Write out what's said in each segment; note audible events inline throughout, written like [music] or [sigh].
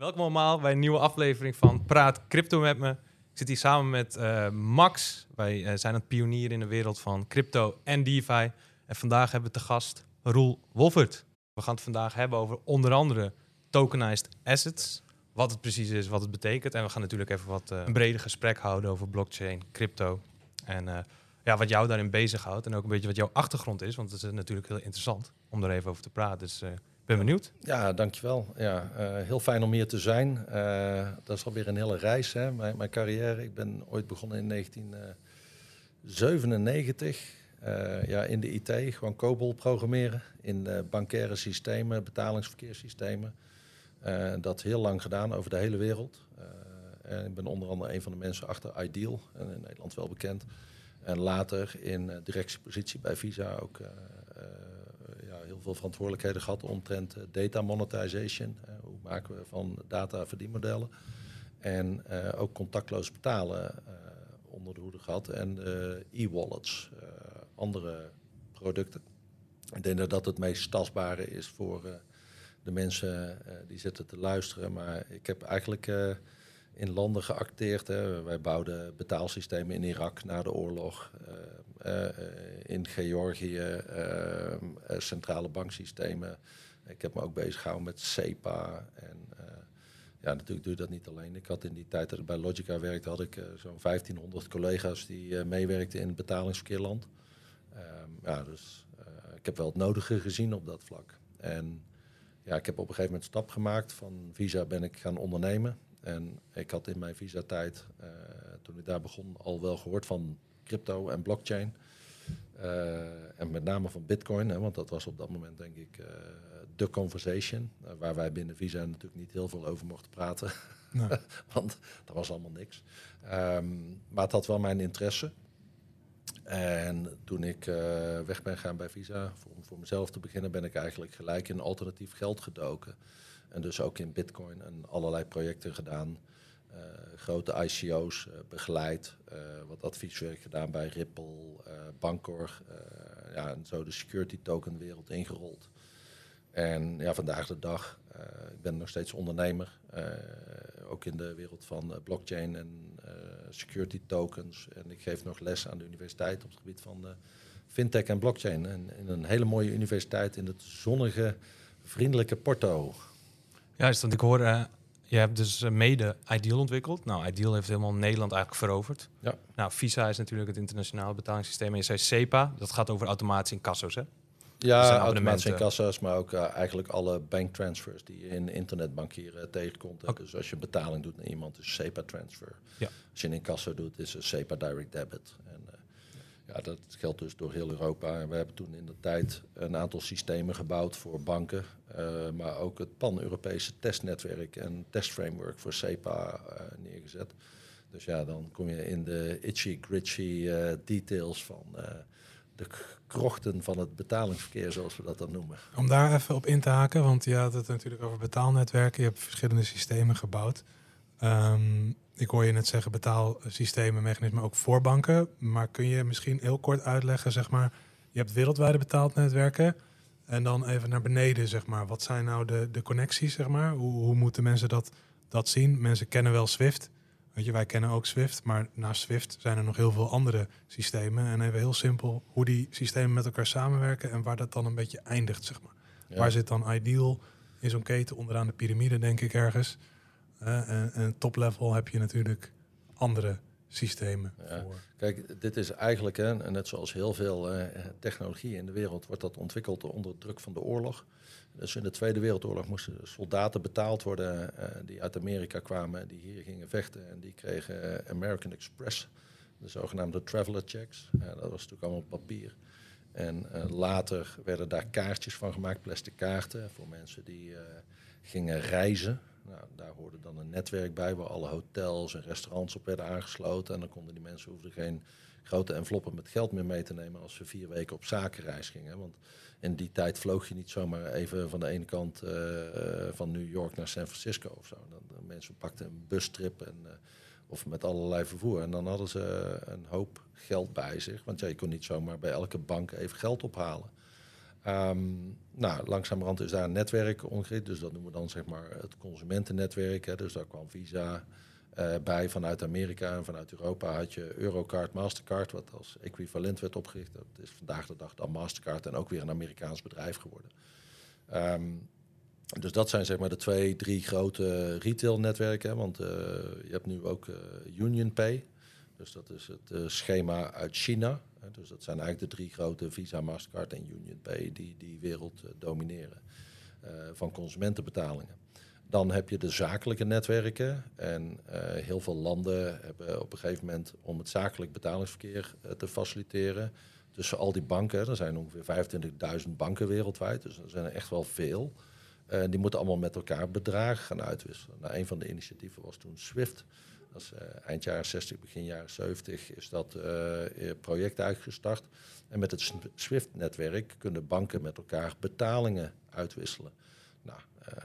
Welkom allemaal bij een nieuwe aflevering van Praat Crypto met me. Ik zit hier samen met uh, Max. Wij uh, zijn het pionier in de wereld van crypto en DeFi. En vandaag hebben we te gast Roel Wolfert. We gaan het vandaag hebben over onder andere tokenized assets. Wat het precies is, wat het betekent. En we gaan natuurlijk even wat uh, een breder gesprek houden over blockchain, crypto. En ja, wat jou daarin bezighoudt. En ook een beetje wat jouw achtergrond is. Want het is natuurlijk heel interessant om er even over te praten. Dus ben benieuwd. Ja, dankjewel. Ja, uh, heel fijn om hier te zijn. Uh, dat is alweer een hele reis, hè? Mijn, carrière. Ik ben ooit begonnen in 1997. Uh, ja, in de IT, gewoon COBOL programmeren. In bankaire systemen, betalingsverkeerssystemen. dat heel lang gedaan over de hele wereld. en ik ben onder andere een van de mensen achter Ideal, in Nederland wel bekend. En later in directiepositie bij Visa ook heel veel verantwoordelijkheden gehad omtrent uh, data monetization. Uh, hoe maken we van data verdienmodellen. En uh, ook contactloos betalen onder de hoede gehad. En e-wallets, andere producten. Ik denk dat dat het meest tastbare is voor de mensen die zitten te luisteren. Maar ik heb eigenlijk in landen geacteerd. Hè. Wij bouwden betaalsystemen in Irak na de oorlog. Uh, in Georgië, uh, centrale banksystemen. Ik heb me ook bezig gehouden met SEPA. En ja, natuurlijk doe je dat niet alleen. Ik had in die tijd dat ik bij Logica werkte, had ik zo'n 1500 collega's die meewerkten in het betalingsverkeerland. Um, ja, dus ik heb wel het nodige gezien op dat vlak. En ja, ik heb op een gegeven moment stap gemaakt. Van Visa ben ik gaan ondernemen. En ik had in mijn visa-tijd, uh, toen ik daar begon, al wel gehoord van crypto en blockchain. Uh, en met name van Bitcoin, hè, want dat was op dat moment denk ik uh, de conversation. waar wij binnen Visa natuurlijk niet heel veel over mochten praten. Nee. [laughs] want dat was allemaal niks. Um, maar het had wel mijn interesse. En toen ik weg ben gaan bij Visa, voor, voor mezelf te beginnen, ben ik eigenlijk gelijk in alternatief geld gedoken. En dus ook in Bitcoin en allerlei projecten gedaan. Uh, grote ICO's eh, begeleid, uh, wat advieswerk gedaan bij Ripple, Bancor, ja, en zo de security token wereld ingerold. En ja, vandaag de dag, ik ben nog steeds ondernemer, ook in de wereld van blockchain en security tokens. En ik geef nog les aan de universiteit op het gebied van fintech en blockchain. En in een hele mooie universiteit in het zonnige, vriendelijke Porto. Juist, want ik hoor, uh, je hebt dus eh, mede Ideal ontwikkeld. Nou, Ideal heeft helemaal Nederland eigenlijk veroverd. Ja. Nou, Visa is natuurlijk het internationale betalingssysteem. En je zei SEPA, dat gaat over automatische incasso's, hè? Ja, automatische incasso's, maar ook uh, eigenlijk alle banktransfers die je in internetbankieren tegenkomt. Okay. Dus als je betaling doet naar iemand, is SEPA transfer. Ja. Als je een incasso doet, is een SEPA direct debit. Ja, dat geldt dus door heel Europa. En we hebben toen in de tijd een aantal systemen gebouwd voor banken, uh, maar ook het pan-Europese testnetwerk en testframework voor SEPA uh, neergezet. Dus ja, dan kom je in de itchy-gritchy uh, details van de krochten van het betalingsverkeer, zoals we dat dan noemen. Om daar even op in te haken, want je had het natuurlijk over betaalnetwerken. Je hebt verschillende systemen gebouwd. Um, ik hoor je net zeggen betaalsystemen, mechanismen ook voor banken. Maar kun je misschien heel kort uitleggen, zeg maar, je hebt wereldwijde betaaldnetwerken. En dan even naar beneden, zeg maar. Wat zijn nou de, de connecties, zeg maar? Hoe, hoe moeten mensen dat, dat zien? Mensen kennen wel Swift. Weet je, wij kennen ook Swift, maar naast Swift zijn er nog heel veel andere systemen. En even heel simpel hoe die systemen met elkaar samenwerken en waar dat dan een beetje eindigt, zeg maar. Waar zit dan Ideal in zo'n keten onderaan de piramide, denk ik ergens? En, en top level heb je natuurlijk andere systemen ja. voor. Kijk, dit is eigenlijk, hè, net zoals heel veel uh, technologie in de wereld, wordt dat ontwikkeld onder druk van de oorlog. Dus in de Tweede Wereldoorlog moesten soldaten betaald worden uh, die uit Amerika kwamen, die hier gingen vechten. En die kregen uh, American Express, de zogenaamde traveler checks. dat was natuurlijk allemaal papier. En later werden daar kaartjes van gemaakt, plastic kaarten, voor mensen die gingen reizen. Nou, daar hoorde dan een netwerk bij waar alle hotels en restaurants op werden aangesloten. En dan konden die mensen hoefden geen grote enveloppen met geld meer mee te nemen als ze vier weken op zakenreis gingen. Want in die tijd vloog je niet zomaar even van de ene kant uh, van New York naar San Francisco of zo. Dan, mensen pakten een bustrip en, uh, of met allerlei vervoer. En dan hadden ze een hoop geld bij zich. Want ja, je kon niet zomaar bij elke bank even geld ophalen. Ehm, nou, langzamerhand is daar een netwerk omgericht. Dus dat noemen we dan zeg maar het consumentennetwerk. Hè. Dus daar kwam Visa eh, bij vanuit Amerika en vanuit Europa had je Eurocard, Mastercard, wat als equivalent werd opgericht. Dat is vandaag de dag dan Mastercard en ook weer een Amerikaans bedrijf geworden. Ehm, dus dat zijn zeg maar de twee, drie grote retailnetwerken. Want uh, je hebt nu ook uh, UnionPay. Dus dat is het schema uit China. Dus dat zijn eigenlijk de drie grote Visa, Mastercard en UnionPay die die wereld domineren van consumentenbetalingen. Dan heb je de zakelijke netwerken. En heel veel landen hebben op een gegeven moment om het zakelijk betalingsverkeer te faciliteren. Tussen al die banken, er zijn ongeveer 25.000 banken wereldwijd, dus er zijn er echt wel veel. Uh, die moeten allemaal met elkaar bedragen gaan uitwisselen. Nou, een van de initiatieven was toen SWIFT. Uh, eind jaren 60, begin jaren 70 is dat uh, project uitgestart. En met het SWIFT-netwerk kunnen banken met elkaar betalingen uitwisselen. Nou,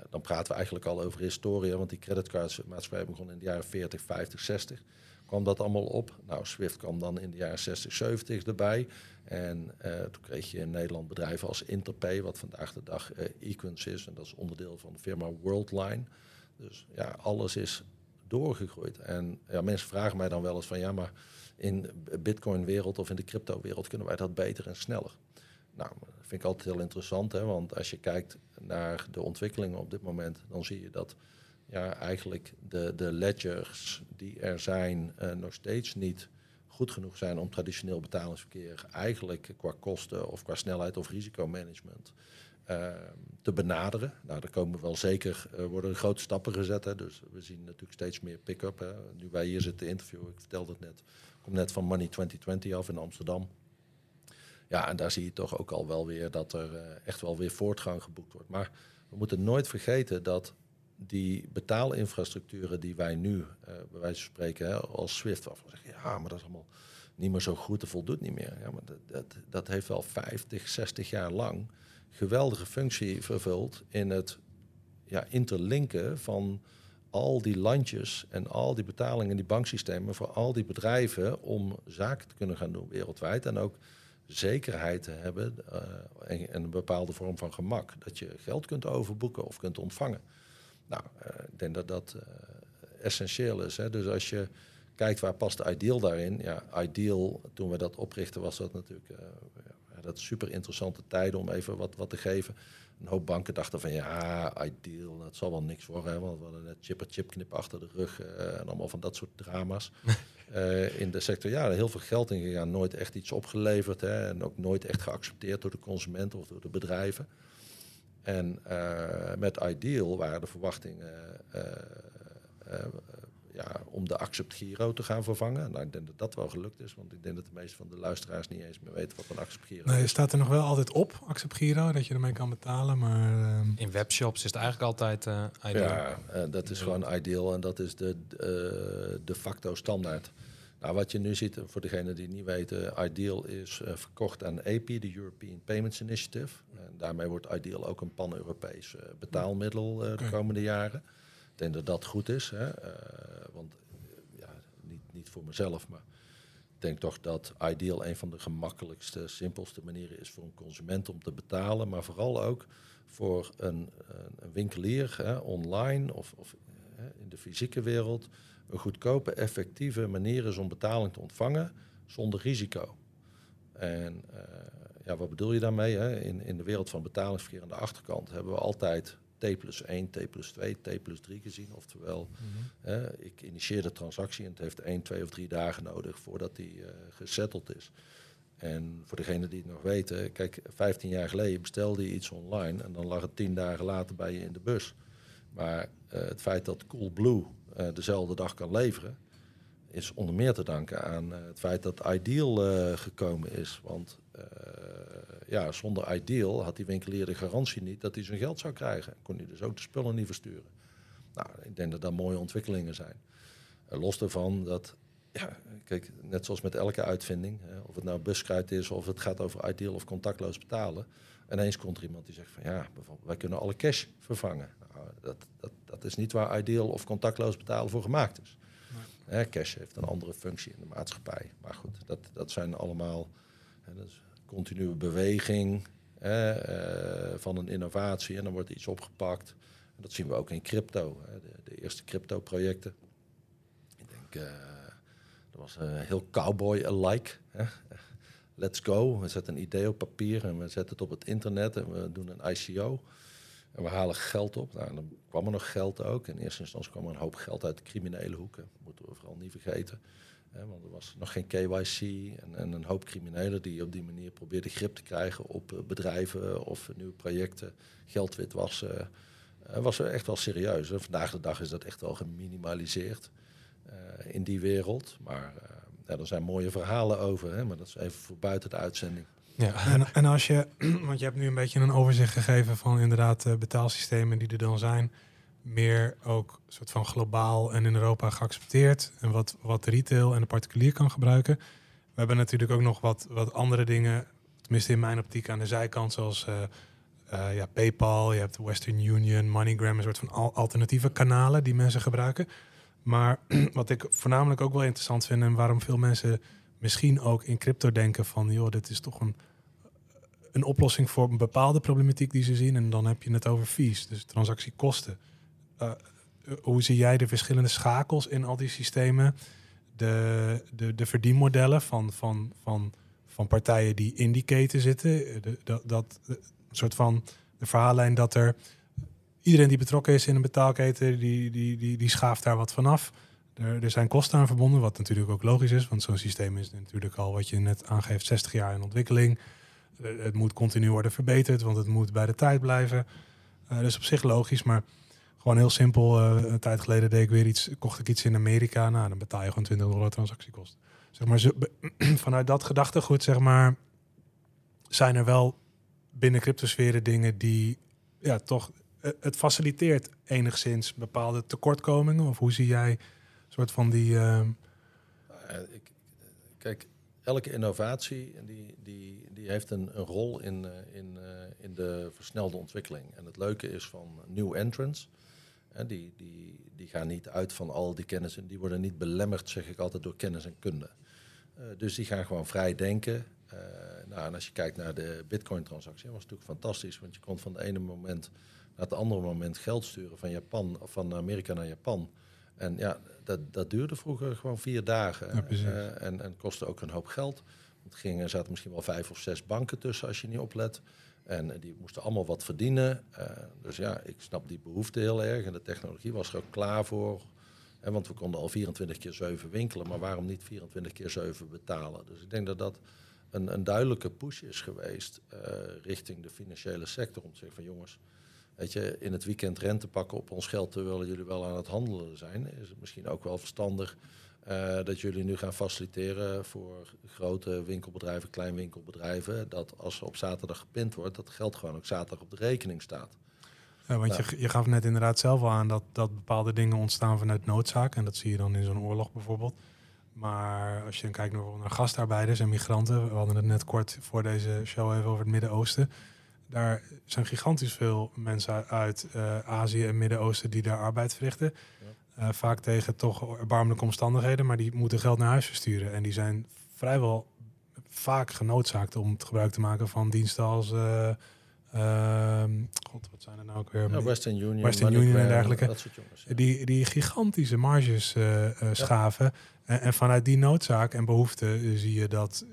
dan praten we eigenlijk al over historie, want die creditcardmaatschappij begon in de jaren 40, 50, 60 kwam dat allemaal op. Nou, Swift kwam dan in de jaren 60, 70 erbij. En toen kreeg je in Nederland bedrijven als Interpay, wat vandaag de dag uh, is. En dat is onderdeel van de firma Worldline. Dus ja, alles is doorgegroeid. En ja, mensen vragen mij dan wel eens van ja, maar in Bitcoin-wereld of in de crypto-wereld kunnen wij dat beter en sneller. Nou, dat vind ik altijd heel interessant, hè, want als je kijkt naar de ontwikkelingen op dit moment, dan zie je dat ja, eigenlijk de, de ledgers die er zijn uh, nog steeds niet goed genoeg zijn om traditioneel betalingsverkeer eigenlijk qua kosten of qua snelheid of risicomanagement te benaderen. Nou, daar komen wel zeker, uh, worden grote stappen gezet. Hè. Dus we zien natuurlijk steeds meer pick-up. Nu wij hier zitten interviewen, ik vertelde het net, kom net van Money 2020 af in Amsterdam. Ja, en daar zie je toch ook al wel weer dat er uh, echt wel weer voortgang geboekt wordt. Maar we moeten nooit vergeten dat die betaalinfrastructuren die wij nu, uh, bij wijze van spreken, hè, als Swift, waarvan zeggen, ja, maar dat is allemaal niet meer zo goed, dat voldoet niet meer. Ja, maar dat, dat, dat heeft wel 50, 60 jaar lang geweldige functie vervuld in het ja, interlinken van al die landjes en al die betalingen, die banksystemen voor al die bedrijven om zaken te kunnen gaan doen wereldwijd. En ook zekerheid te hebben uh, en, en, een bepaalde vorm van gemak. Dat je geld kunt overboeken of kunt ontvangen. Nou, uh, ik denk dat dat uh, essentieel is. Hè. Dus als je kijkt waar past Ideal daarin. Ja, Ideal, toen we dat oprichten, was dat natuurlijk ja, dat super interessante tijden om even wat, wat te geven. Een hoop banken dachten van ja, Ideal, dat zal wel niks worden. Want we hadden net chip chip knip achter de rug en allemaal van dat soort drama's. [laughs] in de sector, ja, heel veel geld in gegaan, nooit echt iets opgeleverd. Hè, en ook nooit echt geaccepteerd door de consumenten of door de bedrijven. En uh, met Ideal waren de verwachtingen ja, om de Accept Giro te gaan vervangen. Nou, ik denk dat dat wel gelukt is, want ik denk dat de meeste van de luisteraars niet eens meer weten wat een Accept Giro nee, is. staat er nog wel altijd op, Accept Giro, dat je ermee kan betalen, maar... ehm, In webshops is het eigenlijk altijd Ideal. Ja, dat is gewoon Ideal en dat is de de facto standaard. Nou, wat je nu ziet, voor degenen die het niet weten, Ideal is uh, verkocht aan AP, de European Payments Initiative. En daarmee wordt Ideal ook een pan-Europees uh, betaalmiddel uh, de komende jaren. Ik denk dat dat goed is, hè? want ja, niet, niet voor mezelf, maar ik denk toch dat Ideal een van de gemakkelijkste, simpelste manieren is voor een consument om te betalen, maar vooral ook voor een, een winkelier hè, online of, of in de fysieke wereld een goedkope, effectieve manier is om betaling te ontvangen zonder risico. En ja, wat bedoel je daarmee? Hè? In, in de wereld van betalingsverkeer aan de achterkant hebben we altijd T plus 1, T plus 2, T plus 3 gezien. Oftewel, mm -hmm. hè, ik initieer de transactie en het heeft 1, 2 of 3 dagen nodig voordat die uh, gesetteld is. En voor degenen die het nog weten, kijk, 15 jaar geleden bestelde je iets online en dan lag het 10 dagen later bij je in de bus. Maar uh, het feit dat Coolblue uh, dezelfde dag kan leveren, is onder meer te danken aan het feit dat Ideal gekomen is. Want ja, zonder Ideal had die winkelier de garantie niet dat hij zijn geld zou krijgen. Kon hij dus ook de spullen niet versturen. Nou, ik denk dat dat mooie ontwikkelingen zijn. los daarvan dat, ja, kijk, net zoals met elke uitvinding, hè, of het nou buskruid is of het gaat over Ideal of contactloos betalen. Ineens komt er iemand die zegt van ja, bijvoorbeeld, wij kunnen alle cash vervangen. Nou, dat, dat, dat is niet waar Ideal of contactloos betalen voor gemaakt is. Nee. Hè, cash heeft een andere functie in de maatschappij. Maar goed, dat, dat zijn allemaal dat is continue beweging. eh, van een innovatie en dan wordt iets opgepakt. Dat zien we ook in crypto, de, de, eerste crypto-projecten. Ik denk, dat was uh, heel cowboy-alike. Let's go, we zetten een idee op papier en we zetten het op het internet en we doen een ICO. En we halen geld op. Nou, dan kwam er nog geld ook. In eerste instantie kwam er een hoop geld uit de criminele hoeken. moeten we vooral niet vergeten. Want er was nog geen KYC en, en, een hoop criminelen die op die manier probeerden grip te krijgen op eh, bedrijven of nieuwe projecten, geldwitwassen. Uh, was echt wel serieus. Vandaag de dag is dat echt wel geminimaliseerd uh, in die wereld. Maar ja, er zijn mooie verhalen over, hè, maar dat is even voor buiten de uitzending. Ja, en, en als je, [clears throat] want je hebt nu een beetje een overzicht gegeven van inderdaad uh, betaalsystemen die er dan zijn, meer ook soort van globaal en in Europa geaccepteerd en wat, wat retail en de particulier kan gebruiken. We hebben natuurlijk ook nog wat, wat andere dingen, tenminste in mijn optiek aan de zijkant, zoals uh, uh, ja, PayPal, je hebt Western Union, MoneyGram, een soort van al alternatieve kanalen die mensen gebruiken. Maar [clears throat] wat ik voornamelijk ook wel interessant vind en waarom veel mensen misschien ook in crypto denken van, joh, dit is toch een, een oplossing voor een bepaalde problematiek die ze zien. En dan heb je het over fees, dus transactiekosten. Uh, hoe zie jij de verschillende schakels in al die systemen? De, de, de verdienmodellen van, van, van, van partijen die in die keten zitten. De, dat, dat soort van de verhaallijn dat er iedereen die betrokken is in een betaalketen, die, die, die, die schaaft daar wat vanaf. Er, er zijn kosten aan verbonden, wat natuurlijk ook logisch is, want zo'n systeem is natuurlijk al wat je net aangeeft, 60 jaar in ontwikkeling. Eh, het moet continu worden verbeterd, want het moet bij de tijd blijven. Uh, dus op zich logisch, maar gewoon heel simpel. Uh, een tijd geleden deed ik weer iets, kocht ik iets in Amerika. Nou, dan betaal je gewoon 20 dollar transactiekosten. Zeg maar, [clears throat] vanuit dat gedachtegoed, zeg maar, zijn er wel binnen cryptosferen dingen die ja, toch het faciliteert enigszins bepaalde tekortkomingen? Of hoe zie jij soort van die. Uh... ik, kijk, elke innovatie die, die, die heeft een, een rol in, in, in de versnelde ontwikkeling. En het leuke is van new entrants. Die, die, die gaan niet uit van al die kennis en die worden niet belemmerd, zeg ik altijd, door kennis en kunde. dus die gaan gewoon vrij denken. nou, en als je kijkt naar de Bitcoin-transactie, was natuurlijk fantastisch, want je kon van het ene moment naar het andere moment geld sturen van Japan of van Amerika naar Japan. En ja, dat, dat duurde vroeger gewoon vier dagen. Ja, uh, en, en kostte ook een hoop geld. Ging, er zaten misschien wel vijf of zes banken tussen als je niet oplet. En uh, die moesten allemaal wat verdienen. Uh, dus ja, ik snap die behoefte heel erg. En de technologie was er ook klaar voor. Want we konden al 24 keer 7 winkelen. Maar waarom niet 24 keer 7 betalen? Dus ik denk dat dat een, een duidelijke push is geweest richting de financiële sector. Om te zeggen van jongens, Weet je, in het weekend rente pakken op ons geld terwijl jullie wel aan het handelen zijn, is het misschien ook wel verstandig uh, dat jullie nu gaan faciliteren voor grote winkelbedrijven, kleinwinkelbedrijven, dat als op zaterdag gepind wordt, dat geld gewoon ook zaterdag op de rekening staat. Ja, want je, je gaf net inderdaad zelf al aan dat, dat bepaalde dingen ontstaan vanuit noodzaak. En dat zie je dan in zo'n oorlog bijvoorbeeld. Maar als je dan kijkt naar, naar gastarbeiders en migranten, we hadden het net kort voor deze show even over het Midden-Oosten. Daar zijn gigantisch veel mensen uit uh, Azië en Midden-Oosten die daar arbeid verrichten. Uh, vaak tegen toch erbarmelijke omstandigheden, maar die moeten geld naar huis versturen. En die zijn vrijwel vaak genoodzaakt om het gebruik te maken van diensten als. Uh, God, wat zijn er nou ook weer? Ja, Western Union, Western Union en dergelijke. Dat soort jongens, die, die gigantische marges schaven. En, en, vanuit die noodzaak en behoefte zie je dat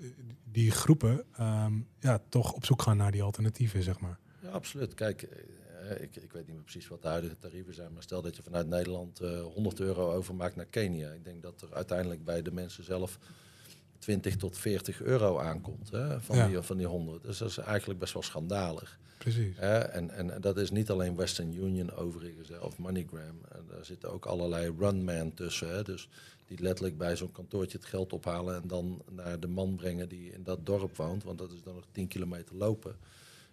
die groepen um, ja, toch op zoek gaan naar die alternatieven, zeg maar. Ja, absoluut. Kijk, eh, ik, ik weet niet meer precies wat de huidige tarieven zijn, maar stel dat je vanuit Nederland uh, eh, 100 euro overmaakt naar Kenia. Ik denk dat er uiteindelijk bij de mensen zelf 20 tot 40 euro aankomt hè, van, ja. die, van die 100. Dus dat is eigenlijk best wel schandalig. Precies. en, en dat is niet alleen Western Union overigens, hè, of MoneyGram. En daar zitten ook allerlei runman tussen. Hè, dus die letterlijk bij zo'n kantoortje het geld ophalen en dan naar de man brengen die in dat dorp woont, want dat is dan nog 10 kilometer lopen.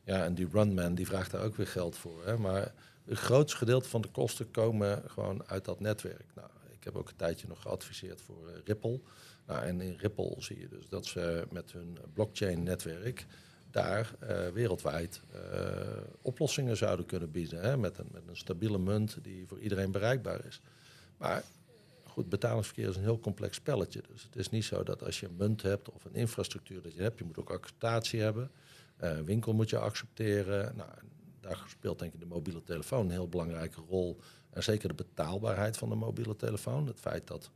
Ja, en die runman die vraagt daar ook weer geld voor. Hè? Maar het grootste gedeelte van de kosten komen gewoon uit dat netwerk. Nou, ik heb ook een tijdje nog geadviseerd voor uh, Ripple. Nou, en in Ripple zie je dus dat ze met hun blockchain-netwerk daar uh, wereldwijd uh, oplossingen zouden kunnen bieden. Hè? Met, een, met een stabiele munt die voor iedereen bereikbaar is. Maar Goed, betalingsverkeer is een heel complex spelletje. Dus het is niet zo dat als je een munt hebt of een infrastructuur dat je hebt, je moet ook acceptatie hebben. Uh, winkel moet je accepteren. Nou, daar speelt denk ik de mobiele telefoon een heel belangrijke rol. En zeker de betaalbaarheid van de mobiele telefoon. Het feit dat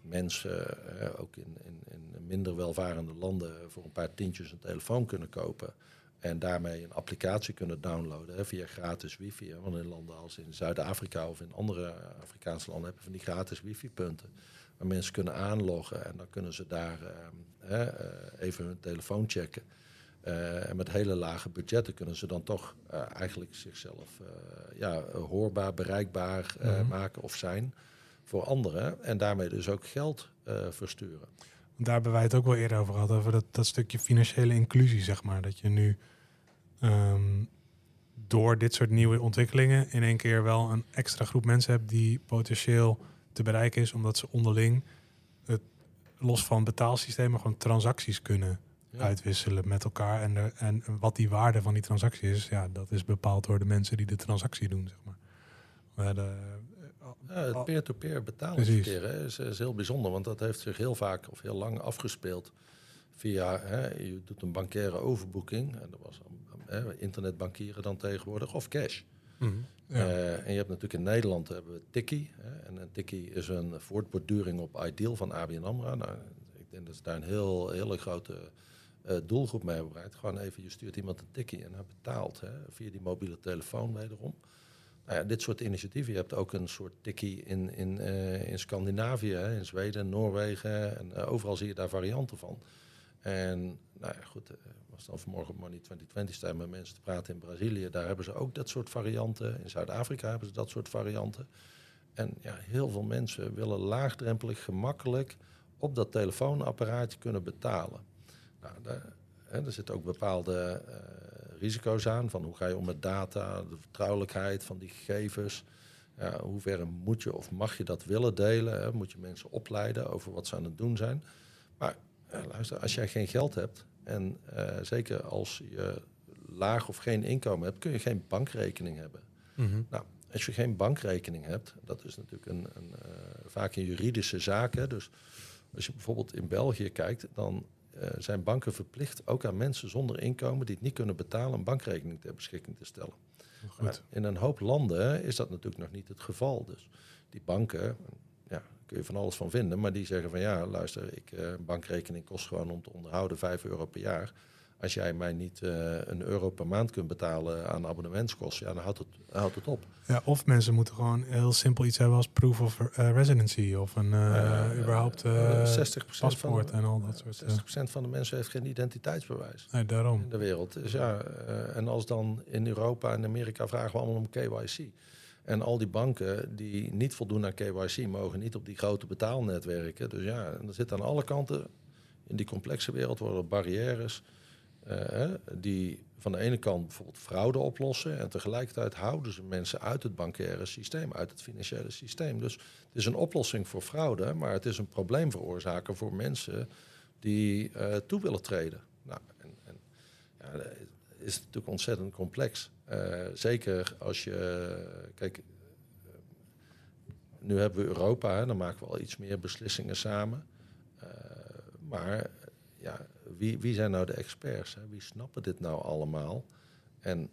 mensen ook in, in, in, minder welvarende landen voor een paar tientjes een telefoon kunnen kopen. En daarmee een applicatie kunnen downloaden via gratis wifi. Want in landen als in Zuid-Afrika of in andere Afrikaanse landen hebben van die gratis wifi-punten. Waar mensen kunnen aanloggen en dan kunnen ze daar uh, even hun telefoon checken. Uh, en met hele lage budgetten kunnen ze dan toch uh, eigenlijk zichzelf ja, hoorbaar, bereikbaar mm-hmm. maken of zijn voor anderen. En daarmee dus ook geld versturen. Daar hebben wij het ook wel eerder over gehad, over dat, dat stukje financiële inclusie, zeg maar. Dat je nu um, door dit soort nieuwe ontwikkelingen in één keer wel een extra groep mensen hebt die potentieel te bereiken is, omdat ze onderling het los van betaalsystemen gewoon transacties kunnen uitwisselen met elkaar. En, de, en wat die waarde van die transactie is, ja, dat is bepaald door de mensen die de transactie doen, zeg maar. We de, ja, het peer-to-peer betalingsverkeer is, is, heel bijzonder, want dat heeft zich heel vaak of heel lang afgespeeld via, hè, je doet een bankaire overboeking, en dat was hè, internetbankieren dan tegenwoordig, of cash. Mhm. Eh, en je hebt natuurlijk in Nederland hebben we Tikkie. Hè, en een Tikkie is een voortborduring op Ideal van ABN AMRO. Nou, ik denk dat ze daar een heel, hele grote uh, doelgroep mee bereikt. Gewoon even, je stuurt iemand een Tikkie en hij betaalt hè, via die mobiele telefoon wederom. Nou ja, dit soort initiatieven. Je hebt ook een soort tikkie in, in, uh, in Scandinavië, hè, in Zweden, Noorwegen. En overal zie je daar varianten van. En nou ja, goed, was dan vanmorgen op Money 2020 staan met mensen te praten in Brazilië. Daar hebben ze ook dat soort varianten. In Zuid-Afrika hebben ze dat soort varianten. En ja, heel veel mensen willen laagdrempelig, gemakkelijk op dat telefoonapparaatje kunnen betalen. Nou, daar, hè, er zitten ook bepaalde uh, risico's aan. Van hoe ga je om met data, de vertrouwelijkheid van die gegevens. Ja, hoe ver moet je of mag je dat willen delen? Hè? Moet je mensen opleiden over wat ze aan het doen zijn? Maar luister, als jij geen geld hebt, en uh, zeker als je laag of geen inkomen hebt, kun je geen bankrekening hebben. Mm Nou, als je geen bankrekening hebt, dat is natuurlijk een, een uh, vaak een juridische zaak. Hè, dus als je bijvoorbeeld in België kijkt, dan uh, zijn banken verplicht ook aan mensen zonder inkomen die het niet kunnen betalen, een bankrekening ter beschikking te stellen. Maar in een hoop landen is dat natuurlijk nog niet het geval. Dus die banken, kun je van alles van vinden. Maar die zeggen van ja, luister, ik, een bankrekening kost gewoon om te onderhouden 5 euro per jaar. Als jij mij niet uh, een euro per maand kunt betalen aan abonnementskosten, ja, dan houdt het, houdt het op. Ja, of mensen moeten gewoon heel simpel iets hebben als proof of uh, residency of een überhaupt 60 paspoort en al dat soort. 60% van de mensen heeft geen identiteitsbewijs. Nee, daarom. In de wereld. Dus ja, en als dan in Europa en Amerika vragen we allemaal om KYC. En al die banken die niet voldoen aan KYC mogen niet op die grote betaalnetwerken. Dus ja, er zitten aan alle kanten in die complexe wereld worden barrières uh, die van de ene kant bijvoorbeeld fraude oplossen en tegelijkertijd houden ze mensen uit het bankaire systeem, uit het financiële systeem. Dus het is een oplossing voor fraude, maar het is een probleem veroorzaken voor mensen die uh, toe willen treden. Nou, en, en ja, is natuurlijk ontzettend complex. Uh, zeker als je, kijk, eh, nu hebben we Europa, hè, dan maken we al iets meer beslissingen samen. Maar ja, wie, wie zijn nou de experts? Hè? Wie snappen dit nou allemaal? En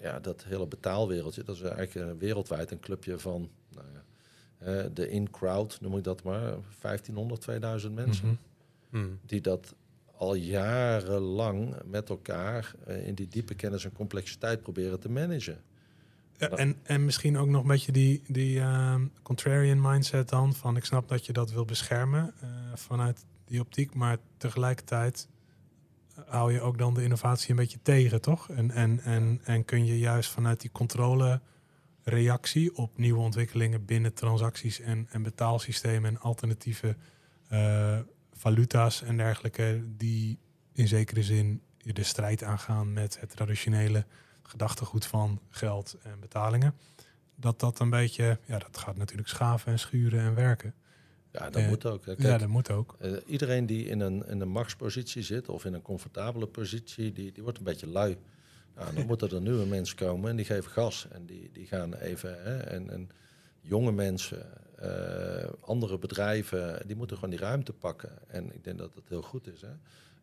ja, dat hele betaalwereldje, dat is eigenlijk wereldwijd een clubje van nou ja, de in-crowd, noem ik dat maar, 1500, 2000 mensen. Mm -hmm. Die dat al jarenlang met elkaar uh, in die diepe kennis en complexiteit proberen te managen. Ja, en, en misschien ook nog een beetje die, die uh, contrarian mindset dan. Van ik snap dat je dat wil beschermen uh, vanuit die optiek. Maar tegelijkertijd hou je ook dan de innovatie een beetje tegen, toch? En, en, en, en kun je juist vanuit die controle reactie op nieuwe ontwikkelingen binnen transacties en, en betaalsystemen en alternatieve uh, valuta's en dergelijke, die in zekere zin de strijd aangaan met het traditionele gedachtegoed van geld en betalingen. Dat dat een beetje, ja, dat gaat natuurlijk schaven en schuren en werken. Ja, dat moet ook. ja, dat moet ook. Uh, iedereen die in een, in een machtspositie zit of in een comfortabele positie, die, die wordt een beetje lui. Nou, dan [laughs] moeten er nieuwe mensen komen en die geven gas. En die, die gaan even. Hè, en, en jonge mensen, uh, andere bedrijven, die moeten gewoon die ruimte pakken. En ik denk dat dat heel goed is. Hè?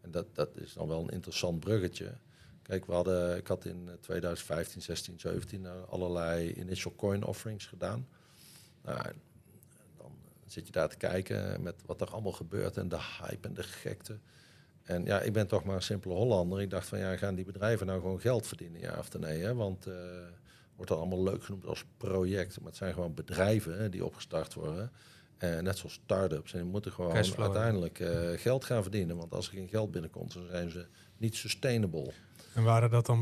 En dat, dat is dan wel een interessant bruggetje. Kijk, we hadden, ik had in 2015, 16, 17 allerlei initial coin offerings gedaan. Nou, dan zit je daar te kijken met wat er allemaal gebeurt en de hype en de gekte. En ja, ik ben toch maar een simpele Hollander. Ik dacht van ja, gaan die bedrijven nou gewoon geld verdienen, ja of nee? Hè? Want uh, wordt dan allemaal leuk genoemd als project, maar het zijn gewoon bedrijven hè, die opgestart worden. Uh, net zoals start-ups. En die moeten gewoon uiteindelijk uh, geld gaan verdienen. Want als er geen geld binnenkomt, dan zijn ze niet sustainable. En waren dat dan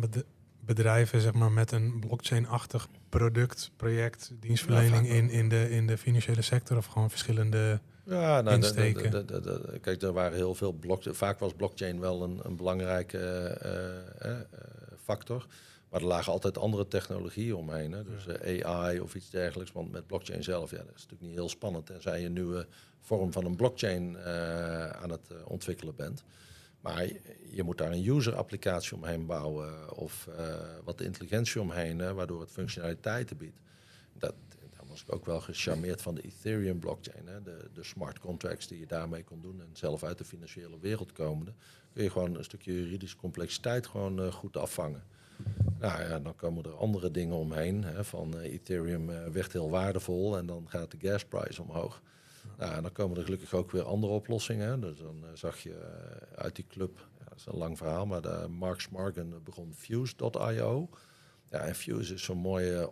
bedrijven zeg maar, met een blockchain-achtig product, project, dienstverlening in, in, de, in de financiële sector of gewoon verschillende ja, nou, insteken? De, de, de, kijk, er waren heel veel blockchain. Vaak was blockchain wel een, een belangrijke uh, uh, factor. Maar er lagen altijd andere technologieën omheen. Hè. Dus AI of iets dergelijks. Want met blockchain zelf, ja, dat is natuurlijk niet heel spannend. Tenzij je een nieuwe vorm van een blockchain aan het ontwikkelen bent. Maar je moet daar een user-applicatie omheen bouwen of uh, wat intelligentie omheen, waardoor het functionaliteiten biedt. Dat, daar was ik ook wel gecharmeerd van de Ethereum-blockchain. De, de smart contracts die je daarmee kon doen en zelf uit de financiële wereld komende, kun je gewoon een stukje juridische complexiteit gewoon uh, goed afvangen. Nou ja, dan komen er andere dingen omheen. Hè, van uh, Ethereum werd heel waardevol en dan gaat de gasprijs omhoog. Nou, dan komen er gelukkig ook weer andere oplossingen. Dus dan uh, zag je uh, uit die club, ja, dat is een lang verhaal, maar de Mark Smargen begon Fuse.io. Ja, en Fuse is zo'n mooie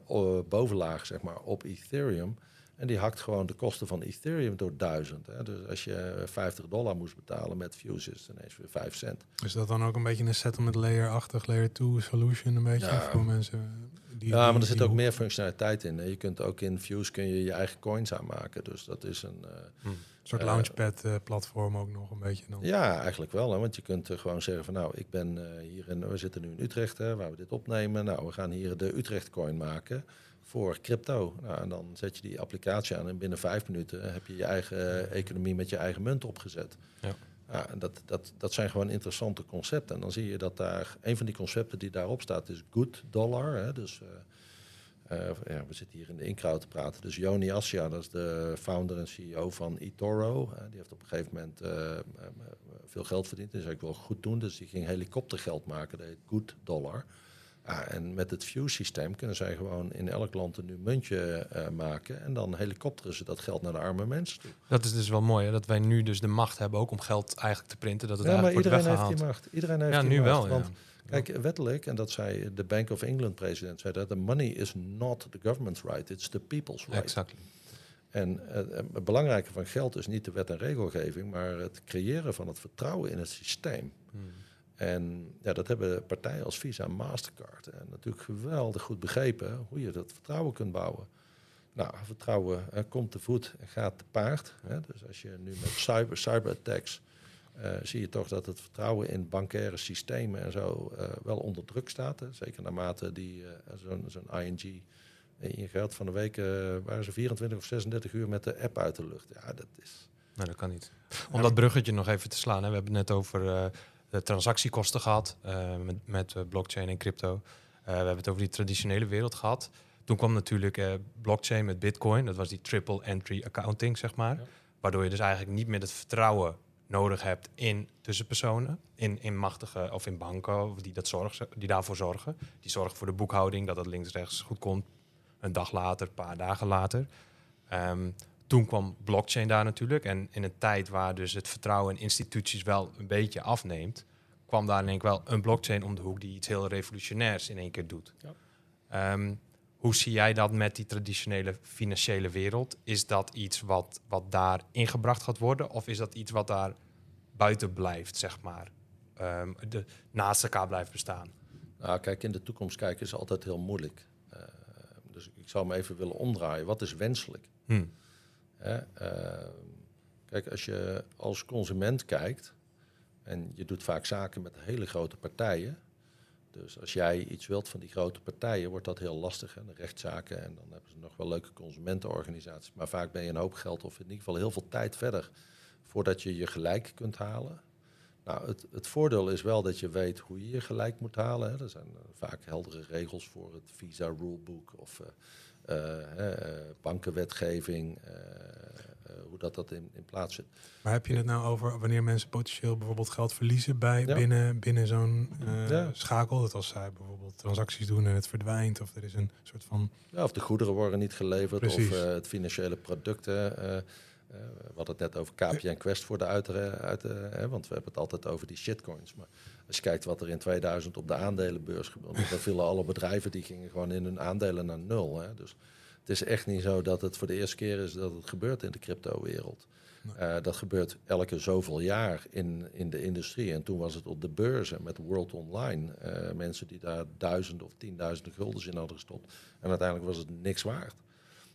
bovenlaag zeg maar, op Ethereum. En die hakt gewoon de kosten van Ethereum door duizend. Hè. Dus als je 50 dollar moest betalen met Fuse is het ineens weer 5 cent. Is dat dan ook een beetje een settlement layer-achtig, layer 2 solution een beetje ja. voor mensen? Ja, maar er zit ook meer functionaliteit in. Je kunt ook in Fuse kun je je eigen coins aanmaken. Dus dat is een... Uh, soort uh, launchpad uh, platform ook nog een beetje dan. Ja, eigenlijk wel. Hè, want je kunt gewoon zeggen van nou, ik ben hier in, we zitten nu in Utrecht, hè, waar we dit opnemen. Nou, we gaan hier de Utrecht coin maken voor crypto. Nou, en dan zet je die applicatie aan en binnen vijf minuten heb je je eigen economie met je eigen munt opgezet. Ja. Ja, dat, dat, dat zijn gewoon interessante concepten. En dan zie je dat daar een van die concepten die daarop staat is good dollar. Hè, dus uh, uh, ja, we zitten hier in de inkrauw te praten. Dus Joni Assia, dat is de founder en CEO van eToro. Die heeft op een gegeven moment veel geld verdiend. En zei ik wil goed doen. Dus die ging helikoptergeld maken. Dat heet good dollar. Ja, en met het Fuse-systeem kunnen zij gewoon in elk land een muntje uh, maken. En dan helikopteren ze dat geld naar de arme mensen toe. Dat is dus wel mooi, hè? dat wij nu dus de macht hebben ook om geld eigenlijk te printen. Dat het ja, maar iedereen heeft die macht. Iedereen heeft ja, die nu macht. wel. Want, Kijk, wettelijk, en dat zei de Bank of England president, zei dat the money is not the government's right, it's the people's right. Exactly. En uh, het belangrijke van geld is niet de wet en regelgeving, maar het creëren van het vertrouwen in het systeem. Hmm. En ja, dat hebben partijen als Visa en Mastercard en natuurlijk geweldig goed begrepen hoe je dat vertrouwen kunt bouwen. Nou, vertrouwen uh, komt te voet en gaat te paard. Hè. Dus als je nu met cyber, cyberattacks uh, zie je toch dat het vertrouwen in bankaire systemen en zo uh, wel onder druk staat. Hè. Zeker naarmate die zo'n zo'n ING in geld van de week waren ze 24 of 36 uur met de app uit de lucht. Ja, dat is. Nee, dat kan niet. Om dat bruggetje nog even te slaan. Hè. We hebben het net over de transactiekosten gehad uh, met, met uh, blockchain en crypto. Uh, we hebben het over die traditionele wereld gehad. Toen kwam natuurlijk blockchain met bitcoin. Dat was die triple entry accounting, zeg maar. Waardoor je dus eigenlijk niet meer het vertrouwen nodig hebt in tussenpersonen, in, in machtige of in banken die, dat zorgen, die daarvoor zorgen. Die zorgen voor de boekhouding, dat het links-rechts goed komt. Een dag later, een paar dagen later. Um, toen kwam blockchain daar natuurlijk. En in een tijd waar dus het vertrouwen in instituties wel een beetje afneemt, kwam daar denk ik wel een blockchain om de hoek die iets heel revolutionairs in één keer doet. Ja. Ehm, hoe zie jij dat met die traditionele financiële wereld? Is dat iets wat, wat daar ingebracht gaat worden? Of is dat iets wat daar buiten blijft, zeg maar? Um, de, naast elkaar blijft bestaan? Nou, kijk, in de toekomst kijken is altijd heel moeilijk. Uh, dus ik zou me even willen omdraaien. Wat is wenselijk? Hmm. Ehm, kijk, als je als consument kijkt en je doet vaak zaken met hele grote partijen. Dus als jij iets wilt van die grote partijen, wordt dat heel lastig. Hè? De rechtszaken en dan hebben ze nog wel leuke consumentenorganisaties. Maar vaak ben je een hoop geld of in ieder geval heel veel tijd verder voordat je je gelijk kunt halen. Nou, het, het voordeel is wel dat je weet hoe je je gelijk moet halen. Hè. Er zijn uh, vaak heldere regels voor het Visa Rulebook of uh, uh, bankenwetgeving dat dat in, in plaats zit. Maar heb je het nou over wanneer mensen potentieel bijvoorbeeld geld verliezen bij Ja. binnen, binnen zo'n eh, Ja. schakel? Dat als zij bijvoorbeeld transacties doen en het verdwijnt, of er is een soort van. Ja, of de goederen worden niet geleverd, Precies. of eh, het financiële producten. eh, eh, we hadden het net over KPN Quest voor de uit eh, want we hebben het altijd over die shitcoins. Maar als je kijkt wat er in 2000 op de aandelenbeurs gebeurde, dan vielen alle bedrijven die gingen gewoon in hun aandelen naar nul. Hè. Dus het is echt niet zo dat het voor de eerste keer is dat het gebeurt in de crypto-wereld. Eh, dat gebeurt elke zoveel jaar in, in de industrie. En toen was het op de beurzen met World Online. eh, mensen die daar duizenden of tienduizenden guldens in hadden gestopt. En uiteindelijk was het niks waard.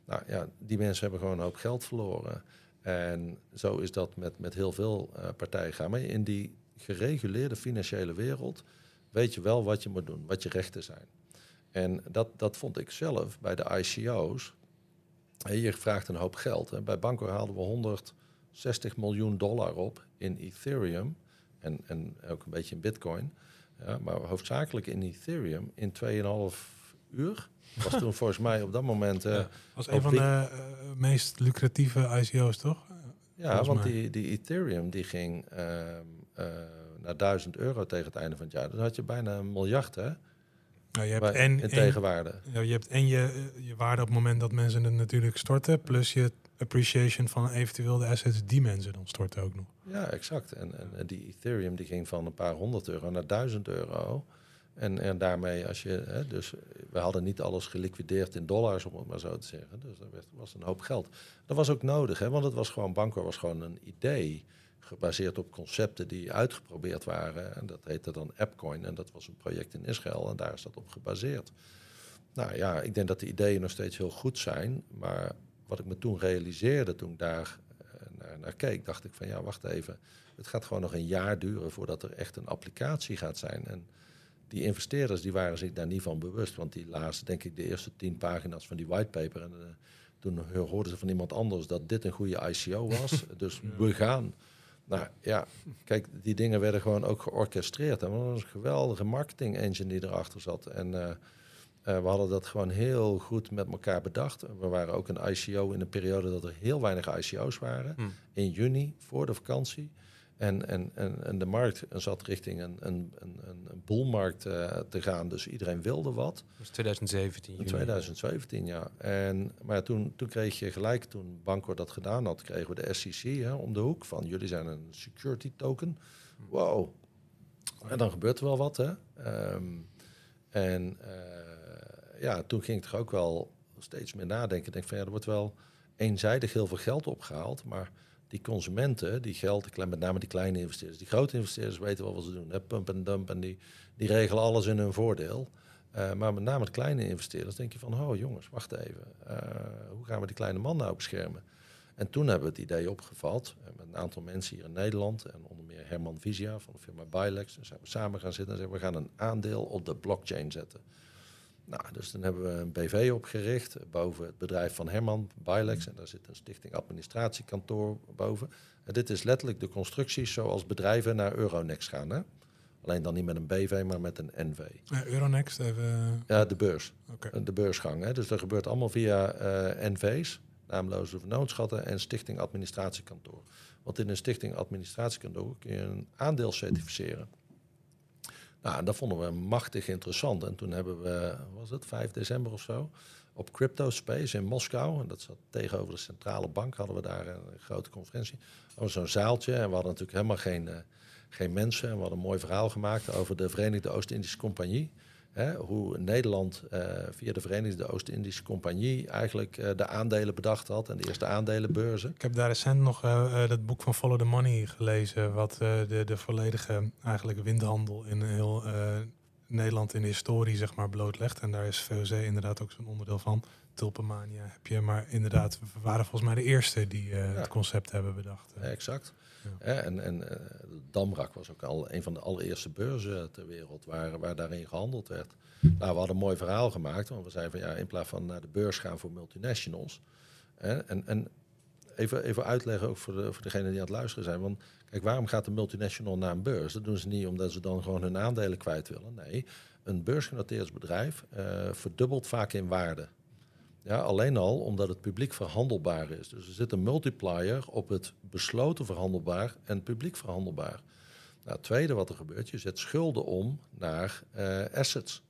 Nou ja, die mensen hebben gewoon een hoop geld verloren. En zo is dat met, met heel veel eh, partijen gaan. Maar in die gereguleerde financiële wereld weet je wel wat je moet doen, wat je rechten zijn. En dat, dat vond ik zelf bij de ICO's. Je vraagt een hoop geld. Hè. Bij Banco haalden we 160 miljoen dollar op in Ethereum. En, en ook een beetje in Bitcoin. Ja, maar hoofdzakelijk in Ethereum in 2,5 uur. Was toen [laughs] volgens mij op dat moment. Ja. was een van de eh, meest lucratieve ICO's, toch? Ja, Volgens want mij. die, die Ethereum die ging ehm, eh, naar 1000 euro tegen het einde van het jaar. Dan had je bijna een miljard hè, Ja, je hebt bij- en, in en, tegenwaarde. ja, je hebt en je, je waarde op het moment dat mensen het natuurlijk storten, plus je appreciation van eventueel de assets die mensen dan storten ook nog. Ja, exact. En, en, en die Ethereum die ging van een paar honderd euro naar 1000 euro. En, en daarmee, als je, hè, dus we hadden niet alles geliquideerd in dollars, om het maar zo te zeggen. Dus dat was een hoop geld. Dat was ook nodig, hè, want het was gewoon, Banco was gewoon een idee gebaseerd op concepten die uitgeprobeerd waren. En dat heette dan Appcoin en dat was een project in Israël en daar is dat op gebaseerd. Nou ja, ik denk dat de ideeën nog steeds heel goed zijn, maar wat ik me toen realiseerde toen ik daar eh, naar, naar keek, dacht ik van ja, wacht even. Het gaat gewoon nog een jaar duren voordat er echt een applicatie gaat zijn. En die investeerders die waren zich daar niet van bewust, want die lazen denk ik de eerste tien pagina's van die whitepaper en eh, toen hoorden ze van iemand anders dat dit een goede ICO was. [laughs] dus we gaan. Nou ja, kijk, die dingen werden gewoon ook georchestreerd. En er was een geweldige marketing engine die erachter zat. En eh, eh, we hadden dat gewoon heel goed met elkaar bedacht. We waren ook een ICO in een periode dat er heel weinig ICO's waren. Hm. In juni, voor de vakantie. En, en, en, en de markt zat richting een, een, een, een boelmarkt eh, te gaan. Dus iedereen wilde wat. Dat was 2017. In juni. 2017, ja. En, maar toen, toen kreeg je gelijk, toen Banco dat gedaan had, kregen we de SEC hè, om de hoek van jullie zijn een security token. Wow. En dan gebeurt er wel wat, hè. Ehm, en eh, ja, toen ging ik er ook wel steeds meer nadenken. Ik denk van ja, er wordt wel eenzijdig heel veel geld opgehaald, maar die consumenten, die geld, met name die kleine investeerders, die grote investeerders weten wel wat ze doen. Hè? Pump en dump en die, die regelen alles in hun voordeel. Uh, maar met name de kleine investeerders denk je van, oh jongens, wacht even. Uh, hoe gaan we die kleine man nou beschermen? En toen hebben we het idee opgevat uh, met een aantal mensen hier in Nederland en onder meer Herman Visia van de firma Bilex. Dus zijn we samen gaan zitten en zeggen we gaan een aandeel op de blockchain zetten. Nou, dus dan hebben we een BV opgericht boven het bedrijf van Herman, Bilex. En daar zit een stichting administratiekantoor boven. En dit is letterlijk de constructie zoals bedrijven naar Euronext gaan. Hè? Alleen dan niet met een BV, maar met een NV. Uh, Euronext, even... Ja, de beurs. Okay. De beursgang. Hè? Dus dat gebeurt allemaal via uh, NV's, naamloze vernootschatten en stichting administratiekantoor. Want in een stichting administratiekantoor kun je een aandeel certificeren. Nou, dat vonden we machtig interessant. En toen hebben we, was het 5 december of zo, op Crypto Space in Moskou. En dat zat tegenover de centrale bank, hadden we daar een grote conferentie. Hadden zo'n zaaltje en we hadden natuurlijk helemaal geen, uh, geen mensen. En we hadden een mooi verhaal gemaakt over de Verenigde Oost-Indische Compagnie. Hè, hoe Nederland uh, via de Verenigde Oost-Indische Compagnie eigenlijk uh, de aandelen bedacht had en de eerste aandelenbeurzen. Ik heb daar recent nog uh, dat boek van Follow the Money gelezen, wat de, de volledige eigenlijk windhandel in heel Nederland in de historie zeg maar blootlegt. En daar is VOC inderdaad ook zo'n onderdeel van. Tulpenmania heb je, maar inderdaad, we waren volgens mij de eerste die ja. het concept hebben bedacht. Exact. En, en uh, Damrak was ook al een van de allereerste beurzen ter wereld waar, waar daarin gehandeld werd. Nou, we hadden een mooi verhaal gemaakt, want we zeiden van ja, in plaats van naar de beurs gaan voor multinationals. Hè, en, en even, even uitleggen ook voor, de, voor degenen die aan het luisteren zijn. Want kijk, waarom gaat een multinational naar een beurs? Dat doen ze niet omdat ze dan gewoon hun aandelen kwijt willen. Nee, een beursgenoteerd bedrijf uh, verdubbelt vaak in waarde. Ja, alleen al omdat het publiek verhandelbaar is. Dus er zit een multiplier op het besloten verhandelbaar en publiek verhandelbaar. Nou, het tweede wat er gebeurt, je zet schulden om naar uh, assets.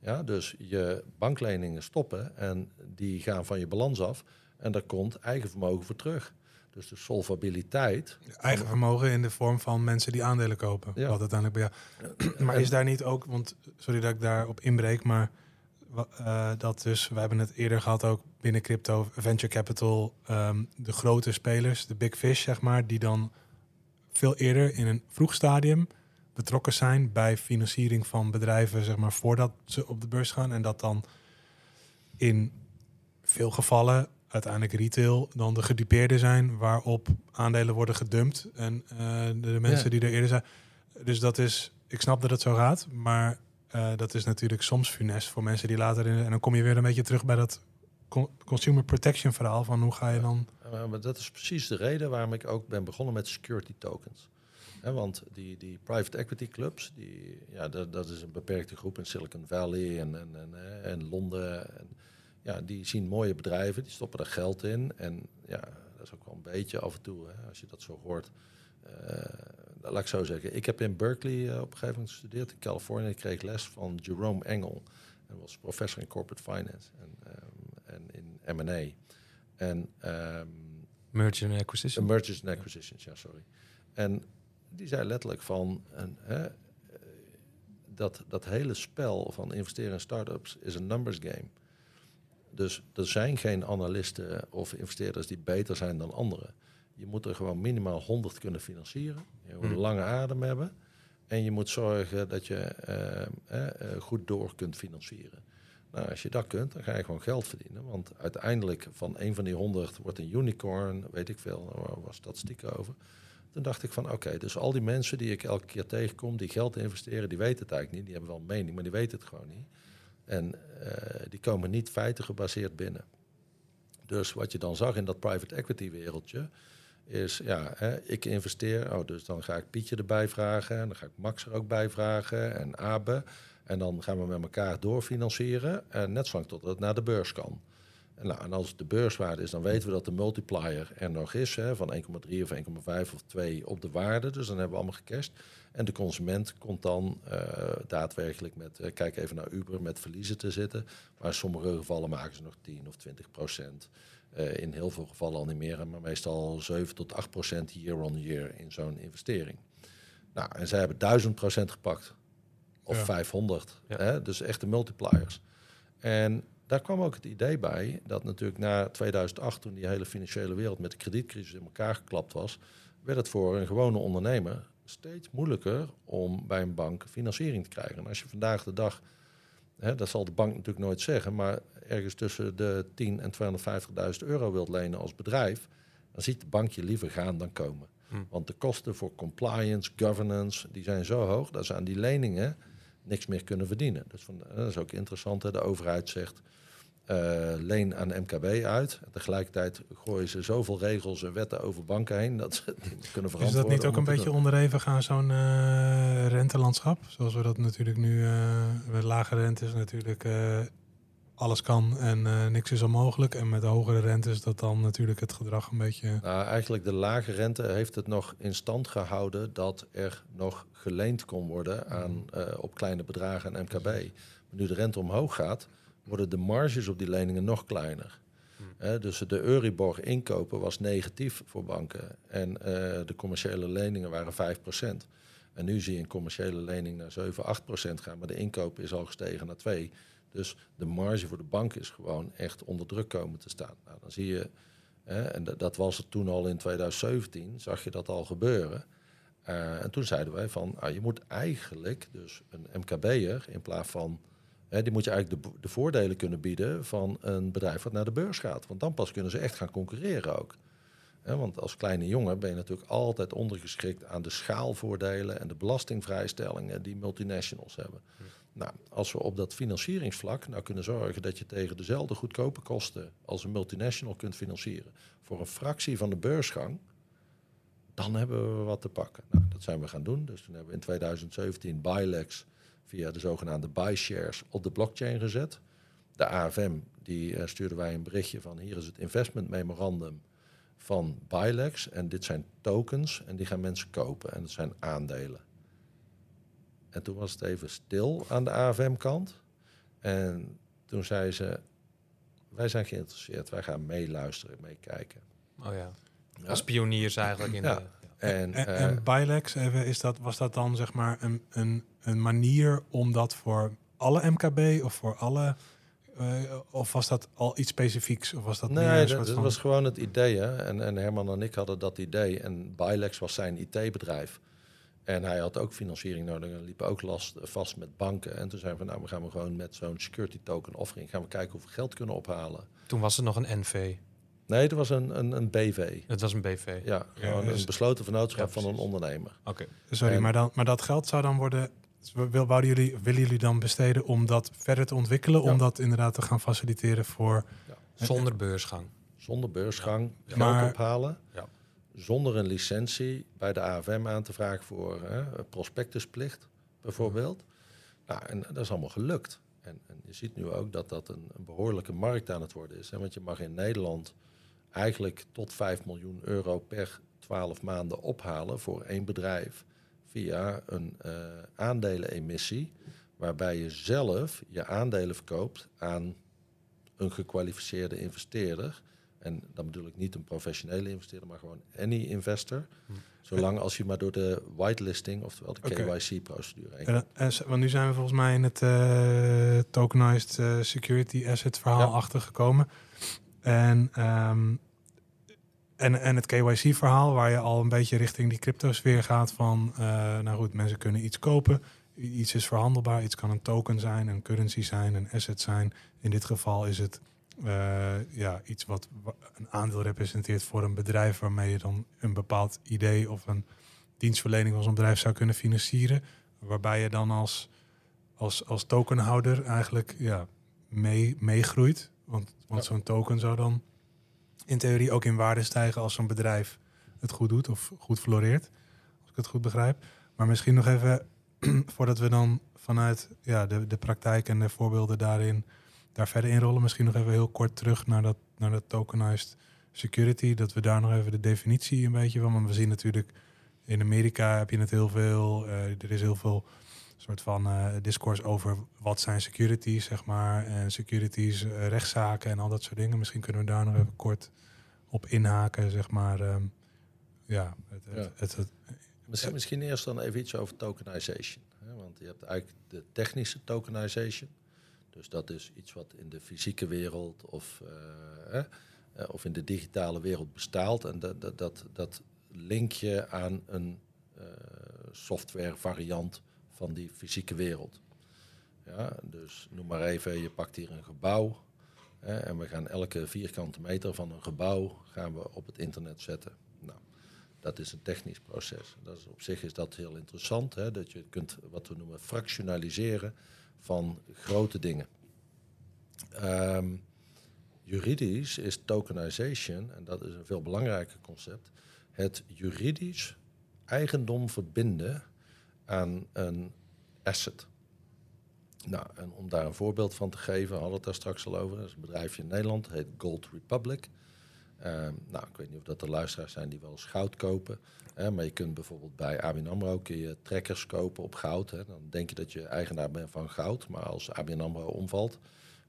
Ja, dus je bankleningen stoppen en die gaan van je balans af en daar komt eigen vermogen voor terug. Dus de solvabiliteit. Eigen vermogen in de vorm van mensen die aandelen kopen. Ja. Wat uiteindelijk bij jou. [clears throat] Maar is daar niet ook, want sorry dat ik daarop inbreek, maar uh, dat dus, we hebben het eerder gehad ook binnen crypto, venture capital, um, de grote spelers, de big fish zeg maar, die dan veel eerder in een vroeg stadium betrokken zijn bij financiering van bedrijven, zeg maar, voordat ze op de beurs gaan. En dat dan in veel gevallen uiteindelijk retail dan de gedupeerden zijn waarop aandelen worden gedumpt. En uh, de, mensen die er eerder zijn. Dus dat is, ik snap dat het zo gaat, maar uh, dat is natuurlijk soms funest voor mensen die later in. En dan kom je weer een beetje terug bij dat consumer protection verhaal van hoe ga je dan. Ja, maar dat is precies de reden waarom ik ook ben begonnen met security tokens. He, want die, die private equity clubs, die, ja, dat, dat is een beperkte groep in Silicon Valley en, en, en, en Londen. En, ja, die zien mooie bedrijven, die stoppen er geld in. En ja, dat is ook wel een beetje af en toe, hè, als je dat zo hoort. Uh, laat ik zo zeggen. Ik heb in Berkeley uh, op een gegeven moment gestudeerd in Californië. Ik kreeg les van Jerome Engel. Hij was professor in corporate finance en, um, en in M&A. En um, mergers and acquisitions. mergers and acquisitions, ja, sorry. En die zei letterlijk van een, hè, dat, dat hele spel van investeren in startups is een numbers game. Dus er zijn geen analisten of investeerders die beter zijn dan anderen. Je moet er gewoon minimaal 100 kunnen financieren. Je moet een hmm. lange adem hebben. En je moet zorgen dat je eh, eh, eh, goed door kunt financieren. Nou, als je dat kunt, dan ga je gewoon geld verdienen. Want uiteindelijk van een van die 100 wordt een unicorn, weet ik veel, daar was statistieken over. Toen dacht ik van oké, dus al die mensen die ik elke keer tegenkom, die geld investeren, die weten het eigenlijk niet. Die hebben wel een mening, maar die weten het gewoon niet. En die komen niet feiten gebaseerd binnen. Dus wat je dan zag in dat private equity wereldje, is, ja, hè, ik investeer, oh, dus dan ga ik Pietje erbij vragen, en dan ga ik Max er ook bij vragen en Abe. En dan gaan we met elkaar doorfinancieren, en net zolang tot het naar de beurs kan. En, nou, als het de beurswaarde is, dan weten we dat de multiplier er nog is, hè, van 1,3 of 1,5 of 2 op de waarde. Dus dan hebben we allemaal gecashed. En de consument komt dan uh, daadwerkelijk met, uh, kijk even naar Uber, met verliezen te zitten. Maar in sommige gevallen maken ze nog 10 of 20 procent. Uh, in heel veel gevallen al niet meer, maar meestal 7 tot 8 procent year on year in zo'n investering. Nou, en zij hebben 1000 procent gepakt. Of ja. 500. Ja. Hè? Dus echte multipliers. En daar kwam ook het idee bij dat natuurlijk na 2008, toen die hele financiële wereld met de kredietcrisis in elkaar geklapt was, werd het voor een gewone ondernemer steeds moeilijker om bij een bank financiering te krijgen. En als je vandaag de dag, hè, dat zal de bank natuurlijk nooit zeggen, maar ergens tussen de 10 en 250.000 euro wilt lenen als bedrijf, dan ziet de bank je liever gaan dan komen. Hm. Want de kosten voor compliance, governance, die zijn zo hoog dat ze aan die leningen niks meer kunnen verdienen. Dus van, dat is ook interessant. Hè? De overheid zegt, uh, leen aan MKB uit. En tegelijkertijd gooien ze zoveel regels en wetten over banken heen dat ze het [laughs] niet kunnen verantwoorden. Is dat niet ook een beetje onderhevig aan zo'n uh, rentelandschap? Zoals we dat natuurlijk nu uh, met lage rentes natuurlijk alles kan en niks is onmogelijk. En met hogere rente is dat dan natuurlijk het gedrag een beetje... Nou, eigenlijk de lage rente heeft het nog in stand gehouden dat er nog geleend kon worden aan, op kleine bedragen aan MKB. Maar nu de rente omhoog gaat, worden de marges op die leningen nog kleiner. Hmm. dus de Euribor inkopen was negatief voor banken en uh, de commerciële leningen waren 5%. En nu zie je een commerciële lening naar 7, 8% gaan, maar de inkoop is al gestegen naar 2. Dus de marge voor de bank is gewoon echt onder druk komen te staan. Nou, dan zie je, en dat was het toen al in 2017, zag je dat al gebeuren. Uh, en toen zeiden wij van, ah, je moet eigenlijk dus een MKB'er in plaats van die moet je eigenlijk de, de, voordelen kunnen bieden van een bedrijf wat naar de beurs gaat. Want dan pas kunnen ze echt gaan concurreren ook. want als kleine jongen ben je natuurlijk altijd ondergeschikt aan de schaalvoordelen en de belastingvrijstellingen die multinationals hebben. Nou, als we op dat financieringsvlak nou kunnen zorgen dat je tegen dezelfde goedkope kosten als een multinational kunt financieren voor een fractie van de beursgang, dan hebben we wat te pakken. Nou, dat zijn we gaan doen. Dus toen hebben we in 2017 Bilex via de zogenaamde buy shares op de blockchain gezet. de AFM, die uh, stuurden wij een berichtje van hier is het investment memorandum van Bilex. En dit zijn tokens en die gaan mensen kopen. En dat zijn aandelen. En toen was het even stil aan de AFM-kant. En toen zei ze, wij zijn geïnteresseerd, wij gaan meeluisteren, meekijken. Oh ja. Als pioniers eigenlijk in ja. de... En, en, en uh, Bilex, even, is dat, was dat dan zeg maar een, een, een manier om dat voor alle MKB of voor alle... Uh, of was dat al iets specifieks? Of was dat nee, dat, dat was gewoon het idee. Hè? En, en Herman en ik hadden dat idee. En Bilex was zijn IT-bedrijf. En hij had ook financiering nodig en liep ook last, vast met banken. En toen zeiden we, nou, we gaan we gewoon met zo'n security token offering gaan we kijken of we geld kunnen ophalen. Toen was er nog een NV. Nee, het was een, een, een BV. Het was een BV. Ja, gewoon ja, dus, een besloten vennootschap ja, van een ondernemer. Oké. Okay. Sorry, en, maar, dan, maar dat geld zou dan worden... Wil, wouden jullie, willen jullie dan besteden om dat verder te ontwikkelen? Ja. Om dat inderdaad te gaan faciliteren voor... Zonder beursgang. Zonder beursgang, geld maar, ophalen. Ja zonder een licentie bij de AFM aan te vragen voor hè, prospectusplicht bijvoorbeeld. Nou, en dat is allemaal gelukt. En, en je ziet nu ook dat dat een, een, behoorlijke markt aan het worden is. Hè, want je mag in Nederland eigenlijk tot 5 miljoen euro per 12 maanden ophalen voor één bedrijf via een uh, aandelenemissie, waarbij je zelf je aandelen verkoopt aan een gekwalificeerde investeerder. En dan bedoel ik niet een professionele investeerder, maar gewoon any investor. Hm. Zolang als je maar door de whitelisting, oftewel de KYC-procedure heen en, en, Want nu zijn we volgens mij in het uh, tokenized uh, security asset verhaal ja. achtergekomen. En, um, en, en het KYC-verhaal, waar je al een beetje richting die cryptosfeer gaat van, uh, nou goed, mensen kunnen iets kopen. Iets is verhandelbaar, iets kan een token zijn, een currency zijn, een asset zijn. In dit geval is het uh, ja, iets wat een aandeel representeert voor een bedrijf waarmee je dan een bepaald idee of een dienstverlening van zo'n bedrijf zou kunnen financieren. Waarbij je dan als, als, als tokenhouder eigenlijk ja, mee, meegroeit. Want, want zo'n token zou dan in theorie ook in waarde stijgen als zo'n bedrijf het goed doet of goed floreert. Als ik het goed begrijp. Maar misschien nog even, [clears throat] voordat we dan vanuit ja, de, de praktijk en de voorbeelden daarin daar verder in rollen. Misschien nog even heel kort terug naar dat, naar dat tokenized security. Dat we daar nog even de definitie een beetje van. Maar we zien natuurlijk in Amerika heb je het heel veel. Uh, er is heel veel soort van uh, discours over wat zijn securities, zeg maar. En securities, uh, rechtszaken en al dat soort dingen. Misschien kunnen we daar nog even kort op inhaken, zeg maar. Um, ja, het, het, ja. Het, misschien, misschien eerst dan even iets over tokenization. Hè? Want je hebt eigenlijk de technische tokenization. Dus dat is iets wat in de fysieke wereld of, uh, uh, of in de digitale wereld bestaat. En dat, dat, dat, dat link je aan een uh, software variant van die fysieke wereld. Ja, dus noem maar even, je pakt hier een gebouw. Hè, en we gaan elke vierkante meter van een gebouw gaan we op het internet zetten. Nou, dat is een technisch proces. Dat op zich is dat heel interessant, hè, dat je kunt wat we noemen fractionaliseren van grote dingen. Um, juridisch is tokenization, en dat is een veel belangrijker concept, het juridisch eigendom verbinden aan een asset. Nou, om daar een voorbeeld van te geven, hadden we het daar straks al over. Dat is een bedrijfje in Nederland, heet Gold Republic. Um, nou, ik weet niet of dat er luisteraars zijn die wel eens goud kopen. Hè, maar je kunt bijvoorbeeld bij ABN AMRO kun je trekkers kopen op goud. Hè. Dan denk je dat je eigenaar bent van goud. Maar als ABN AMRO omvalt,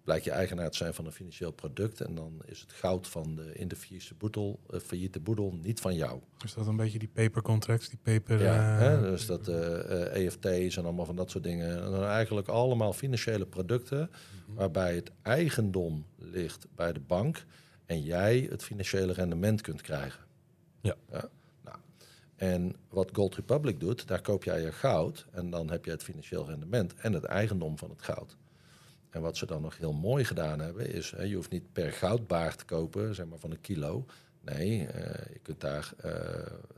blijkt je eigenaar te zijn van een financieel product. En dan is het goud van de in de failliete boedel, uh, failliete boedel niet van jou. Is dat een beetje die paper contracts, die paper... Ja, uh, hè, dus dat uh, uh, EFT's en allemaal van dat soort dingen. En dan eigenlijk allemaal financiële producten... Mm -hmm. waarbij het eigendom ligt bij de bank... en jij het financiële rendement kunt krijgen. Ja. ja? Nou, en wat Gold Republic doet, daar koop jij je goud... en dan heb je het financieel rendement en het eigendom van het goud. En wat ze dan nog heel mooi gedaan hebben, is je hoeft niet per goudbaar te kopen, zeg maar van een kilo. Nee, uh, je kunt daar uh,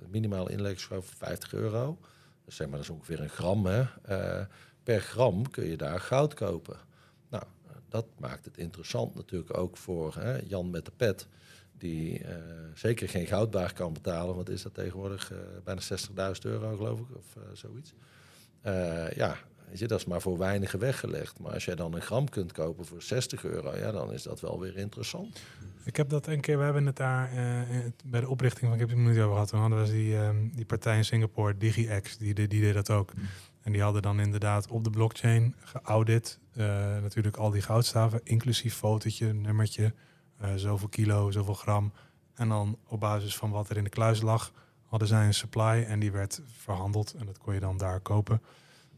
minimaal inleggen van 50 euro. Dus zeg maar, dat is ongeveer een gram. Hè. Uh, per gram kun je daar goud kopen. Nou, dat maakt het interessant natuurlijk ook voor hè, Jan met de pet. Die zeker geen goudbaar kan betalen. Want is dat tegenwoordig bijna 60.000 euro geloof ik, of zoiets. ja, Weet je, dat is maar voor weinigen weggelegd. Maar als jij dan een gram kunt kopen voor 60 euro, ja, dan is dat wel weer interessant. Ik heb dat een keer, we hebben het daar eh, bij de oprichting van, ik heb het niet over gehad, toen hadden die, ehm, die partij in Singapore, DigiX, die, die, die deed dat ook. En die hadden dan inderdaad op de blockchain geaudit, eh, natuurlijk al die goudstaven, inclusief fotootje, nummertje, eh, zoveel kilo, zoveel gram. En dan op basis van wat er in de kluis lag, hadden zij een supply en die werd verhandeld en dat kon je dan daar kopen.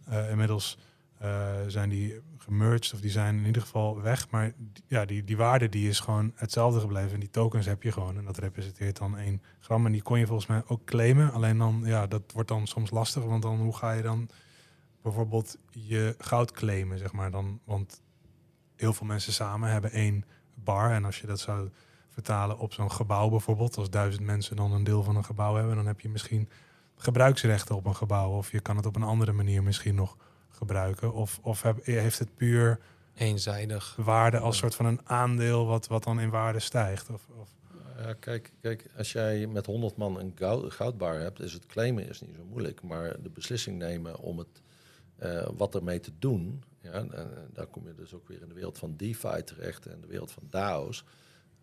Eh, inmiddels eh, zijn die gemerged of die zijn in ieder geval weg. Maar ja, die, die waarde die is gewoon hetzelfde gebleven. En die tokens heb je gewoon. En dat representeert dan 1 gram. En die kon je volgens mij ook claimen. Alleen dan, ja, dat wordt dan soms lastig. Want dan hoe ga je dan bijvoorbeeld je goud claimen, zeg maar. Dan, want heel veel mensen samen hebben één bar. En als je dat zou vertalen op zo'n gebouw bijvoorbeeld. Als duizend mensen dan een deel van een gebouw hebben. Dan heb je misschien gebruiksrechten op een gebouw. Of je kan het op een andere manier misschien nog gebruiken. Of, of heb- heeft het puur Eenzijdig. waarde als soort van een aandeel wat, wat dan in waarde stijgt? Of, of, Ja, kijk, kijk, als jij met 100 man een goud, goudbar hebt, is het claimen is niet zo moeilijk. Maar de beslissing nemen om het, eh, wat ermee te doen, ja, en, en daar kom je dus ook weer in de wereld van DeFi terecht en de wereld van DAO's.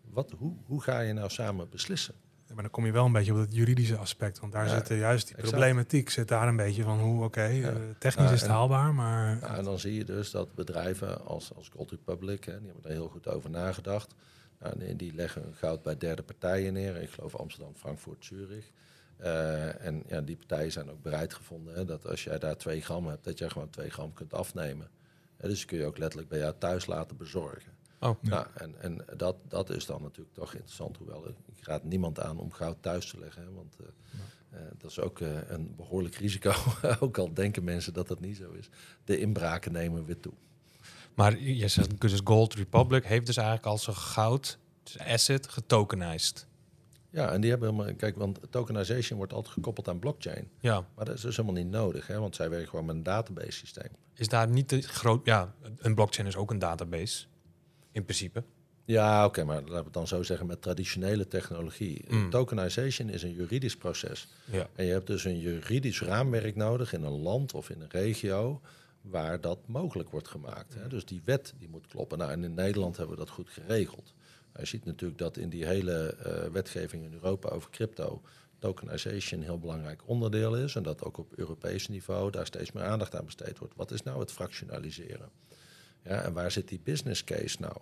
Wat, hoe, hoe ga je nou samen beslissen? Maar dan kom je wel een beetje op het juridische aspect. Want daar Ja, zit er juist die exact. problematiek zit daar een beetje van hoe, oké, Ja. eh, technisch is het en- haalbaar, maar Nou, en dan zie je dus dat bedrijven als, als Gold Republic, hè, die hebben er heel goed over nagedacht. Nou, die, die leggen hun goud bij derde partijen neer. Ik geloof Amsterdam, Frankfurt, Zurich. Eh, en ja, die partijen zijn ook bereid gevonden hè, dat als jij daar twee gram hebt, dat jij gewoon twee gram kunt afnemen. Hè, dus kun je ook letterlijk bij jou thuis laten bezorgen. Oh, Ja. Nou, en en dat, dat is dan natuurlijk toch interessant. Hoewel ik raad niemand aan om goud thuis te leggen. Hè, want eh, eh, dat is ook eh, een behoorlijk risico. [laughs] ook al denken mensen dat dat niet zo is. De inbraken nemen weer toe. Maar je zegt dus Gold Republic heeft dus eigenlijk al zijn goud, dus asset, getokenized. Ja, en die hebben helemaal... Kijk, want tokenization wordt altijd gekoppeld aan blockchain. Ja, Maar dat is dus helemaal niet nodig. Hè, want zij werken gewoon met een database systeem. is daar niet te groot... Ja, een blockchain is ook een database, in principe. Ja, oké, maar laten we het dan zo zeggen met traditionele technologie. Mm. Tokenization is een juridisch proces. Ja. En je hebt dus een juridisch raamwerk nodig in een land of in een regio waar dat mogelijk wordt gemaakt. Hè. Dus die wet die moet kloppen. Nou, en in Nederland hebben we dat goed geregeld. Nou, je ziet natuurlijk dat in die hele eh, wetgeving in Europa over crypto tokenization een heel belangrijk onderdeel is. En dat ook op Europees niveau daar steeds meer aandacht aan besteed wordt. Wat is nou het fractionaliseren? Ja, en waar zit die business case nou?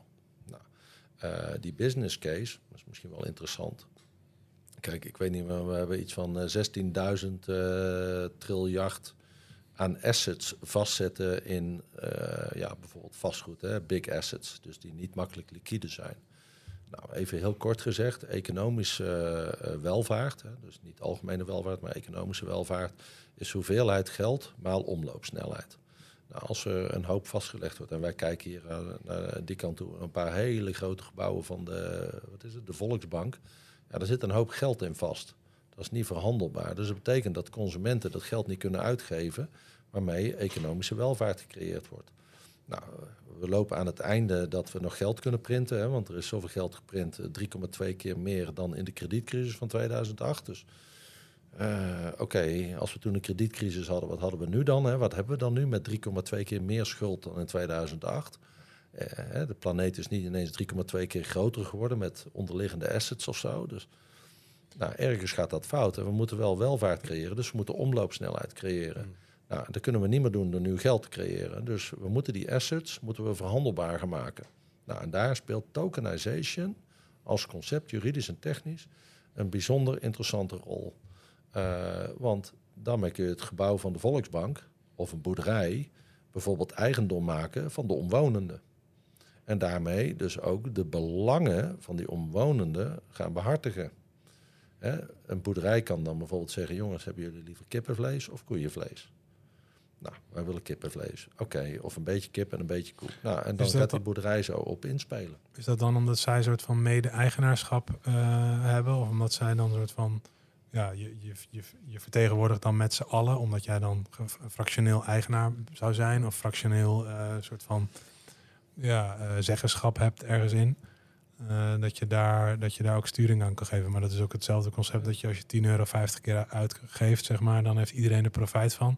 nou eh, die business case, is misschien wel interessant. Kijk, ik weet niet, maar we hebben iets van eh, 16.000 eh, triljard aan assets vastzetten in eh, ja, bijvoorbeeld vastgoed, hè, big assets, dus die niet makkelijk liquide zijn. Nou, even heel kort gezegd, economische eh, eh, welvaart, hè, dus niet algemene welvaart, maar economische welvaart, is hoeveelheid geld maal omloopsnelheid. Als er een hoop vastgelegd wordt, en wij kijken hier eh, naar die kant toe, een paar hele grote gebouwen van de, wat is het, de Volksbank, ja, daar zit een hoop geld in vast. Dat is niet verhandelbaar. Dus dat betekent dat consumenten dat geld niet kunnen uitgeven, waarmee economische welvaart gecreëerd wordt. Nou, we lopen aan het einde dat we nog geld kunnen printen, hè, want er is zoveel geld geprint, eh, 3,2 keer meer dan in de kredietcrisis van 2008. Dus eh, oké, als we toen een kredietcrisis hadden, wat hadden we nu dan? Hè? Wat hebben we dan nu met 3,2 keer meer schuld dan in 2008? Eh, de planeet is niet ineens 3,2 keer groter geworden met onderliggende assets of zo. Dus nou, ergens gaat dat fout. En we moeten wel welvaart creëren, dus we moeten omloopsnelheid creëren. Mm. Nou, dat kunnen we niet meer doen door nu geld te creëren. Dus we moeten die assets moeten we verhandelbaar gaan maken. Nou, en daar speelt tokenization als concept, juridisch en technisch, een bijzonder interessante rol. Eh, want daarmee kun je het gebouw van de Volksbank of een boerderij bijvoorbeeld eigendom maken van de omwonenden. En daarmee dus ook de belangen van die omwonenden gaan behartigen. Hè, een boerderij kan dan bijvoorbeeld zeggen: jongens, hebben jullie liever kippenvlees of koeienvlees? Nou, wij willen kippenvlees. Oké, of een beetje kip en een beetje koe. Nou, en dan gaat die dan- boerderij zo op inspelen. is dat dan omdat zij een soort van mede-eigenaarschap eh, hebben? Of omdat zij dan een soort van, ja, je, je, je, je vertegenwoordigt dan met z'n allen, omdat jij dan fractioneel eigenaar zou zijn of fractioneel eh, soort van, ja, eh, zeggenschap hebt ergens in. Eh, dat, je daar, dat je daar ook sturing aan kan geven. Maar dat is ook hetzelfde concept dat je als je 10 euro 50 keer uitgeeft, zeg maar, dan heeft iedereen er profijt van.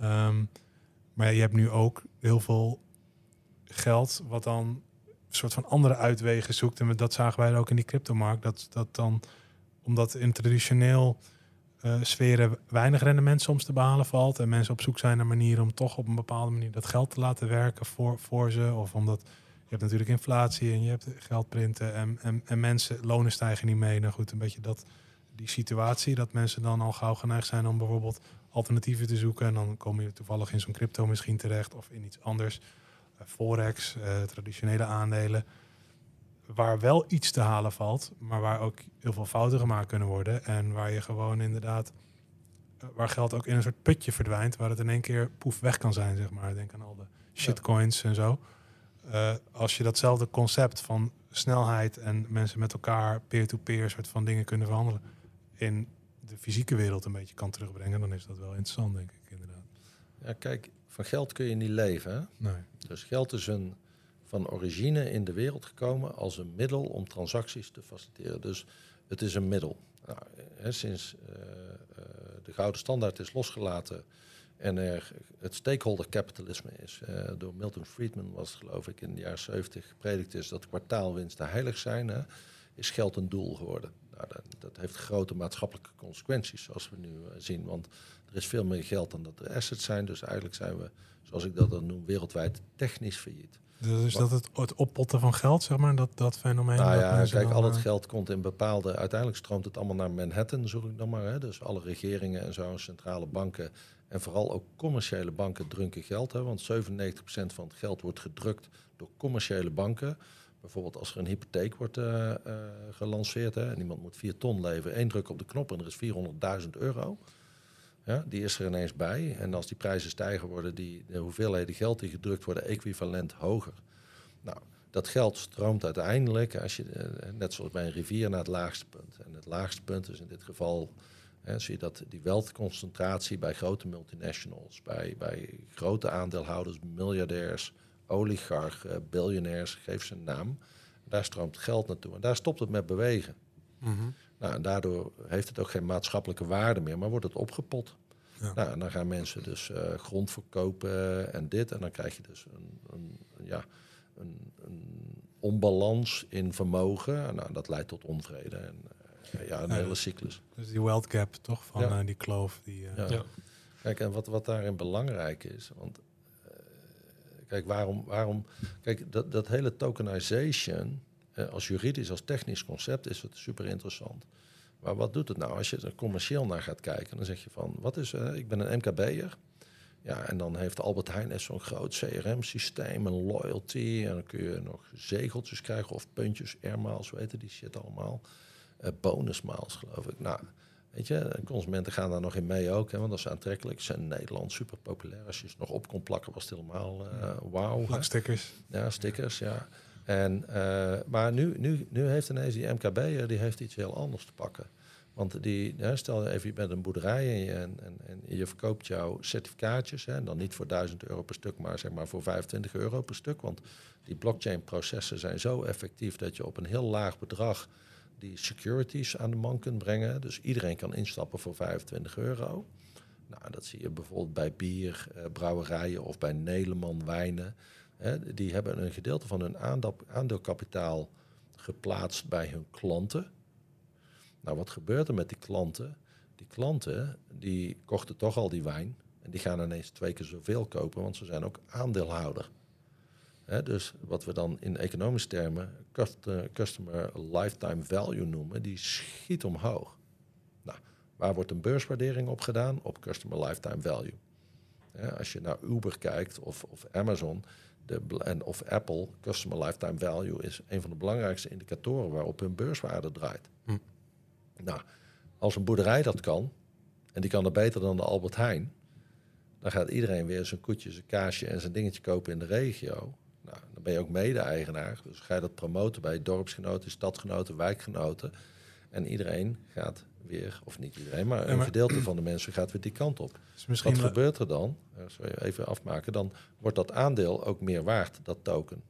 Ehm, Maar je hebt nu ook heel veel geld wat dan een soort van andere uitwegen zoekt. En dat zagen wij ook in die cryptomarkt. Dat, dat dan, omdat in traditioneel uh, sferen weinig rendement soms te behalen valt. En mensen op zoek zijn naar manieren om toch op een bepaalde manier dat geld te laten werken voor, voor ze. Of omdat je hebt natuurlijk inflatie en je hebt geldprinten en, en, en mensen, lonen stijgen niet mee. Nou goed, een beetje dat, die situatie dat mensen dan al gauw geneigd zijn om bijvoorbeeld alternatieven te zoeken. En dan kom je toevallig in zo'n crypto misschien terecht of in iets anders. Uh, Forex, uh, traditionele aandelen. Waar wel iets te halen valt, maar waar ook heel veel fouten gemaakt kunnen worden. En waar je gewoon inderdaad, uh, waar geld ook in een soort putje verdwijnt, waar het in één keer poef weg kan zijn, zeg maar. Denk aan al de shitcoins ja. en zo. als je datzelfde concept van snelheid en mensen met elkaar peer-to-peer -peer soort van dingen kunnen verhandelen in de fysieke wereld een beetje kan terugbrengen, dan is dat wel interessant, denk ik inderdaad. Ja, kijk, van geld kun je niet leven. Hè? Nee. Dus geld is een, van origine in de wereld gekomen als een middel om transacties te faciliteren. Dus het is een middel. Nou, hè, sinds uh, uh, de gouden standaard is losgelaten en er het stakeholder capitalisme is. Uh, door Milton Friedman was geloof ik in de jaren 70 gepredikt is dat kwartaalwinsten heilig zijn. Hè, is geld een doel geworden. Nou, dat, heeft grote maatschappelijke consequenties, zoals we nu zien. Want er is veel meer geld dan dat er assets zijn. Dus eigenlijk zijn we, zoals ik dat dan noem, wereldwijd technisch failliet. Dus dat het, het oppotten van geld, zeg maar, dat, dat fenomeen? Nou dat ja, kijk, al het geld komt in bepaalde... Uiteindelijk stroomt het allemaal naar Manhattan, zoek ik dan maar. Hè. Dus alle regeringen en zo, centrale banken... en vooral ook commerciële banken drunken geld. Hè, want 97% van het geld wordt gedrukt door commerciële banken... Bijvoorbeeld als er een hypotheek wordt uh, uh, gelanceerd hè, en iemand moet 4 ton leveren, één druk op de knop en er is 400.000 euro. Ja, die is er ineens bij. En als die prijzen stijgen, worden die, de hoeveelheden geld die gedrukt worden equivalent hoger. Nou, dat geld stroomt uiteindelijk, als je, uh, net zoals bij een rivier, naar het laagste punt. En het laagste punt is in dit geval, hè, zie je dat die wealthconcentratie bij grote multinationals, bij, bij grote aandeelhouders, miljardairs, oligarchen, biljonairs, geef ze een naam. Daar stroomt geld naartoe en daar stopt het met bewegen. Mm. Nou, en daardoor heeft het ook geen maatschappelijke waarde meer, maar wordt het opgepot. Ja. Nou, en dan gaan mensen dus uh, grond verkopen en dit. En dan krijg je dus een, een ja, een, een, onbalans in vermogen. Nou, dat leidt tot onvrede en uh, ja, een ja, hele cyclus. Dus die wealth gap, toch? Van ja. uh, die kloof. Die, ja. Kijk, en wat, wat daarin belangrijk is, want Kijk, waarom, waarom kijk dat, dat hele tokenization, eh, als juridisch, als technisch concept, is het super interessant. Maar wat doet het nou als je er commercieel naar gaat kijken? Dan zeg je van, wat is, uh, ik ben een MKB'er. Ja, en dan heeft Albert Heijn zo'n groot CRM-systeem en loyalty. En dan kun je nog zegeltjes krijgen of puntjes, airmiles, weten die shit allemaal. Uh, bonusmiles, geloof ik. Nou, Weet je, consumenten gaan daar nog in mee ook, hè, want dat is aantrekkelijk. Ze zijn in Nederland super populair. Als je ze nog op kon plakken, was het helemaal uh, wauw. stickers. Ja, stickers, ja. En, uh, maar nu, nu, nu heeft ineens die MKB, die heeft iets heel anders te pakken. Want die, ja, stel even, je bent een boerderij en je, en, en, je verkoopt jouw certificaatjes. Hè, en dan niet voor 1000 euro per stuk, maar zeg maar voor 25 euro per stuk. Want die blockchain-processen zijn zo effectief dat je op een heel laag bedrag die securities aan de man kunt brengen. Dus iedereen kan instappen voor 25 euro. Nou, dat zie je bijvoorbeeld bij bier, uh, brouwerijen of bij Nederland wijnen. Hè, die hebben een gedeelte van hun aandeel, aandeelkapitaal geplaatst bij hun klanten. Nou, wat gebeurt er met die klanten? Die klanten die kochten toch al die wijn. En die gaan ineens twee keer zoveel kopen, want ze zijn ook aandeelhouder. Dus wat we dan in economische termen customer lifetime value noemen, die schiet omhoog. Nou, waar wordt een beurswaardering op gedaan? Op customer lifetime value. Als je naar Uber kijkt of, of Amazon de, en, of Apple, customer lifetime value is een van de belangrijkste indicatoren waarop hun beurswaarde draait. Hm. Nou, als een boerderij dat kan, en die kan er beter dan de Albert Heijn, dan gaat iedereen weer zijn koetje, zijn kaasje en zijn dingetje kopen in de regio. Nou, dan ben je ook mede-eigenaar. Dus ga je dat promoten bij dorpsgenoten, stadgenoten, wijkgenoten. En iedereen gaat weer, of niet iedereen, maar een ja, maar, gedeelte van de mensen gaat weer die kant op. Dus Wat gebeurt er dan? Sorry, even afmaken. Dan wordt dat aandeel ook meer waard, dat token.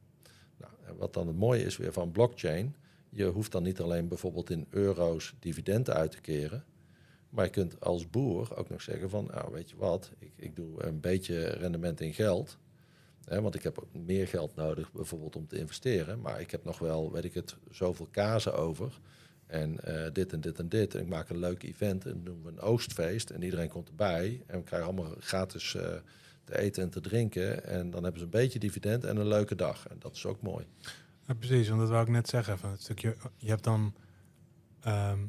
Nou, wat dan het mooie is weer van blockchain, je hoeft dan niet alleen bijvoorbeeld in euro's dividenden uit te keren. Maar je kunt als boer ook nog zeggen van, nou weet je wat, ik, ik doe een beetje rendement in geld. Hè, want ik heb ook meer geld nodig bijvoorbeeld om te investeren. Maar ik heb nog wel, weet ik het, zoveel kazen over. En eh, dit en dit en dit. En ik maak een leuk event en doen we een oostfeest. En iedereen komt erbij. En we krijgen allemaal gratis eh, te eten en te drinken. En dan hebben ze een beetje dividend en een leuke dag. En dat is ook mooi. Ja, precies, want dat wou ik net zeggen. Van het stukje, je hebt dan. ehm,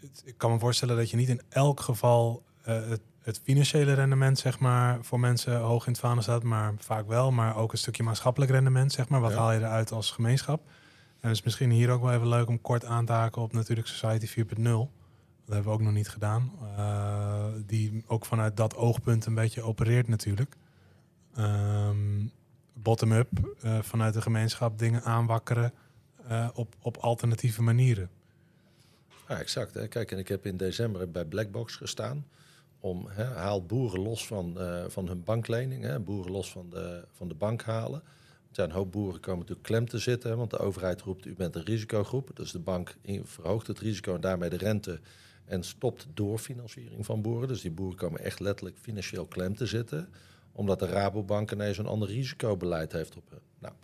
het- ik kan me voorstellen dat je niet in elk geval eh, het, het financiële rendement, zeg maar, voor mensen hoog in het vaandel staat, maar vaak wel, maar ook een stukje maatschappelijk rendement, zeg maar. Wat Ja. haal je eruit als gemeenschap? En is misschien hier ook wel even leuk om kort aan te haken op natuurlijk Society 4.0. Dat hebben we ook nog niet gedaan. Eh, die ook vanuit dat oogpunt een beetje opereert natuurlijk. Ehm, Bottom-up, eh, vanuit de gemeenschap dingen aanwakkeren eh, op, op alternatieve manieren. Ja, exact. Hè. Kijk, en ik heb in december bij Blackbox gestaan. Om, hè, haal boeren los van, van hun banklening. Hè, boeren los van de, van de bank halen. Ja, een hoop boeren komen natuurlijk klem te zitten. Want de overheid roept, u bent een risicogroep. Dus de bank verhoogt het risico en daarmee de rente. En stopt doorfinanciering van boeren. Dus die boeren komen echt letterlijk financieel klem te zitten. Omdat de Rabobank ineens een ander risicobeleid heeft op hun. Nou,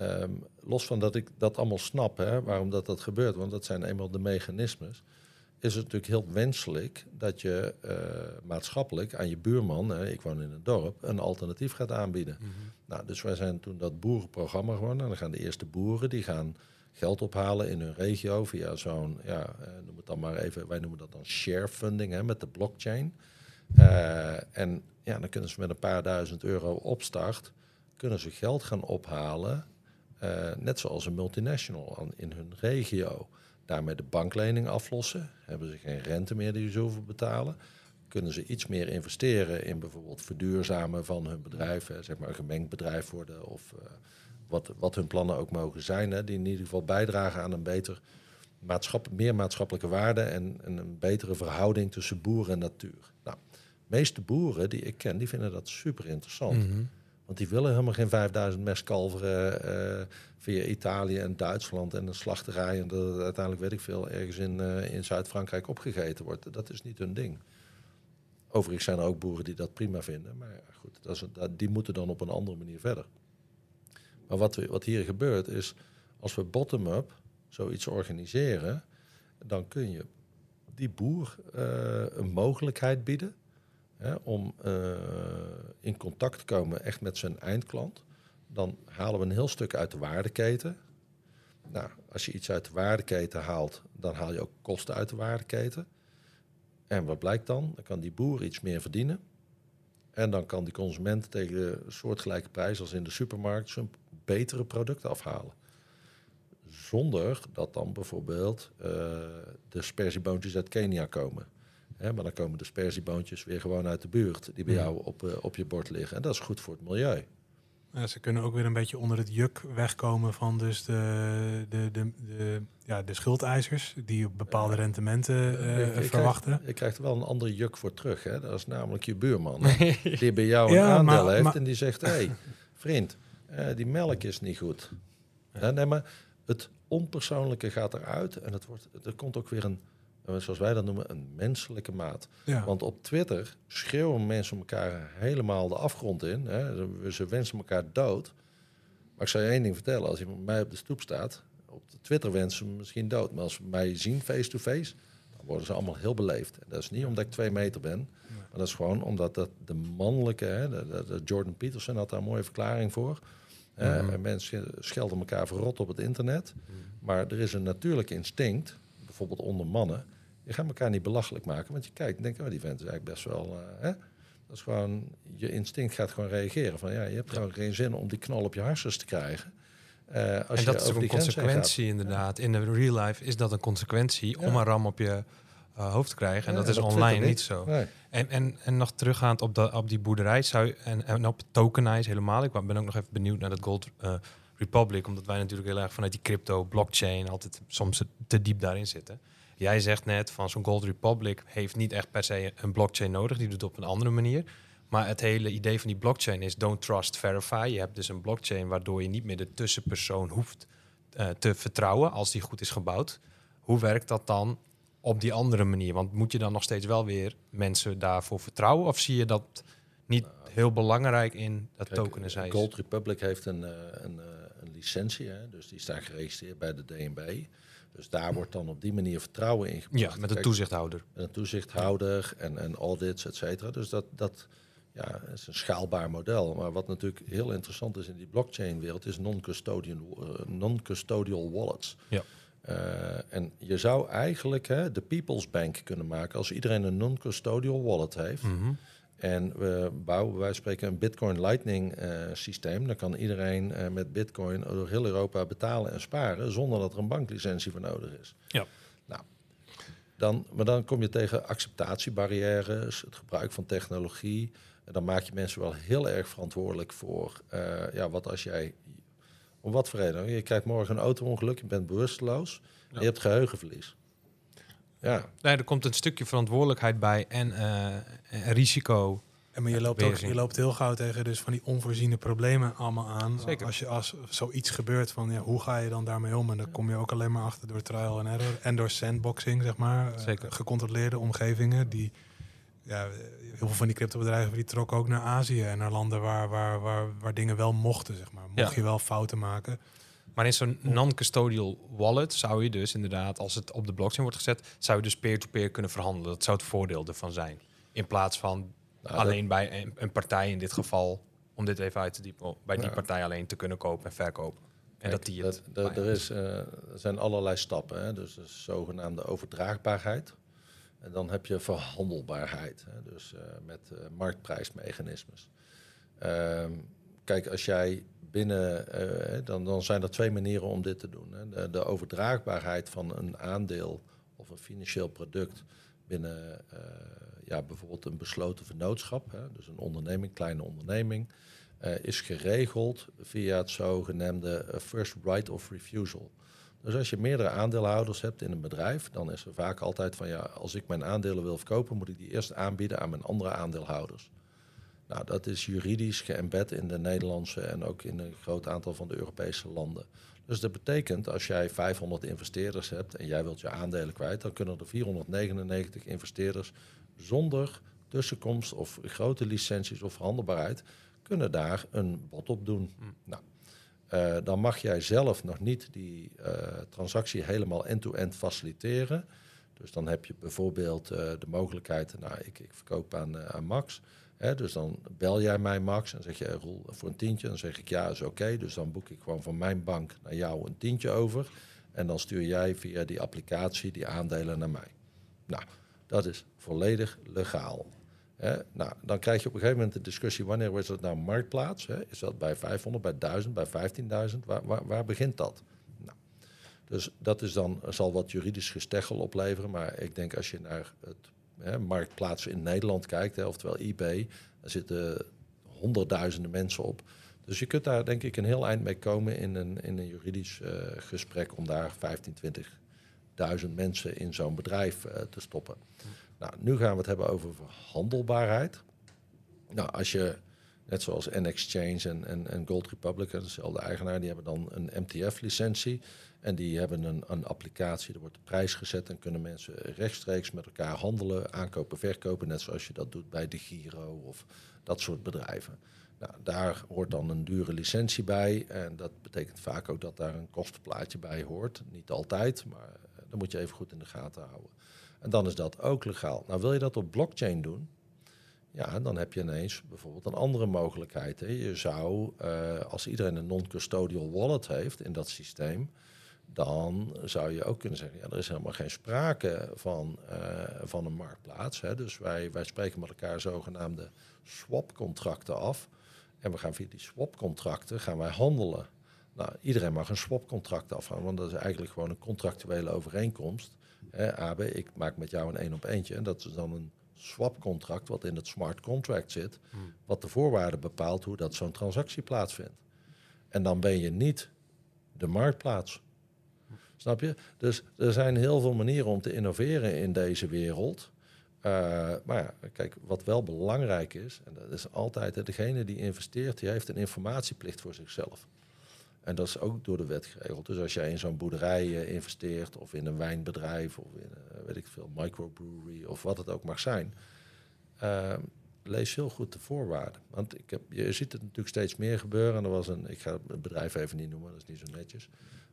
Ehm, los van dat ik dat allemaal snap, hè, waarom dat, dat gebeurt, want dat zijn eenmaal de mechanismes, is het natuurlijk heel wenselijk dat je eh, maatschappelijk aan je buurman, hè, ik woon in een dorp, een alternatief gaat aanbieden. Nou, dus wij zijn toen dat boerenprogramma gewonnen. En dan gaan de eerste boeren, die gaan geld ophalen in hun regio via zo'n, ja, eh, noem het dan maar even, wij noemen dat dan share funding hè, met de blockchain. Eh, en ja, dan kunnen ze met een paar duizend euro opstart, kunnen ze geld gaan ophalen, net zoals een multinational in hun regio. Daarmee de banklening aflossen, hebben ze geen rente meer die ze hoeven betalen. Kunnen ze iets meer investeren in bijvoorbeeld verduurzamen van hun bedrijf, zeg maar een gemengd bedrijf worden of eh, wat, wat hun plannen ook mogen zijn, hè, die in ieder geval bijdragen aan een beter maatschap, meer maatschappelijke waarde en, en een betere verhouding tussen boeren en natuur. Nou, de meeste boeren die ik ken, die vinden dat super interessant. Mhm. Want die willen helemaal geen 5000 mestkalveren eh, via Italië en Duitsland en een slachterij. En dat uiteindelijk, weet ik veel, ergens in, eh, in Zuid-Frankrijk opgegeten wordt. Dat is niet hun ding. Overigens zijn er ook boeren die dat prima vinden. Maar goed, dat dat, die moeten dan op een andere manier verder. Maar wat, we, wat hier gebeurt is, als we bottom-up zoiets organiseren, dan kun je die boer eh, een mogelijkheid bieden om eh, in contact te komen echt met zijn eindklant. Dan halen we een heel stuk uit de waardeketen. Nou, als je iets uit de waardeketen haalt, dan haal je ook kosten uit de waardeketen. En wat blijkt dan? Dan kan die boer iets meer verdienen. En dan kan die consument tegen een soortgelijke prijs als in de supermarkt zijn betere product afhalen. Zonder dat dan bijvoorbeeld eh, de sperzieboontjes uit Kenia komen. Hè, maar dan komen de sperzieboontjes weer gewoon uit de buurt die bij Ja. jou op, eh, op je bord liggen. En dat is goed voor het milieu. Ja, ze kunnen ook weer een beetje onder het juk wegkomen van dus de, de, de, de, ja, de schuldeisers die op bepaalde rentementen eh, Je- je krijgt- verwachten. Je krijgt er wel een andere juk voor terug. Hè? Dat is namelijk je buurman. [laughs] die bij jou een Ja, aandeel maar- heeft maar- en die zegt... hé, hey, vriend, eh, die melk is niet goed. Ja, nee, maar het onpersoonlijke gaat eruit. En het wordt, er komt ook weer een, zoals wij dat noemen, een menselijke maat. Ja. Want op Twitter schreeuwen mensen elkaar helemaal de afgrond in. Hè? Ze, ze wensen elkaar dood. Maar ik zal je één ding vertellen. Als je bij mij op de stoep staat, op Twitter wensen ze me misschien dood. Maar als ze mij zien face-to-face, dan worden ze allemaal heel beleefd. En dat is niet omdat ik twee meter ben. Maar dat is gewoon omdat dat de mannelijke... Hè, de, de- de Jordan Peterson had daar een mooie verklaring voor. En mensen schelden elkaar verrot op het internet. Maar er is een natuurlijk instinct, bijvoorbeeld onder mannen. Je gaat elkaar niet belachelijk maken, want je kijkt en denkt, oh, die vent is eigenlijk best wel. eh, hè? Dat is gewoon, je instinct gaat gewoon reageren. Van ja, je hebt gewoon geen zin om die knal op je harses te krijgen. eh, als en je dat is ook een consequentie inderdaad. In de real life is dat een consequentie om een ram op je eh, hoofd te krijgen. En dat is online niet zo. Nee. En, en, en nog teruggaand op, de, op die boerderij zou je, en, en op tokenize helemaal. Ik ben ook nog even benieuwd naar dat Gold Republic, omdat wij natuurlijk heel erg vanuit die crypto, blockchain, altijd soms te diep daarin zitten. Jij zegt net van zo'n Gold Republic heeft niet echt per se een blockchain nodig, die doet het op een andere manier. Maar het hele idee van die blockchain is don't trust, verify. Je hebt dus een blockchain waardoor je niet meer de tussenpersoon hoeft eh, te vertrouwen als die goed is gebouwd. Hoe werkt dat dan op die andere manier? Want moet je dan nog steeds wel weer mensen daarvoor vertrouwen? Of zie je dat niet heel belangrijk in dat Kijk, tokenization? Gold Republic heeft een, eh, een, eh, een licentie, hè? dus die staan geregistreerd bij de DNB. Dus daar wordt dan op die manier vertrouwen in gebracht. Ja, met een toezichthouder. met een toezichthouder en, en audits, et cetera. Dus dat, dat ja, is een schaalbaar model. Maar wat natuurlijk heel interessant is in die blockchain-wereld, is non-custodial, eh, non-custodial wallets. Ja. Eh, en je zou eigenlijk hè, de People's Bank kunnen maken als iedereen een non-custodial wallet heeft. Mhm. En we bouwen, wij spreken een Bitcoin Lightning eh, systeem. Dan kan iedereen eh, met Bitcoin door heel Europa betalen en sparen zonder dat er een banklicentie voor nodig is. Ja. Nou, dan, maar dan kom je tegen acceptatiebarrières, het gebruik van technologie. En dan maak je mensen wel heel erg verantwoordelijk voor, eh, ja, wat als jij, om wat voor reden? Je krijgt morgen een auto-ongeluk, je bent bewusteloos, en je hebt geheugenverlies. Ja, Nee, er komt een stukje verantwoordelijkheid bij en eh, een risico. En maar je loopt, ook, je loopt heel gauw tegen dus van die onvoorziene problemen allemaal aan. Zeker. Als, je, als zoiets gebeurt, van, ja, hoe ga je dan daarmee om? En dan kom je ook alleen maar achter door trial and error. En door sandboxing, zeg maar. Eh, Zeker. gecontroleerde omgevingen. Die, ja, heel veel van die cryptobedrijven die trokken ook naar Azië. En naar landen waar, waar, waar, waar dingen wel mochten, zeg maar. Mocht Ja. je wel fouten maken. Maar in zo'n non-custodial wallet zou je dus inderdaad, als het op de blockchain wordt gezet, zou je dus peer-to-peer kunnen verhandelen. Dat zou het voordeel ervan zijn. In plaats van Nou, alleen bij een, een partij in dit geval, om dit even uit te diepen, bij die Ja. partij alleen te kunnen kopen en verkopen. En Kijk, dat die het. dat- er, is, eh, er zijn allerlei stappen. Hè? Dus de zogenaamde overdraagbaarheid. En dan heb je verhandelbaarheid. Hè? Dus eh, met eh, marktprijsmechanismes. Ehm, kijk, als jij binnen... eh, dan, dan zijn er twee manieren om dit te doen. Hè? De, overdraagbaarheid van een aandeel of een financieel product binnen eh, ja, bijvoorbeeld een besloten vennootschap. Hè? Dus een onderneming, kleine onderneming eh, is geregeld via het zogenaamde eh, first right of refusal. Dus als je meerdere aandeelhouders hebt in een bedrijf, dan is er vaak altijd van ja, als ik mijn aandelen wil verkopen, moet ik die eerst aanbieden aan mijn andere aandeelhouders. Nou, dat is juridisch geëmbed in de Nederlandse en ook in een groot aantal van de Europese landen. Dus dat betekent, als jij 500 investeerders hebt en jij wilt je aandelen kwijt, dan kunnen er 499 investeerders zonder tussenkomst of grote licenties of verhandelbaarheid, kunnen daar een bod op doen. Nou, eh, dan mag jij zelf nog niet die eh, transactie helemaal end-to-end faciliteren. Dus dan heb je bijvoorbeeld eh, de mogelijkheid, nou, ik, ik verkoop aan, aan Max. Dus dan bel jij mij, Max, en zeg je, voor een tientje. Dan zeg ik, ja, is oké. Dus dan boek ik gewoon van mijn bank naar jou een tientje over. En dan stuur jij via die applicatie die aandelen naar mij. Nou, dat is volledig legaal. Nou, dan krijg je op een gegeven moment de discussie, wanneer is dat nou marktplaats? Is dat bij 500, bij 1000, bij 15.000? Waar, waar, waar begint dat? Nou, dus dat is dan, zal wat juridisch gesteggel opleveren. Maar ik denk als je naar het hè, marktplaats in Nederland kijkt, hè, oftewel eBay, daar zitten honderdduizenden mensen op. Dus je kunt daar denk ik een heel eind mee komen in een, in een juridisch eh, gesprek om daar 15, 20.000 mensen in zo'n bedrijf eh, te stoppen. Nou, nu gaan we het hebben over verhandelbaarheid. Nou, als je, net zoals N-Exchange en, en, en Gold Republic, dezelfde eigenaar, die hebben dan een MTF-licentie. En die hebben een, een applicatie, er wordt de prijs gezet en kunnen mensen rechtstreeks met elkaar handelen, aankopen, verkopen, net zoals je dat doet bij de Giro of dat soort bedrijven. Nou, daar hoort dan een dure licentie bij en dat betekent vaak ook dat daar een kostenplaatje bij hoort. Niet altijd, maar eh, dat moet je even goed in de gaten houden. En dan is dat ook legaal. Nou, wil je dat op blockchain doen? Ja, dan heb je ineens bijvoorbeeld een andere mogelijkheid. Hè. Je zou, eh, als iedereen een non-custodial wallet heeft in dat systeem, dan zou je ook kunnen zeggen, ja, er is helemaal geen sprake van, eh, van een marktplaats. Hè. Dus wij, wij spreken met elkaar zogenaamde swap-contracten af. En we gaan via die swap-contracten gaan wij handelen. Nou, iedereen mag een swap-contract afhangen, want dat is eigenlijk gewoon een contractuele overeenkomst. Hè, AB, ik maak met jou een één op eentje. En dat is dan een swap-contract wat in het smart contract zit, wat de voorwaarden bepaalt hoe dat zo'n transactie plaatsvindt. En dan ben je niet de marktplaats. Snap je? Dus er zijn heel veel manieren om te innoveren in deze wereld. Uh, maar ja, kijk, wat wel belangrijk is, en dat is altijd, degene die investeert, die heeft een informatieplicht voor zichzelf. En dat is ook door de wet geregeld. Dus als jij in zo'n boerderij eh, investeert of in een wijnbedrijf of in, uh, weet ik veel, microbrewery of wat het ook mag zijn, uh, lees heel goed de voorwaarden. Want ik heb, je ziet het natuurlijk steeds meer gebeuren. En er was een, ik ga het bedrijf even niet noemen, dat is niet zo netjes.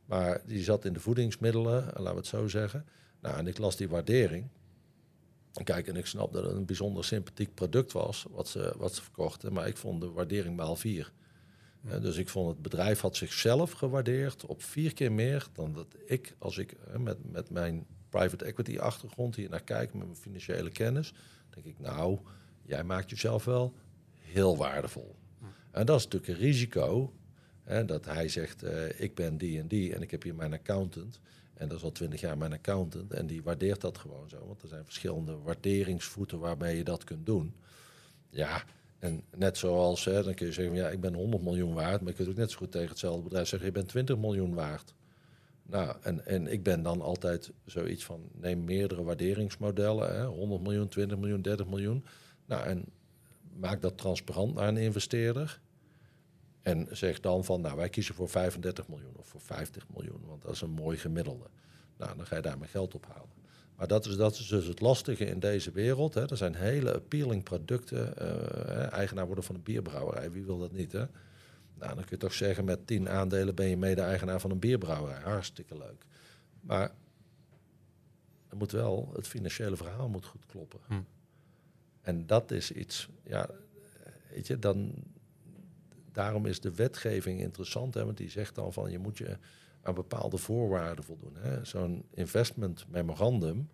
Maar die zat in de voedingsmiddelen, laten we het zo zeggen. Nou, en ik las die waardering. Kijk, en ik snap dat het een bijzonder sympathiek product was, wat ze, wat ze verkochten. Maar ik vond de waardering maal vier. Ja. dus ik vond het bedrijf had zichzelf gewaardeerd op vier keer meer dan dat ik, als ik met, met mijn private equity achtergrond hier naar kijk, met mijn financiële kennis, denk ik, nou, jij maakt jezelf wel heel waardevol. En dat is natuurlijk een risico. Hè, dat hij zegt, uh, ik ben die en die en ik heb hier mijn accountant. En dat is al twintig jaar mijn accountant. En die waardeert dat gewoon zo. Want er zijn verschillende waarderingsvoeten waarmee je dat kunt doen. Ja, en net zoals, hè, dan kun je zeggen, ja, ik ben 100 miljoen waard. Maar je kunt ook net zo goed tegen hetzelfde bedrijf zeggen, je bent 20 miljoen waard. Nou, en, en ik ben dan altijd zoiets van, neem meerdere waarderingsmodellen. Hè, 100 miljoen, 20 miljoen, 30 miljoen. Nou, en maak dat transparant naar een investeerder. En zeg dan van, nou, wij kiezen voor 35 miljoen of voor 50 miljoen, want dat is een mooi gemiddelde. Nou, dan ga je daar mijn geld ophalen. Maar dat is, dat is dus het lastige in deze wereld. Hè. Er zijn hele appealing producten. Uh, eigenaar worden van een bierbrouwerij, wie wil dat niet? Hè? Nou, dan kun je toch zeggen, met 10 aandelen ben je mede-eigenaar van een bierbrouwerij. Hartstikke leuk. Maar er moet wel, het financiële verhaal moet goed kloppen. Hm. En dat is iets, ja, weet je, dan, daarom is de wetgeving interessant, hè, want die zegt dan van je moet je aan bepaalde voorwaarden voldoen. Zo'n investment memorandum,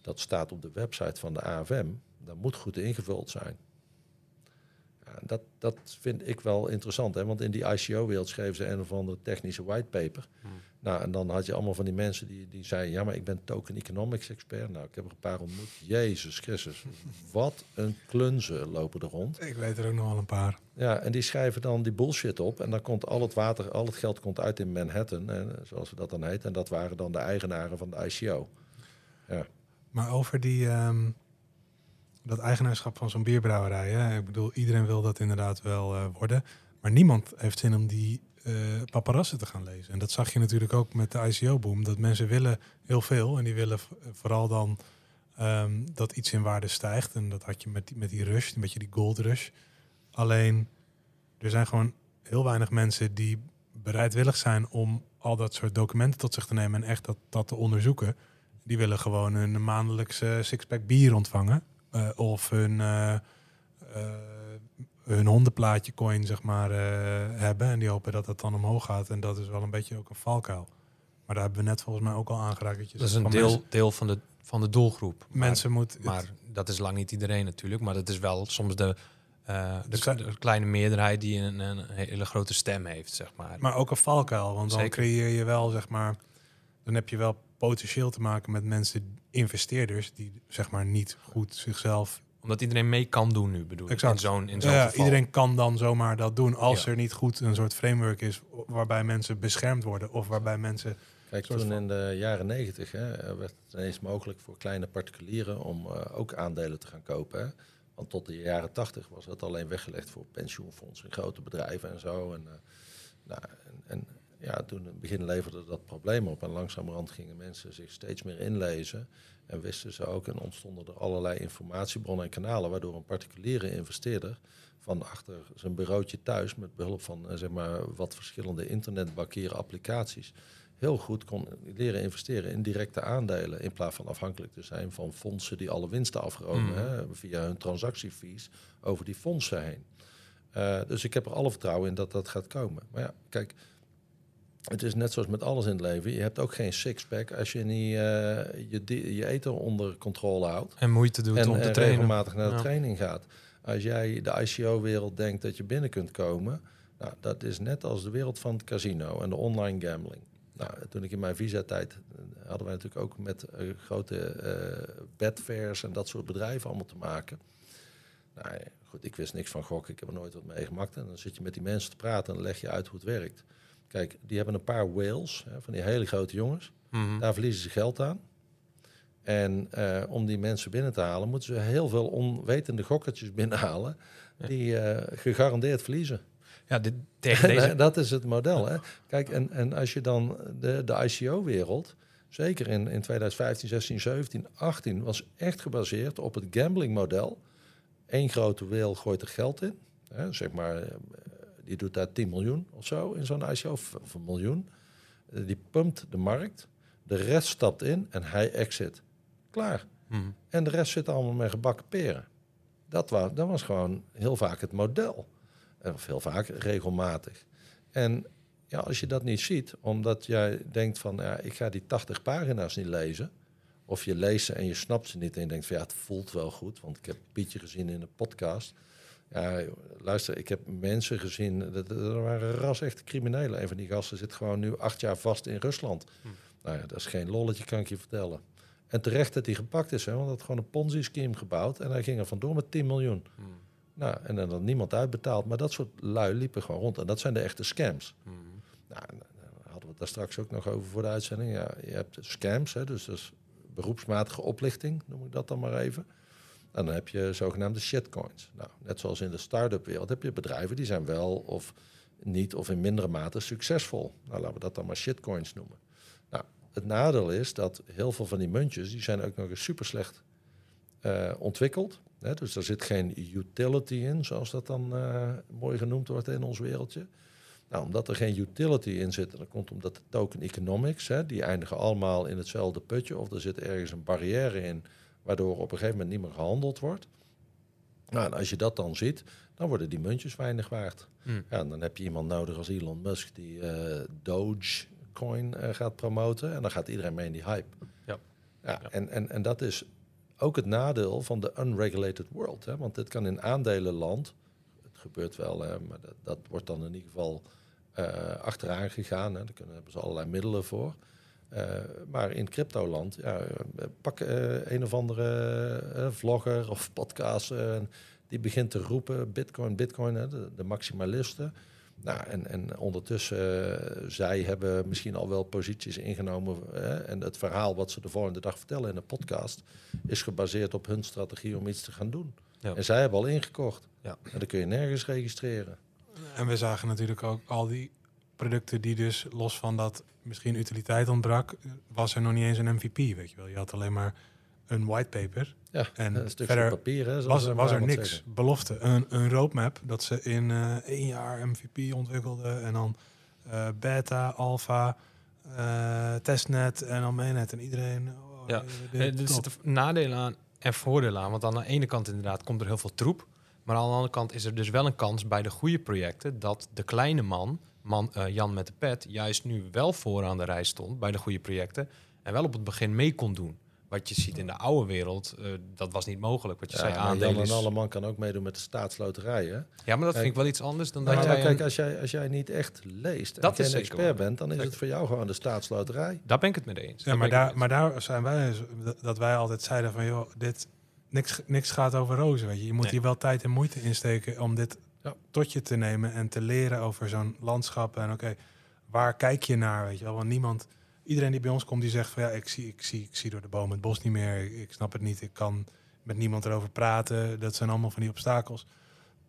dat staat op de website van de AFM, dat moet goed ingevuld zijn. Ja, dat, dat vind ik wel interessant, hè? want in die ICO-wereld schreven ze een of andere technische whitepaper. Hmm. Nou, en dan had je allemaal van die mensen die, die zeiden, ja, maar ik ben token economics expert. Nou, ik heb er een paar ontmoet. Jezus Christus, [laughs] wat een klunzen lopen er rond. Ik weet er ook nog wel een paar. Ja, en die schrijven dan die bullshit op. En dan komt al het water, al het geld komt uit in Manhattan, en, zoals dat dan heet. En dat waren dan de eigenaren van de ICO. Ja. Maar over die, um, dat eigenaarschap van zo'n bierbrouwerij. Hè? Ik bedoel, iedereen wil dat inderdaad wel uh, worden. Maar niemand heeft zin om die uh, paparazzen te gaan lezen. En dat zag je natuurlijk ook met de ICO-boom. Dat mensen willen heel veel en die willen vooral dan um, dat iets in waarde stijgt. En dat had je met die, met die rush, een beetje die gold rush. Alleen, er zijn gewoon heel weinig mensen die bereidwillig zijn om al dat soort documenten tot zich te nemen en echt dat, dat te onderzoeken. Die willen gewoon een maandelijkse sixpack bier ontvangen. Uh, of hun... Uh, hun hondenplaatje coin zeg maar uh, hebben. En die hopen dat het dan omhoog gaat. En dat is wel een beetje ook een valkuil. Maar daar hebben we net volgens mij ook al aangeraakt. Dat, dat is een deel, mensen, deel van, de, van de doelgroep. Mensen moeten... Maar dat is lang niet iedereen natuurlijk. Maar dat is wel soms de, uh, de, de, kleine meerderheid die een, een, hele grote stem heeft, zeg maar. Maar ook een valkuil. Want Zeker. dan creëer je wel, zeg maar... Dan heb je wel potentieel te maken met mensen, investeerders... die zeg maar niet goed zichzelf omdat iedereen mee kan doen nu, bedoel ik. In zo'n in zo'n ja, Iedereen kan dan zomaar dat doen als er niet goed een soort framework is waarbij mensen beschermd worden of waarbij mensen... Kijk, toen in de jaren negentig werd het ineens mogelijk voor kleine particulieren om uh, ook aandelen te gaan kopen. Hè? Want tot de jaren tachtig was dat alleen weggelegd voor pensioenfondsen, grote bedrijven en zo. En, uh, nou, en, en ja, toen in het begin leverde dat probleem op. En langzamerhand gingen mensen zich steeds meer inlezen. En wisten ze ook en ontstonden er allerlei informatiebronnen en kanalen. Waardoor een particuliere investeerder van achter zijn bureautje thuis. met behulp van eh, zeg maar, wat verschillende internetbankieren applicaties. heel goed kon leren investeren in directe aandelen. In plaats van afhankelijk te zijn van fondsen die alle winsten afromen. Mm. Hè, via hun transactiefees over die fondsen heen. Uh, dus ik heb er alle vertrouwen in dat dat gaat komen. Maar ja, kijk het is net zoals met alles in het leven. Je hebt ook geen sixpack als je niet uh, je, je eten onder controle houdt. En moeite doet en, om te en trainen. regelmatig naar de ja. training gaat. Als jij de ICO-wereld denkt dat je binnen kunt komen... Nou, dat is net als de wereld van het casino en de online gambling. Nou, toen ik in mijn visa-tijd eh, hadden wij natuurlijk ook met uh, grote uh, bedfairs en dat soort bedrijven allemaal te maken. Nou, goed, ik wist niks van gokken, ik heb er nooit wat meegemaakt. En dan zit je met die mensen te praten en dan leg je uit hoe het werkt. Kijk, die hebben een paar whales, hè, van die hele grote jongens. Mm -hmm. Daar verliezen ze geld aan. En uh, om die mensen binnen te halen, moeten ze heel veel onwetende gokkertjes binnenhalen. Die uh, gegarandeerd verliezen. Ja, dit, [laughs] tegen deze... dat is het model. Hè? Kijk, en, en als je dan de, de ICO-wereld, zeker in, in 2015, 16, 17, 18, was echt gebaseerd op het gambling-model. Eén grote weel gooit er geld in. Hè? Zeg maar, eh, die doet daar 10 miljoen of zo in zo'n ICO, of, of een miljoen. Eh, Die pumpt de markt. De rest stapt in en hij exit. Klaar. Mhm. En de rest zit allemaal met gebakken peren. Dat was, dat was gewoon heel vaak het model. Eh, Of heel vaak, regelmatig. En ja, als je dat niet ziet, omdat jij denkt van... Ja, ik ga die 80 pagina's niet lezen. Of je leest ze en je snapt ze niet en je denkt van... Ja, het voelt wel goed, want ik heb Pietje gezien in een podcast. Ja, luister, ik heb mensen gezien... Dat, dat waren ras echte criminelen. Een van die gasten zit gewoon nu acht jaar vast in Rusland. Hm. Nou ja, dat is geen lolletje, kan ik je vertellen. En terecht dat hij gepakt is, hè, want hij had gewoon een Ponzi-scheme gebouwd... en hij ging er vandoor met 10 miljoen. Mhm. Nou, en dan had niemand uitbetaald. Maar dat soort lui liepen gewoon rond. En dat zijn de echte scams. Mhm. Nou, eh, hadden we het daar straks ook nog over voor de uitzending. Ja, je hebt scams, hè, dus dat is beroepsmatige oplichting, noem ik dat dan maar even. En dan heb je zogenaamde shitcoins. Nou, net zoals in de start-up wereld heb je bedrijven die zijn wel of niet of in mindere mate succesvol. Nou, laten we dat dan maar shitcoins noemen. Nou, het nadeel is dat heel veel van die muntjes, die zijn ook nog eens super slecht eh, ontwikkeld. Hè? Dus daar zit geen utility in, zoals dat dan eh, mooi genoemd wordt in ons wereldje. Nou, omdat er geen utility in zit, en dat komt omdat de token economics, hè, die eindigen allemaal in hetzelfde putje, of er zit ergens een barrière in, waardoor op een gegeven moment niet meer gehandeld wordt. Nou, en als je dat dan ziet, dan worden die muntjes weinig waard. Hm. Ja, en dan heb je iemand nodig als Elon Musk die eh, Dogecoin eh, gaat promoten. En dan gaat iedereen mee in die hype. Ja. Ja, Ja. En, en, en dat is ook het nadeel van de unregulated world. Hè? Want dit kan in aandelenland, het gebeurt wel, hè, maar dat, dat wordt dan in ieder geval eh, achteraan gegaan. Hè? Daar kunnen, hebben ze allerlei middelen voor. Eh, maar in cryptoland, ja, pak eh, een of andere eh, vlogger of podcast... die begint te roepen, bitcoin, bitcoin, hè, de, de maximalisten. Nou, en, en ondertussen, zij hebben misschien al wel posities ingenomen. Hè, en het verhaal wat ze de volgende dag vertellen in een podcast... is gebaseerd op hun strategie om iets te gaan doen. Ja. En zij hebben al ingekocht. Ja. En dan kun je nergens registreren. En we zagen natuurlijk ook al die producten die dus los van dat misschien utiliteit ontbrak, was er nog niet eens een MVP, weet je wel. Je had alleen maar een whitepaper. Ja, En een stukje verder papier. Hè, Was, er niks. zeggen. Belofte. Een, een roadmap dat ze in eh, één jaar MVP ontwikkelden en dan eh, beta, alpha, eh, testnet en dan mainnet en iedereen. oh, Ja. dit- Er zitten nadelen aan en voordelen aan. Want aan de ene kant inderdaad komt er heel veel troep. Maar aan de andere kant is er dus wel een kans bij de goede projecten... dat de kleine man, man eh, Jan met de pet... juist nu wel vooraan de rij stond bij de goede projecten... en wel op het begin mee kon doen. Wat je ziet in de oude wereld, eh, dat was niet mogelijk. Wat je Ja, zei, maar Jan aandelen en. Alleman kan ook meedoen met de staatsloterij. Hè? Ja, maar dat vind ik wel iets anders dan dat Nou, jij... kijk, een- als jij, als jij niet echt leest en Dat geen zeker expert waar. bent, dan is Zeker. het voor jou gewoon de staatsloterij. Daar ben ik het mee eens. Ja, Daar maar daar, maar daar zijn wij, dus- dat- wij altijd zeiden van, joh, dit, niks, niks gaat over rozen, weet je. Je moet Nee. hier wel tijd en moeite insteken om dit. Tot je te nemen en te leren over zo'n landschap. En oké, waar kijk je naar, weet je wel. Want niemand, iedereen die bij ons komt, die zegt van, ja, ik zie, ik zie, ik zie door de boom het bos niet meer. Ik, ik snap het niet, ik kan met niemand erover praten. Dat zijn allemaal van die obstakels.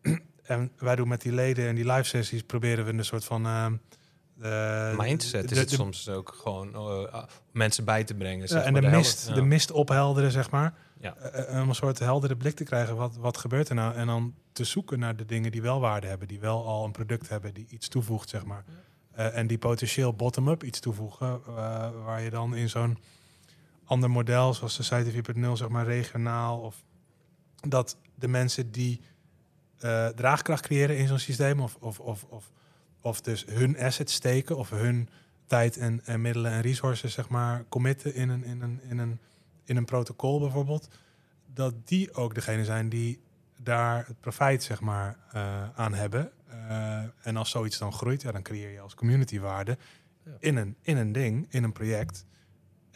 [clears throat] en wij doen met die leden en die live sessies, proberen we een soort van... ehm, eh, Mindset de- is het de- soms ook gewoon eh, ah, mensen bij te brengen. zeg en maar, de, mist, de mist ophelderen, zeg maar. Ja. Eh, eh, om een soort heldere blik te krijgen. Wat, wat gebeurt er nou? En dan te zoeken naar de dingen die wel waarde hebben. Die wel al een product hebben, die iets toevoegt, zeg maar. Eh, en die potentieel bottom-up iets toevoegen. eh, waar je dan in zo'n ander model, zoals de Site 4.0, zeg maar regionaal. Of dat de mensen die eh, draagkracht creëren in zo'n systeem. Of, of, of, of, of dus hun assets steken. Of hun tijd en, en middelen en resources, zeg maar, committen in een, in, een, in, een, in een protocol bijvoorbeeld. Dat die ook degene zijn die daar het profijt, zeg maar, eh, aan hebben. Eh, en als zoiets dan groeit, ja, dan creëer je als community waarde in, een, in een ding, in een project.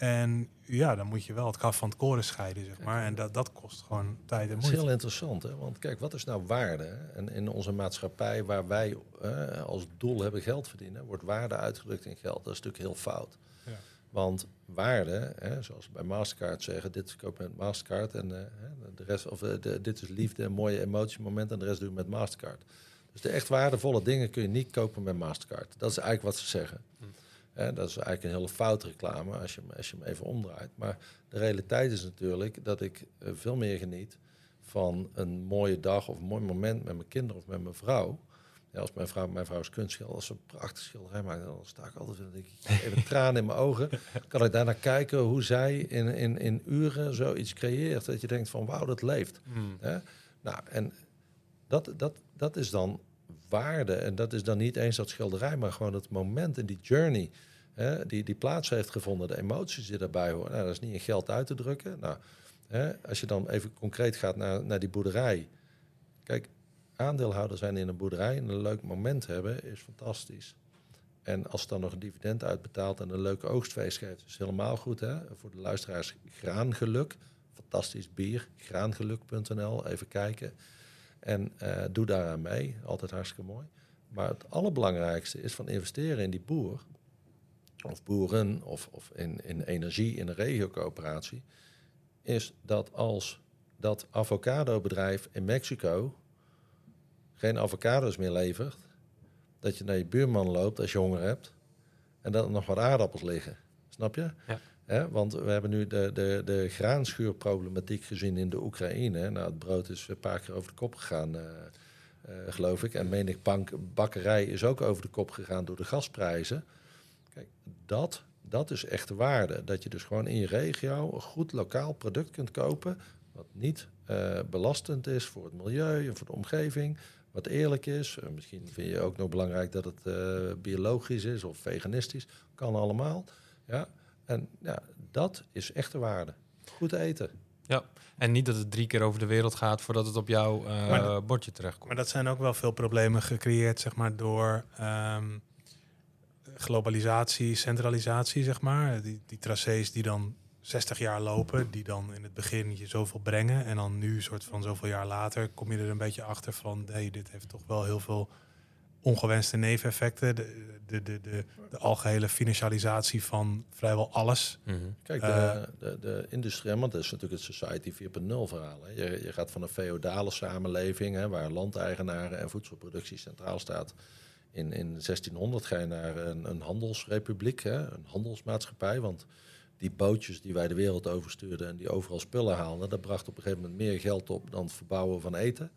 En ja, dan moet je wel het kaf van het koren scheiden, zeg maar. En dat, dat kost gewoon tijd en Dat is moeite. heel interessant, hè? want kijk, wat is nou waarde? En in onze maatschappij waar wij eh, als doel hebben geld verdienen, wordt waarde uitgedrukt in geld. Dat is natuurlijk heel fout. Ja. Want waarde, hè, zoals we bij Mastercard zeggen, dit je met Mastercard en eh, hè, de rest, of eh, de, dit is liefde, een mooie emotiemomenten en de rest doe je met Mastercard. Dus de echt waardevolle dingen kun je niet kopen met Mastercard. Dat is eigenlijk wat ze zeggen. Hè, dat is eigenlijk een hele fout reclame als je, hem- als je hem even omdraait. Maar de realiteit is natuurlijk dat ik eh, veel meer geniet van een mooie dag of een mooi moment met mijn kinderen of met mijn vrouw. Ja, als mijn vrouw, mijn vrouw is kunstschilder, als ze een prachtig schilderij maakt, dan sta ik altijd weer, denk ik, even tranen in mijn ogen. [laughs] Kan ik daarnaar kijken hoe zij in, in, in uren zoiets creëert. Dat je denkt van wauw, dat leeft. Hmm. Nou, en dat, dat, dat is dan waarde. En dat is dan niet eens dat schilderij, maar gewoon het moment en die journey hè, die, die plaats heeft gevonden, de emoties die daarbij horen. Nou, dat is niet in geld uit te drukken. Nou, hè, als je dan even concreet gaat naar, naar die boerderij. Kijk, aandeelhouder zijn in een boerderij en een leuk moment hebben is fantastisch. En als het dan nog een dividend uitbetaalt en een leuke oogstfeest geeft, is helemaal goed. Hè? Voor de luisteraars, graangeluk. Fantastisch bier, graangeluk.nl. Even kijken. En eh, doe daaraan mee. Altijd hartstikke mooi. Maar het allerbelangrijkste is van investeren in die boer. Of boeren, of, of in, in energie, in een regiocoöperatie. Is dat als dat avocado-bedrijf in Mexico geen avocado's meer levert, dat je naar je buurman loopt als je honger hebt en dat er nog wat aardappels liggen. Snap je? Ja. Want we hebben nu de, de, de graanschuurproblematiek gezien in de Oekraïne. Nou, het brood is een paar keer over de kop gegaan, eh, eh, geloof ik. En menig bank, bakkerij is ook over de kop gegaan door de gasprijzen. Kijk, dat, dat is echt de waarde. Dat je dus gewoon in je regio een goed lokaal product kunt kopen. Wat niet eh, belastend is voor het milieu en voor de omgeving. Wat eerlijk is. Misschien vind je ook nog belangrijk dat het biologisch is of veganistisch. Kan allemaal. Ja. En ja, dat is echte waarde. Goed eten. Ja, en niet dat het drie keer over de wereld gaat voordat het op jouw eh, bordje terechtkomt. Maar dat zijn ook wel veel problemen gecreëerd, zeg maar, door ehm, globalisatie, centralisatie, zeg maar. Die, die tracés die dan 60 jaar lopen, die dan in het begin je zoveel brengen. En dan nu, soort van zoveel jaar later, kom je er een beetje achter van, hey, dit heeft toch wel heel veel ongewenste neveneffecten. De, de, de, de, de algehele financialisatie van vrijwel alles. Mhm. Kijk, de, Eh. de, de industrie, want dat is natuurlijk het Society 4.0 verhaal. Hè. Je, je gaat van een feodale samenleving, hè, waar landeigenaren en voedselproductie centraal staat. In, in 1600 ga je naar een, een handelsrepubliek, hè, een handelsmaatschappij. Want die bootjes die wij de wereld overstuurden en die overal spullen haalden, dat bracht op een gegeven moment meer geld op dan het verbouwen van eten.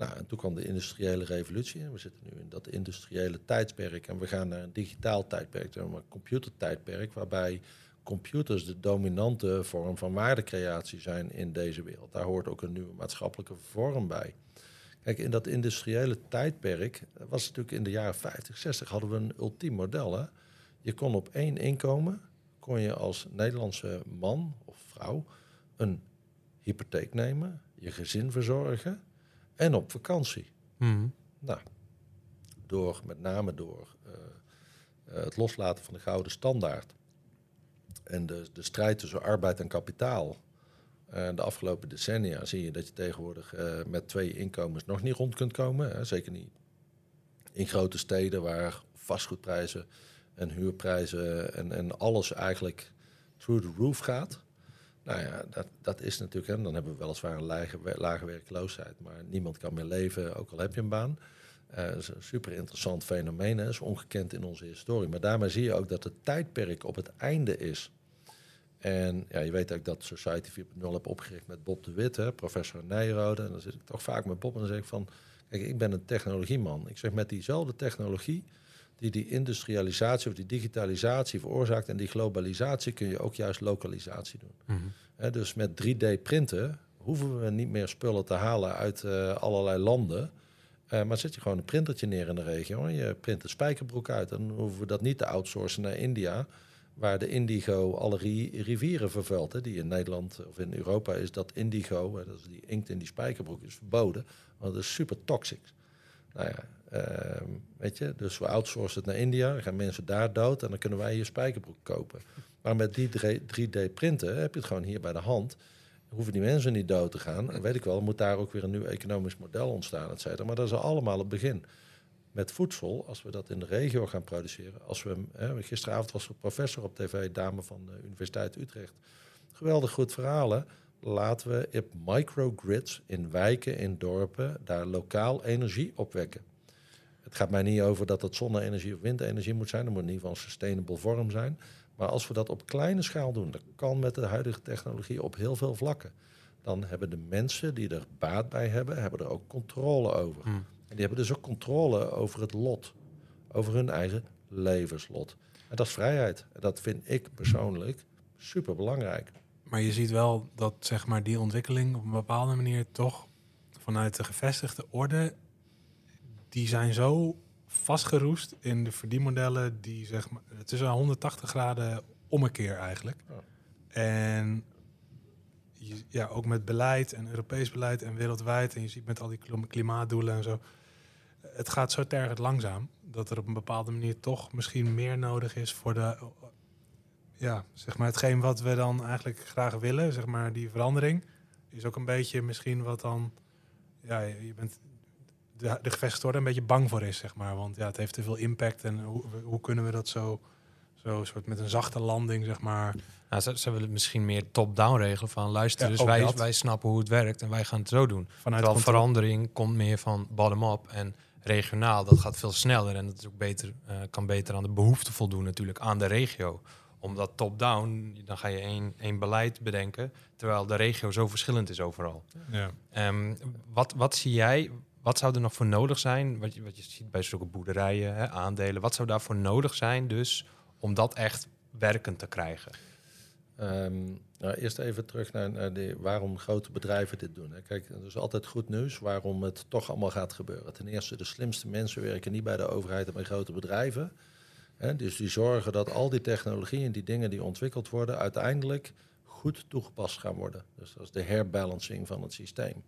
Nou, en toen kwam de industriële revolutie. We zitten nu in dat industriële tijdsperk. En we gaan naar een digitaal tijdperk, een computertijdperk, waarbij computers de dominante vorm van waardecreatie zijn in deze wereld. Daar hoort ook een nieuwe maatschappelijke vorm bij. Kijk, in dat industriële tijdperk was het natuurlijk in de jaren 50, 60 hadden we een ultiem model. Hè? Je kon op één inkomen, kon je als Nederlandse man of vrouw een hypotheek nemen, je gezin verzorgen en op vakantie. Mhm. Nou, door, met name door eh, eh, het loslaten van de gouden standaard en de, de strijd tussen arbeid en kapitaal. eh, de afgelopen decennia zie je dat je tegenwoordig met twee inkomens nog niet rond kunt komen. Hè? Zeker niet in grote steden waar vastgoedprijzen en huurprijzen en, en alles eigenlijk through the roof gaat. Nou ja, dat, dat is natuurlijk, hè, dan hebben we weliswaar een lage, lage werkloosheid, maar niemand kan meer leven, ook al heb je een baan. Eh, dat is een super interessant fenomeen, hè, is ongekend in onze historie. Maar daarmee zie je ook dat het tijdperk op het einde is. En ja, je weet ook dat Society 4.0 heb opgericht met Bob de Wit, hè, professor Nijrode. En dan zit ik toch vaak met Bob en dan zeg ik van, kijk, ik ben een technologieman. Ik zeg met diezelfde technologie die die industrialisatie of die digitalisatie veroorzaakt en die globalisatie kun je ook juist lokalisatie doen. Mhm. Dus met 3D-printen hoeven we niet meer spullen te halen uit eh, allerlei landen. Eh, maar zet je gewoon een printertje neer in de regio en je print een spijkerbroek uit. Dan hoeven we dat niet te outsourcen naar India, waar de indigo alle ri- rivieren vervuilt. Hè. Die in Nederland of in Europa is dat indigo, hè, dat is die inkt in die spijkerbroek, is verboden. Want dat is super toxic. Nou ja, ehm, weet je, dus we outsourcen het naar India, dan gaan mensen daar dood en dan kunnen wij hier spijkerbroek kopen. Maar met die 3D-printen heb je het gewoon hier bij de hand. Hoeven die mensen niet dood te gaan. Weet ik wel, moet daar ook weer een nieuw economisch model ontstaan, et cetera. Maar dat is allemaal het begin. Met voedsel, als we dat in de regio gaan produceren. Als we, hè, gisteravond was er een professor op tv, dame van de Universiteit Utrecht. Geweldig goed verhalen. Laten we op microgrids in wijken, in dorpen, daar lokaal energie opwekken. Het gaat mij niet over dat het zonne-energie of windenergie moet zijn. Dat moet in ieder geval een sustainable vorm zijn. Maar als we dat op kleine schaal doen, dat kan met de huidige technologie op heel veel vlakken. Dan hebben de mensen die er baat bij hebben, hebben er ook controle over. Hmm. En die hebben dus ook controle over het lot. Over hun eigen levenslot. En dat is vrijheid. En dat vind ik persoonlijk super belangrijk. Maar je ziet wel dat zeg maar, die ontwikkeling op een bepaalde manier toch vanuit de gevestigde orde, die zijn zo vastgeroest in de verdienmodellen die zeg maar, het is een 180 graden ommekeer eigenlijk. Ja. En je- ja, ook met beleid en Europees beleid en wereldwijd en je ziet met al die klim- klimaatdoelen en zo, het gaat zo tergend langzaam dat er op een bepaalde manier toch misschien meer nodig is voor de ja, zeg maar hetgeen wat we dan eigenlijk graag willen, zeg maar die verandering, is ook een beetje misschien wat dan, ja, je bent de, de gevestigde orde een beetje bang voor is, zeg maar. Want ja, het heeft te veel impact en hoe, hoe kunnen we dat zo, zo soort met een zachte landing, zeg maar. Nou, ze, ze willen het misschien meer top-down regelen van luister, Ja, dus wij, dat. wij snappen hoe het werkt en wij gaan het zo doen. Vanuit Terwijl verandering komt meer van bottom-up en regionaal. Dat gaat veel sneller en dat is ook beter, eh, kan beter aan de behoeften voldoen natuurlijk aan de regio. Omdat top-down, dan ga je één, één beleid bedenken, terwijl de regio zo verschillend is overal. Ja. Ehm, wat, wat zie jij, wat zou er nog voor nodig zijn, wat je, wat je ziet bij zulke boerderijen, hè, aandelen, wat zou daarvoor nodig zijn dus om dat echt werkend te krijgen? Ehm, nou, eerst even terug naar, naar de, waarom grote bedrijven dit doen. Hè. Kijk, er is altijd goed nieuws waarom het toch allemaal gaat gebeuren. Ten eerste, de slimste mensen werken niet bij de overheid en bij grote bedrijven. Dus die zorgen dat al die technologieën die dingen die ontwikkeld worden, uiteindelijk goed toegepast gaan worden. Dus dat is de herbalancing van het systeem.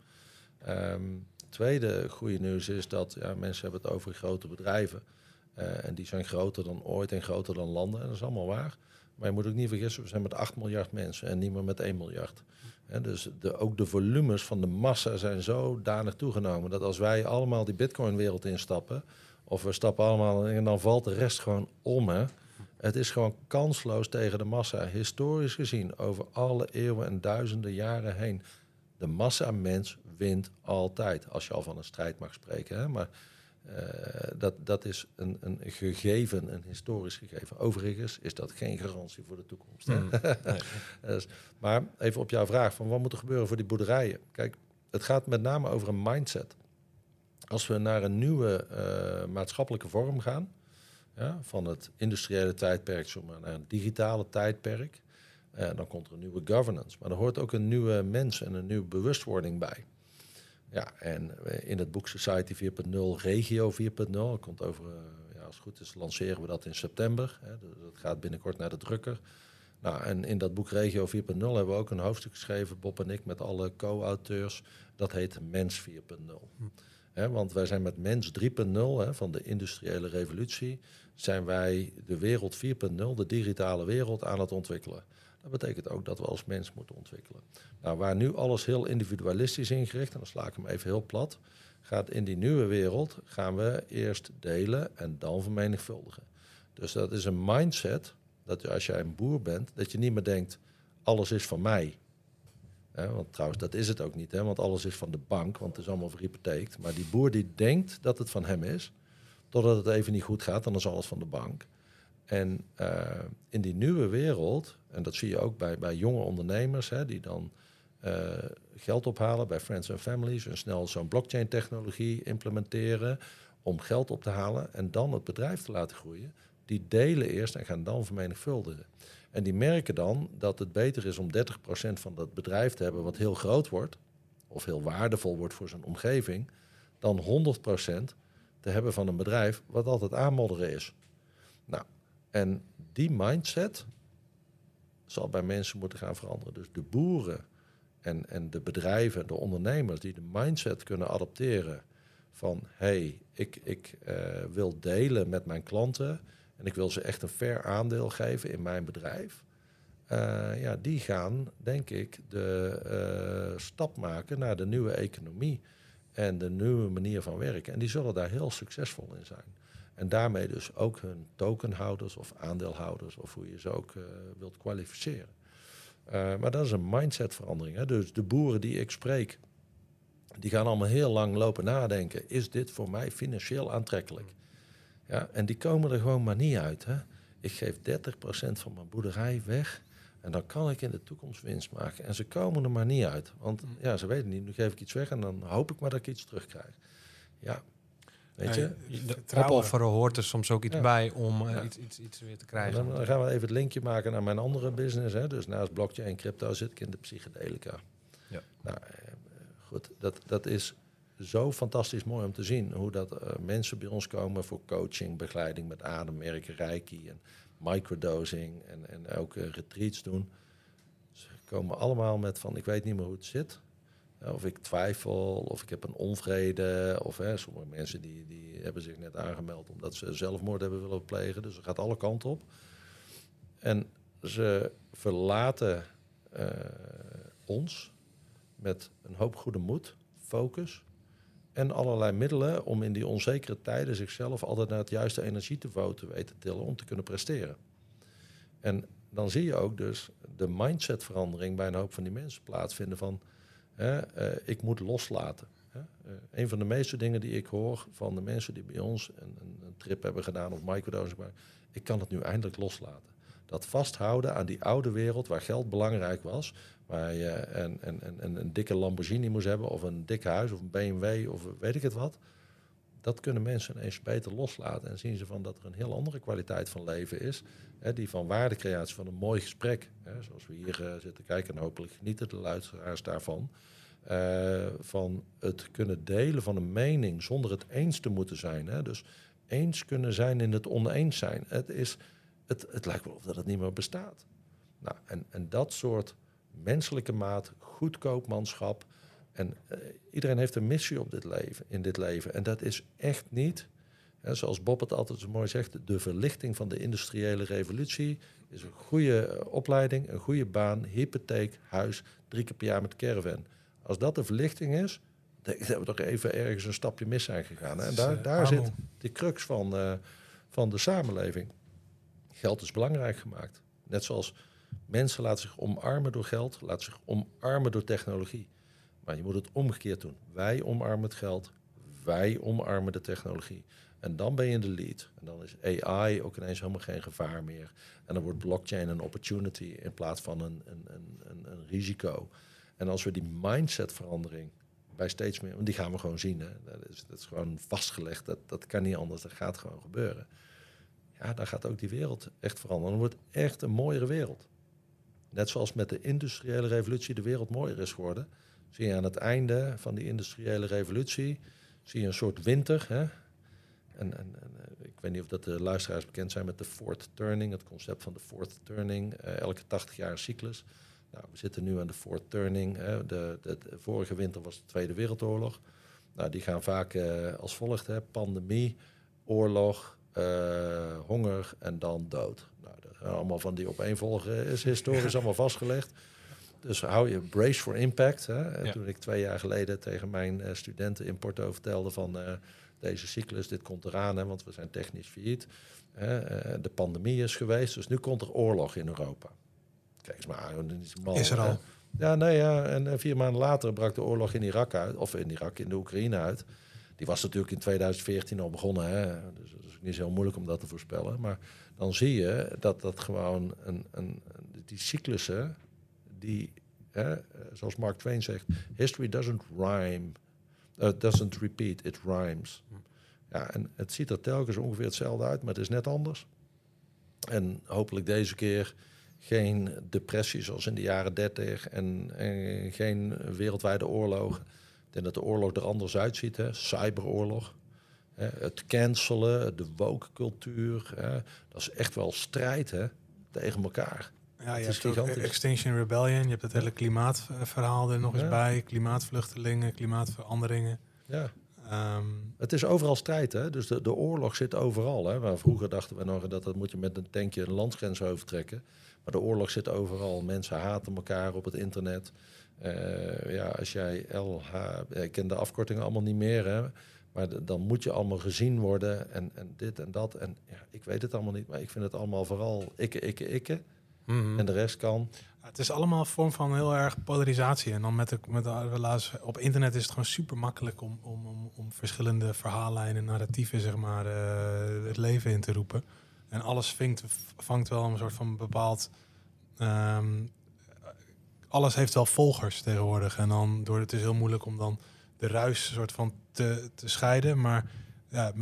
Ehm, tweede goede nieuws is dat ja, mensen hebben het over grote bedrijven. eh, en die zijn groter dan ooit en groter dan landen. En dat is allemaal waar. Maar je moet ook niet vergissen, we zijn met 8 miljard mensen en niet meer met 1 miljard. Dus de, ook de volumes van de massa zijn zodanig toegenomen dat als wij allemaal die bitcoin-wereld instappen, of we stappen allemaal en dan valt de rest gewoon om. Hè. Het is gewoon kansloos tegen de massa. Historisch gezien, over alle eeuwen en duizenden jaren heen. De massa-mens wint altijd, als je al van een strijd mag spreken. Hè. Maar eh, dat, dat is een, een gegeven, een historisch gegeven. Overigens is dat geen garantie voor de toekomst. Mm, nee. [laughs] Dus, maar even op jouw vraag van wat moet er gebeuren voor die boerderijen? Kijk, het gaat met name over een mindset. Als we naar een nieuwe eh, maatschappelijke vorm gaan, ja, van het industriële tijdperk zeg maar, naar een digitale tijdperk, eh, dan komt er een nieuwe governance. Maar er hoort ook een nieuwe mens en een nieuwe bewustwording bij. Ja, en eh, in het boek Society 4.0, Regio 4.0, dat komt over, ja, als het goed is, lanceren we dat in september. Hè, dat gaat binnenkort naar de drukker. Nou, en in dat boek Regio 4.0 hebben we ook een hoofdstuk geschreven, Bob en ik, met alle co-auteurs. Dat heet Mens 4.0. Want wij zijn met Mens 3.0 hè, van de industriële revolutie, zijn wij de wereld 4.0, de digitale wereld, aan het ontwikkelen. Dat betekent ook dat we als mens moeten ontwikkelen. Nou, waar nu alles heel individualistisch ingericht, en dan sla ik hem even heel plat, gaat in die nieuwe wereld gaan we eerst delen en dan vermenigvuldigen. Dus dat is een mindset dat als jij een boer bent, dat je niet meer denkt, alles is van mij. Want trouwens, dat is het ook niet, hè, want alles is van de bank, want het is allemaal verhypotheekt. Maar die boer die denkt dat het van hem is, totdat het even niet goed gaat, dan is alles van de bank. En eh, in die nieuwe wereld, en dat zie je ook bij, bij jonge ondernemers, hè, die dan eh, geld ophalen bij Friends and Families en snel zo'n blockchain-technologie implementeren om geld op te halen en dan het bedrijf te laten groeien. Die delen eerst en gaan dan vermenigvuldigen. En die merken dan dat het beter is om 30% van dat bedrijf te hebben wat heel groot wordt, of heel waardevol wordt voor zijn omgeving, dan 100% te hebben van een bedrijf wat altijd aanmodderen is. Nou, en die mindset zal bij mensen moeten gaan veranderen. Dus de boeren en, en de bedrijven, de ondernemers die de mindset kunnen adopteren van hé, hey, ik, ik eh, wil delen met mijn klanten en ik wil ze echt een fair aandeel geven in mijn bedrijf. Eh, ja, die gaan, denk ik, de eh, stap maken naar de nieuwe economie en de nieuwe manier van werken. En die zullen daar heel succesvol in zijn. En daarmee dus ook hun tokenhouders of aandeelhouders, of hoe je ze ook eh, wilt kwalificeren. Maar dat is een mindsetverandering. Hè? Dus de boeren die ik spreek, Die gaan allemaal heel lang lopen nadenken. Is dit voor mij financieel aantrekkelijk? Ja, en die komen er gewoon maar niet uit. Hè? Ik geef 30% van mijn boerderij weg. En dan kan ik in de toekomst winst maken. En ze komen er maar niet uit. Want ja, ze weten niet, nu geef ik iets weg en dan hoop ik maar dat ik iets terugkrijg. Ja, weet je. De Vertrouwen. opofferen hoort er soms ook iets Ja. bij om eh, Ja. iets, iets, iets weer te En krijgen. dan, dan gaan we even het linkje maken naar mijn andere business. Hè. Dus naast blockchain en crypto zit ik in de psychedelica. Ja. Nou, eh, goed, dat, dat is zo fantastisch mooi om te zien. Hoe dat eh, mensen bij ons komen voor coaching, begeleiding met ademwerken, reiki en microdosing. En, en ook retreats doen. Ze komen allemaal met van, ik weet niet meer hoe het zit. Eh, Of ik twijfel, of ik heb een onvrede. Of hè, sommige mensen die, die hebben zich net aangemeld omdat ze zelfmoord hebben willen plegen. Dus het gaat alle kanten op. En ze verlaten eh, ons met een hoop goede moed, focus en allerlei middelen om in die onzekere tijden zichzelf altijd naar het juiste energietevoud te weten te tillen om te kunnen presteren. En dan zie je ook dus de mindsetverandering bij een hoop van die mensen plaatsvinden van hè, eh, ik moet loslaten. Hè. Eh, een van de meeste dingen die ik hoor van de mensen die bij ons een, een, trip hebben gedaan of microdosing, ik kan het nu eindelijk loslaten. Dat vasthouden aan die oude wereld waar geld belangrijk was, waar je een, een, een, een, dikke Lamborghini moest hebben of een dik huis of een BMW of weet ik het wat. Dat kunnen mensen ineens beter loslaten en zien ze van dat er een heel andere kwaliteit van leven is. Hè, die van waardecreatie, van een mooi gesprek. Hè, zoals we hier eh, zitten kijken en hopelijk genieten de luisteraars daarvan. eh, van het kunnen delen van een mening zonder het eens te moeten zijn. Hè. Dus eens kunnen zijn in het oneens zijn. Het, is, het, het lijkt wel of dat het niet meer bestaat. Nou, en, en dat soort menselijke maat, goedkoopmanschap. En eh, iedereen heeft een missie op dit leven, in dit leven. En dat is echt niet, hè, zoals Bob het altijd zo mooi zegt, de verlichting van de industriële revolutie is een goede eh, opleiding, een goede baan, hypotheek, huis, drie keer per jaar met caravan. Als dat de verlichting is, denk ik dat we toch even ergens een stapje mis zijn gegaan. hè. En daar, daar zit de crux van, eh, van de samenleving. Geld is belangrijk gemaakt. Net zoals mensen laten zich omarmen door geld, laten zich omarmen door technologie. Maar je moet het omgekeerd doen. Wij omarmen het geld, wij omarmen de technologie. En dan ben je in de lead. En dan is AI ook ineens helemaal geen gevaar meer. En dan wordt blockchain een opportunity in plaats van een, een, een, een, risico. En als we die mindsetverandering bij steeds meer, want die gaan we gewoon zien. Hè? Dat, is, dat is gewoon vastgelegd. Dat, dat kan niet anders. Dat gaat gewoon gebeuren. Ja, dan gaat ook die wereld echt veranderen. Dan wordt echt een mooiere wereld. Net zoals met de industriële revolutie de wereld mooier is geworden. Zie je aan het einde van die industriële revolutie, zie je een soort winter. Hè? En, en, eh, ik weet niet of dat de luisteraars bekend zijn met de fourth turning, het concept van de fourth turning. Eh, elke 80 jaar cyclus. Nou, we zitten nu aan de fourth turning. Hè. De vorige winter was de Tweede Wereldoorlog. Nou, die gaan vaak eh, als volgt: hè. pandemie, oorlog, eh, honger en dan dood. Nou, dat zijn allemaal van die opeenvolgen is historisch [laughs] allemaal vastgelegd. Dus hou je brace for impact. Hè. Ja. Toen ik twee jaar geleden tegen mijn eh, studenten in Porto vertelde van eh, deze cyclus, dit komt eraan, hè, want we zijn technisch failliet. Hè, eh, de pandemie is geweest, dus nu komt er oorlog in Europa. Kijk eens maar, aan, is Is er al. Ja, nee, ja. En eh, vier maanden later brak de oorlog in Irak uit, of in Irak, in de Oekraïne uit. Die was natuurlijk in 2014 al begonnen, hè. dus het is niet zo moeilijk om dat te voorspellen. Maar dan zie je dat dat gewoon een, een, die cyclussen, die, hè, zoals Mark Twain zegt, history doesn't rhyme, uh, doesn't repeat, it rhymes. Ja, en het ziet er telkens ongeveer hetzelfde uit, maar het is net anders. En hopelijk deze keer geen depressie zoals in de jaren 30 en, en geen wereldwijde oorlogen. Denk dat de oorlog er anders uitziet, hè? cyberoorlog. Hè? Het cancelen, de woke-cultuur. Hè? Dat is echt wel strijd hè? tegen elkaar. Ja, je hebt ook. Extinction Rebellion. Je hebt het hele klimaatverhaal er nog eens bij. Klimaatvluchtelingen, klimaatveranderingen. Ja. Ehm, Het is overal strijd, hè? dus de, de oorlog zit overal. Hè? Maar vroeger dachten we nog dat dat moet je met een tankje een landsgrens overtrekken. Maar de oorlog zit overal. Mensen haten elkaar op het internet. Eh, ja, als jij LH... ja, Ik ken de afkortingen allemaal niet meer, hè? maar dan moet je allemaal gezien worden en, en dit en dat. En ja, ik weet het allemaal niet, maar ik vind het allemaal vooral ikke, ikke, ikke. Mhm. En de rest kan. het is allemaal een vorm van heel erg polarisatie. En dan met de, met de relatie op internet is het gewoon super makkelijk om, om, om, om verschillende verhaallijnen, narratieven, zeg maar, eh, het leven in te roepen. En alles vinkt, vangt wel een soort van bepaald. ehm, alles heeft wel volgers tegenwoordig. En dan door het is heel moeilijk om dan de ruis soort van te, te scheiden. Maar ja,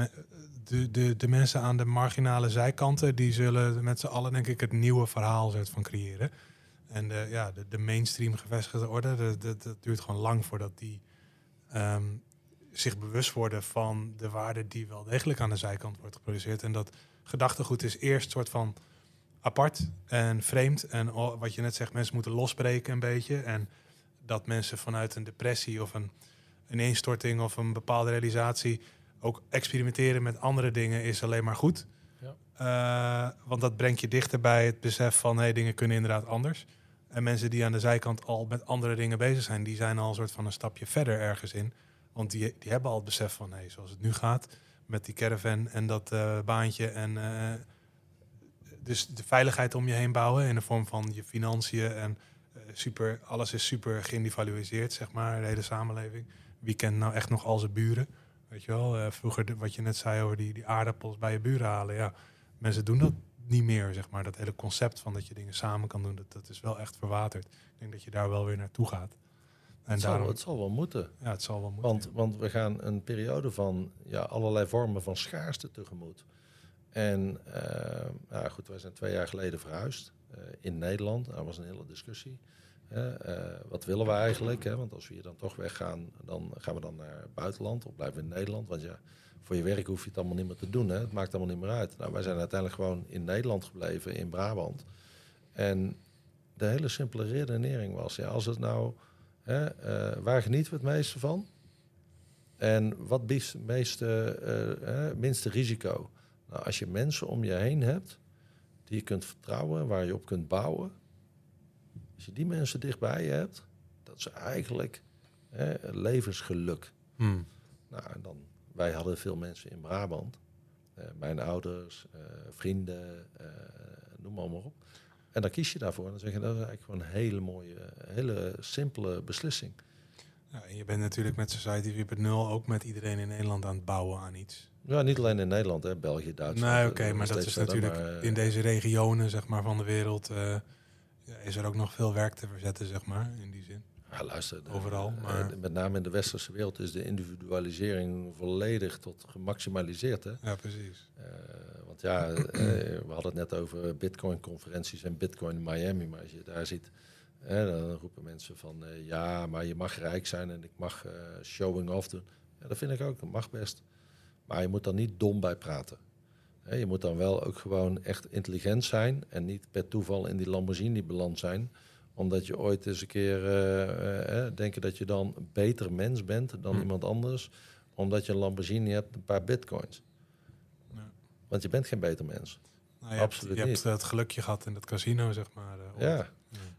de, de, de mensen aan de marginale zijkanten, die zullen met z'n allen denk ik het nieuwe verhaal soort van creëren. En de, ja, de, de mainstream gevestigde orde, de- de- dat duurt gewoon lang voordat die ehm, zich bewust worden van de waarde die wel degelijk aan de zijkant wordt geproduceerd. En dat gedachtegoed is eerst soort van apart en vreemd. En wat je net zegt, mensen moeten losbreken een beetje. En dat mensen vanuit een depressie of een ineenstorting of een bepaalde realisatie ook experimenteren met andere dingen is alleen maar goed. Eh, want dat brengt je dichter bij het besef van hey, dingen kunnen inderdaad anders. En mensen die aan de zijkant al met andere dingen bezig zijn, die zijn al een soort van een stapje verder ergens in. Want die, die hebben al het besef van hey, zoals het nu gaat met die caravan en dat eh, baantje. En eh, dus de veiligheid om je heen bouwen in de vorm van je financiën en eh, super, alles is super geïndividualiseerd, zeg maar, de hele samenleving. Wie kent nou echt nog al zijn buren? Weet je wel, eh, vroeger de- wat je net zei over die, die aardappels bij je buren halen. Ja, mensen doen dat niet meer, zeg maar. Dat hele concept van dat je dingen samen kan doen, dat, dat is wel echt verwaterd. Ik denk dat je daar wel weer naartoe gaat. En Het zal, daarom, het zal wel moeten. ja, het zal wel moeten. Want, want we gaan een periode van ja, allerlei vormen van schaarste tegemoet. En eh, ja, goed, wij zijn twee jaar geleden verhuisd eh, in Nederland. Dat was een hele discussie. Eh, wat willen we eigenlijk? Hè? Want als we hier dan toch weggaan, dan gaan we dan naar het buitenland of blijven we in Nederland. Want ja, voor je werk hoef je het allemaal niet meer te doen. Hè? Het maakt allemaal niet meer uit. Nou, wij zijn uiteindelijk gewoon in Nederland gebleven, in Brabant. En de hele simpele redenering was, ja, als het nou, hè, eh, waar genieten we het meeste van? En wat biedt het meeste, minste risico? Nou, als je mensen om je heen hebt die je kunt vertrouwen, waar je op kunt bouwen. Als je die mensen dichtbij je hebt, dat is eigenlijk hè, levensgeluk. Hmm. Nou, en dan, wij hadden veel mensen in Brabant. Eh, mijn ouders, eh, vrienden, eh, noem maar, maar op. En dan kies je daarvoor. En dan zeg je, dat is eigenlijk gewoon een hele mooie, hele simpele beslissing. Ja, en je bent natuurlijk met Society 4.0 ook met iedereen in Nederland aan het bouwen aan iets. Ja, niet alleen in Nederland, hè, België, Duitsland. Nee, eh, oké, maar dat is verder, natuurlijk maar, eh, in deze regionen zeg maar, van de wereld eh, is er ook nog veel werk te verzetten, zeg maar, in die zin. Ja, luister, Overal, maar- met name in de westerse wereld is de individualisering volledig tot gemaximaliseerd. Hè? Ja, precies. Want ja, we hadden het net over Bitcoin-conferenties en Bitcoin in Miami. Maar als je daar ziet, dan roepen mensen van ja, maar je mag rijk zijn en ik mag showing off doen. Ja, dat vind ik ook, dat mag best. Maar je moet dan niet dom bij praten. Je moet dan wel ook gewoon echt intelligent zijn en niet per toeval in die Lamborghini beland zijn omdat je ooit eens een keer eh, denken dat je dan een beter mens bent dan Hm. iemand anders, omdat je een Lamborghini hebt, een paar bitcoins. Ja. Want je bent geen beter mens. Nou, je Absoluut hebt, je niet. hebt het gelukje gehad in dat casino, zeg maar. Ja,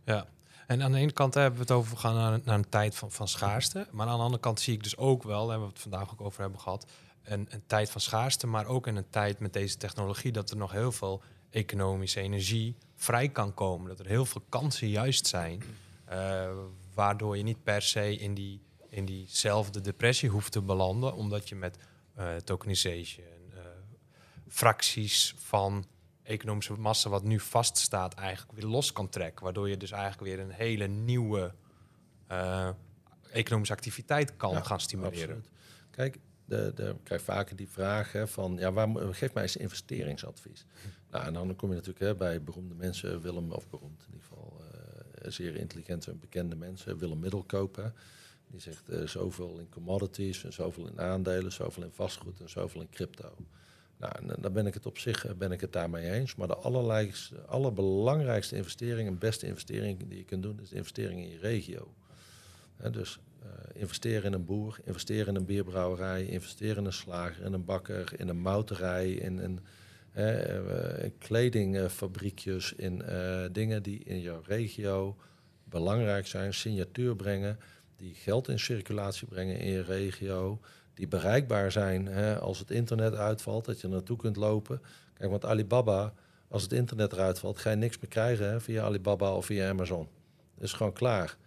Ja. En aan de ene kant hebben we het over gaan naar, naar een tijd van, van schaarste. Maar aan de andere kant zie ik dus ook wel, daar hebben we het vandaag ook over hebben gehad, een, een tijd van schaarste, maar ook in een tijd met deze technologie dat er nog heel veel economische energie vrij kan komen. Dat er heel veel kansen juist zijn, eh, waardoor je niet per se in, die, in diezelfde depressie hoeft te belanden, omdat je met eh, tokenization, eh, fracties van economische massa wat nu vaststaat eigenlijk weer los kan trekken. Waardoor je dus eigenlijk weer een hele nieuwe economische activiteit kan Ja, gaan stimuleren. absoluut. Kijk, de, de, ik krijg vaker die vraag van, ja, waar, geef mij eens investeringsadvies. Nou, en dan kom je natuurlijk hè, bij beroemde mensen, Willem, of beroemd in ieder geval, eh, zeer intelligente en bekende mensen, Willem Middelkoper. Die zegt eh, zoveel in commodities, en zoveel in aandelen, zoveel in vastgoed en zoveel in crypto. Nou, en, daar ben ik het op zich eh, ben ik het daarmee eens. Maar de allerbelangrijkste investering en beste investering die je kunt doen, is de investering in je regio. Dus investeren in een boer, investeren in een bierbrouwerij, investeren in een slager, in een bakker, in een mouterij, in, in eh, eh, kledingfabriekjes, in eh, dingen die in jouw regio belangrijk zijn, signatuur brengen, die geld in circulatie brengen in je regio, die bereikbaar zijn hè, als het internet uitvalt, dat je naartoe kunt lopen. Kijk, want Alibaba Als het internet eruit valt, ga je niks meer krijgen hè, via Alibaba of via Amazon. Dat is gewoon klaar.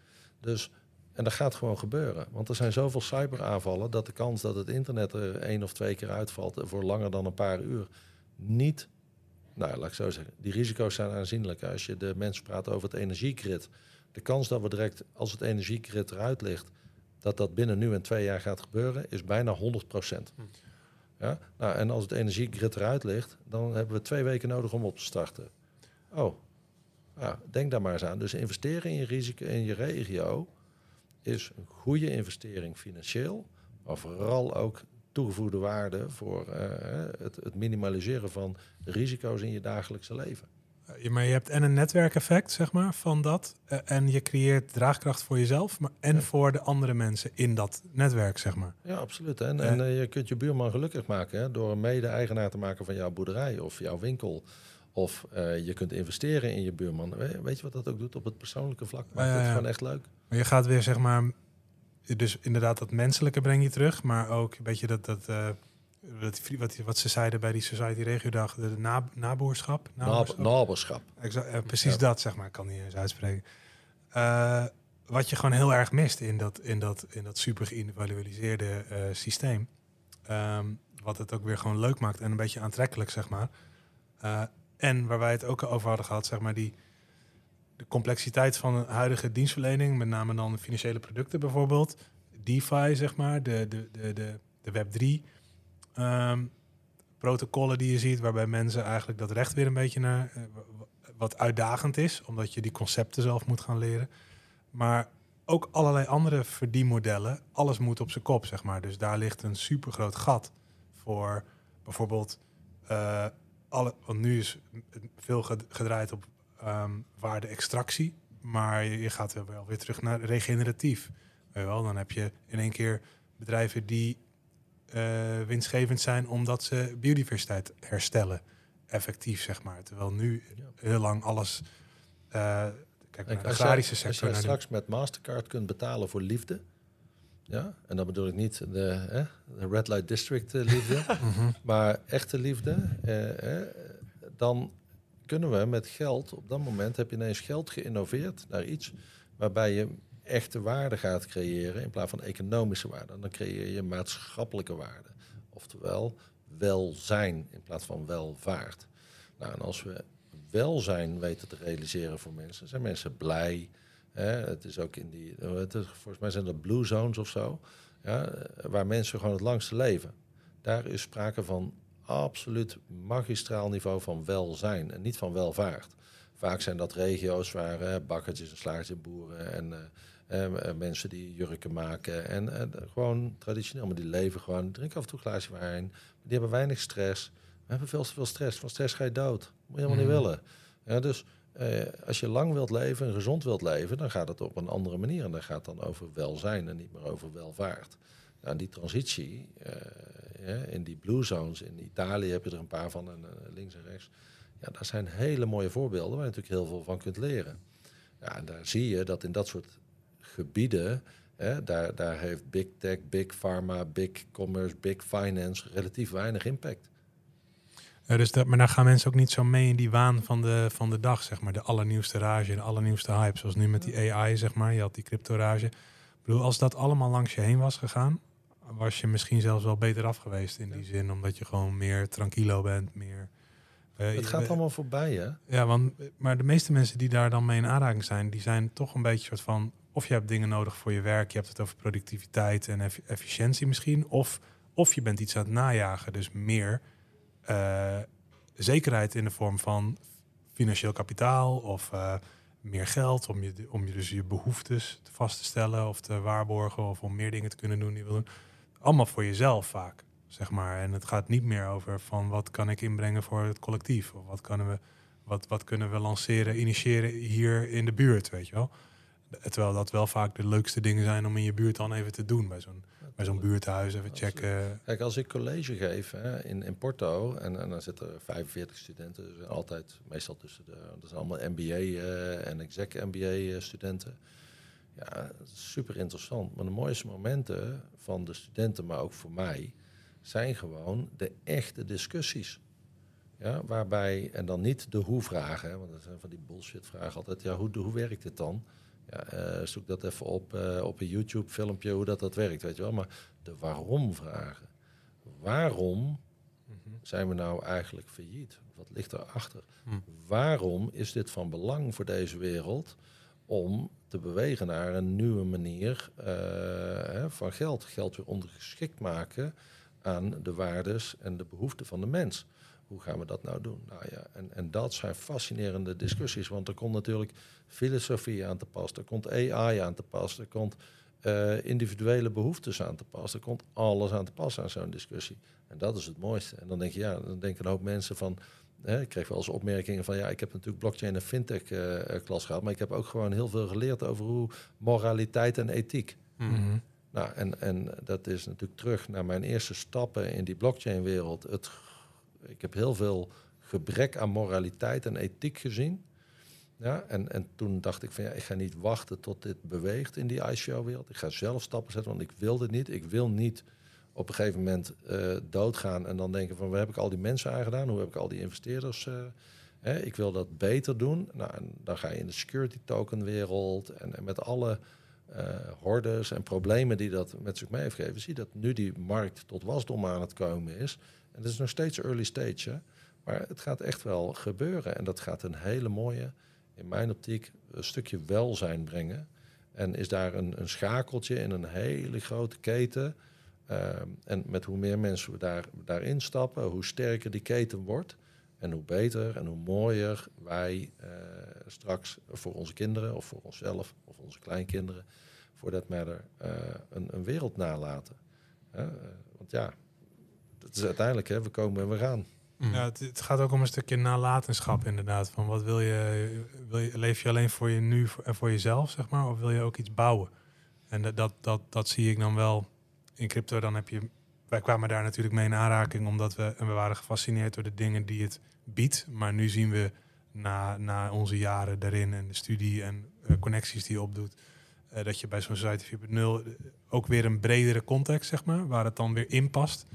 Dus, en dat gaat gewoon gebeuren. Want er zijn zoveel cyberaanvallen dat de kans dat het internet er één of twee keer uitvalt voor langer dan een paar uur niet. Nou, laat ik zo zeggen. Die risico's zijn aanzienlijk. Als je de mensen praat over het energiegrid. De kans dat we direct, als het energiegrid eruit ligt, dat dat binnen nu en twee jaar gaat gebeuren, is bijna 100 procent. Hm. Ja? Nou, en als het energiegrid eruit ligt, dan hebben we twee weken nodig om op te starten. Oh, denk daar maar eens aan. Dus investeren in je risico in je regio is een goede investering financieel, maar vooral ook toegevoegde waarde voor eh, het, het minimaliseren van risico's in je dagelijkse leven. Eh, Ja, maar je hebt en een netwerkeffect, zeg maar, van dat. eh, En je creëert draagkracht voor jezelf, maar en Ja. voor de andere mensen in dat netwerk, zeg maar. Ja, absoluut. En, Ja. en eh, je kunt je buurman gelukkig maken hè, door een mede-eigenaar te maken van jouw boerderij of jouw winkel. Of eh, je kunt investeren in je buurman. We- Weet je wat dat ook doet op het persoonlijke vlak? Maakt Ja, ja, het gewoon echt leuk. Maar je gaat weer, zeg maar, dus inderdaad dat menselijke breng je terug, maar ook een beetje dat, dat, eh, wat, wat, ze zeiden bij die Society Regio Dag, de na, naboerschap. Nab naboerschap. eh, precies Ja. dat, zeg maar. Kan niet eens uitspreken. Wat je gewoon heel erg mist in dat, in dat, in dat super geïndividualiseerde systeem. Ehm, wat het ook weer gewoon leuk maakt en een beetje aantrekkelijk, zeg maar. En waar wij het ook over hadden gehad, zeg maar, die de complexiteit van de huidige dienstverlening, met name dan financiële producten bijvoorbeeld, DeFi, zeg maar, de, de, de, de, de Web3 ehm, protocollen die je ziet, waarbij mensen eigenlijk dat recht weer een beetje naar eh, wat uitdagend is, omdat je die concepten zelf moet gaan leren. Maar ook allerlei andere verdienmodellen, alles moet op zijn kop, zeg maar. Dus daar ligt een super groot gat voor bijvoorbeeld eh, alle, want nu is veel ged- gedraaid op ehm, waarde-extractie, maar je je gaat wel- wel weer terug naar regeneratief. Je wel, dan heb je in één keer bedrijven die eh, winstgevend zijn omdat ze biodiversiteit herstellen, effectief zeg maar. Terwijl nu heel lang alles, eh, kijk Kijk, naar de als, agrarische als sector. jij naar straks met Mastercard kunt betalen voor liefde, ja, en dan bedoel ik niet de, hè, de Red Light District eh, liefde, [laughs] Mhm. maar echte liefde, eh, eh, dan kunnen we met geld, op dat moment heb je ineens geld geïnnoveerd naar iets waarbij je echte waarde gaat creëren in plaats van economische waarde. En dan creëer je maatschappelijke waarde. Oftewel welzijn in plaats van welvaart. Nou, en als we welzijn weten te realiseren voor mensen, zijn mensen blij. Hè? Het is ook in die, het is, volgens mij zijn dat blue zones of zo, ja, waar mensen gewoon het langste leven. Daar is sprake van absoluut magistraal niveau van welzijn en niet van welvaart. Vaak zijn dat regio's waar eh, bakkertjes en slagers en boeren en eh, eh, eh, mensen die jurken maken en gewoon traditioneel, maar die leven gewoon, drinken af en toe een glaasje wijn, die hebben weinig stress. We hebben veel te veel stress. Van stress ga je dood. Moet je helemaal Mhm. niet willen. Ja, dus eh, als je lang wilt leven en gezond wilt leven, dan gaat het op een andere manier. En dan gaat het dan over welzijn en niet meer over welvaart. Nou, die transitie eh, in die blue zones, in Italië heb je er een paar van, en eh, links en rechts. Ja, dat zijn hele mooie voorbeelden waar je natuurlijk heel veel van kunt leren. Ja, en daar zie je dat in dat soort gebieden, hè, daar, daar heeft big tech, big pharma, big commerce, big finance relatief weinig impact. Dus dat, maar daar gaan mensen ook niet zo mee in die waan van de, van de dag, zeg maar. De allernieuwste rage, de allernieuwste hype. Zoals nu met die AI, zeg maar. Je had die crypto-rage. Ik bedoel, als dat allemaal langs je heen was gegaan, was je misschien zelfs wel beter af geweest in die zin. Omdat je gewoon meer tranquilo bent, meer... eh, Het je- gaat allemaal voorbij, hè? Ja, want, maar de meeste mensen die daar dan mee in aanraking zijn, die zijn toch een beetje soort van... Of je hebt dingen nodig voor je werk, je hebt het over productiviteit en eff- efficiëntie misschien. Of, of je bent iets aan het najagen, dus meer eh, zekerheid in de vorm van financieel kapitaal of eh, meer geld om je, om je dus je behoeftes te vast te stellen of te waarborgen of om meer dingen te kunnen doen die je wil doen. Allemaal voor jezelf vaak, zeg maar. En het gaat niet meer over van wat kan ik inbrengen voor het collectief of wat kunnen we, wat, wat kunnen we lanceren, initiëren hier in de buurt, weet je wel. Terwijl dat wel vaak de leukste dingen zijn om in je buurt dan even te doen bij zo'n bij zo'n buurthuis even checken. Kijk, als ik college geef hè, in, in Porto en, en dan zitten er 45 studenten, dus altijd meestal tussen de, dat zijn allemaal MBA eh, en exec MBA eh, studenten. Ja, super interessant. Maar de mooiste momenten van de studenten, maar ook voor mij, zijn gewoon de echte discussies. Ja, waarbij, en dan niet de hoe-vragen, want dat zijn van die bullshit-vragen altijd. Ja, hoe, hoe werkt dit dan? Ja, eh, zoek dat even op eh, op een YouTube-filmpje hoe dat, dat werkt, weet je wel. Maar de waarom-vragen. Waarom zijn we nou eigenlijk failliet? Wat ligt erachter? Hm. Waarom is dit van belang voor deze wereld om te bewegen naar een nieuwe manier eh, van geld? Geld weer ondergeschikt maken aan de waardes en de behoeften van de mens. Hoe gaan we dat nou doen? Nou ja, en, en dat zijn fascinerende discussies, want er komt natuurlijk filosofie aan te pas, er komt AI aan te pas, er komt eh, individuele behoeftes aan te pas, er komt alles aan te pas aan zo'n discussie. En dat is het mooiste. En dan denk je, ja, dan denken een hoop mensen van, hè, ik kreeg wel eens opmerkingen van, ja, ik heb natuurlijk blockchain en fintech eh, klas gehad, maar ik heb ook gewoon heel veel geleerd over hoe moraliteit en ethiek. Hm. Mhm. Nou, en, en dat is natuurlijk terug naar mijn eerste stappen in die blockchain-wereld. Het, ik heb heel veel gebrek aan moraliteit en ethiek gezien. Ja, en, en toen dacht ik van ja, ik ga niet wachten tot dit beweegt in die ICO-wereld. Ik ga zelf stappen zetten, want ik wil dit niet. Ik wil niet op een gegeven moment eh, doodgaan en dan denken van waar heb ik al die mensen aangedaan? Hoe heb ik al die investeerders? eh, hè? Ik wil dat beter doen. Nou, en dan ga je in de security token wereld en, met alle eh, hordes en problemen die dat met zich mee heeft gegeven, zie dat nu die markt tot wasdom aan het komen is. Het is nog steeds early stage, maar het gaat echt wel gebeuren. En dat gaat een hele mooie, in mijn optiek, een stukje welzijn brengen. En is daar een, een schakeltje in een hele grote keten. Ehm, en met hoe meer mensen we daar, daarin stappen, hoe sterker die keten wordt. En hoe beter en hoe mooier wij eh, straks voor onze kinderen of voor onszelf of onze kleinkinderen, voor dat matter, eh, een, een wereld nalaten. Eh, want ja, het is uiteindelijk, hè, we komen en we gaan. Hm. Ja, het, het gaat ook om een stukje nalatenschap inderdaad. Van wat wil je, wil je, leef je alleen voor je nu voor- en voor jezelf, zeg maar, of wil je ook iets bouwen? En dat, dat, dat, dat zie ik dan wel in crypto. Dan heb je, wij kwamen daar natuurlijk mee in aanraking, omdat we, en we waren gefascineerd door de dingen die het biedt. Maar nu zien we na, na onze jaren daarin en de studie en eh, connecties die je opdoet, eh, dat je bij zo'n Society 4.0 ook weer een bredere context, zeg maar, waar het dan weer in past.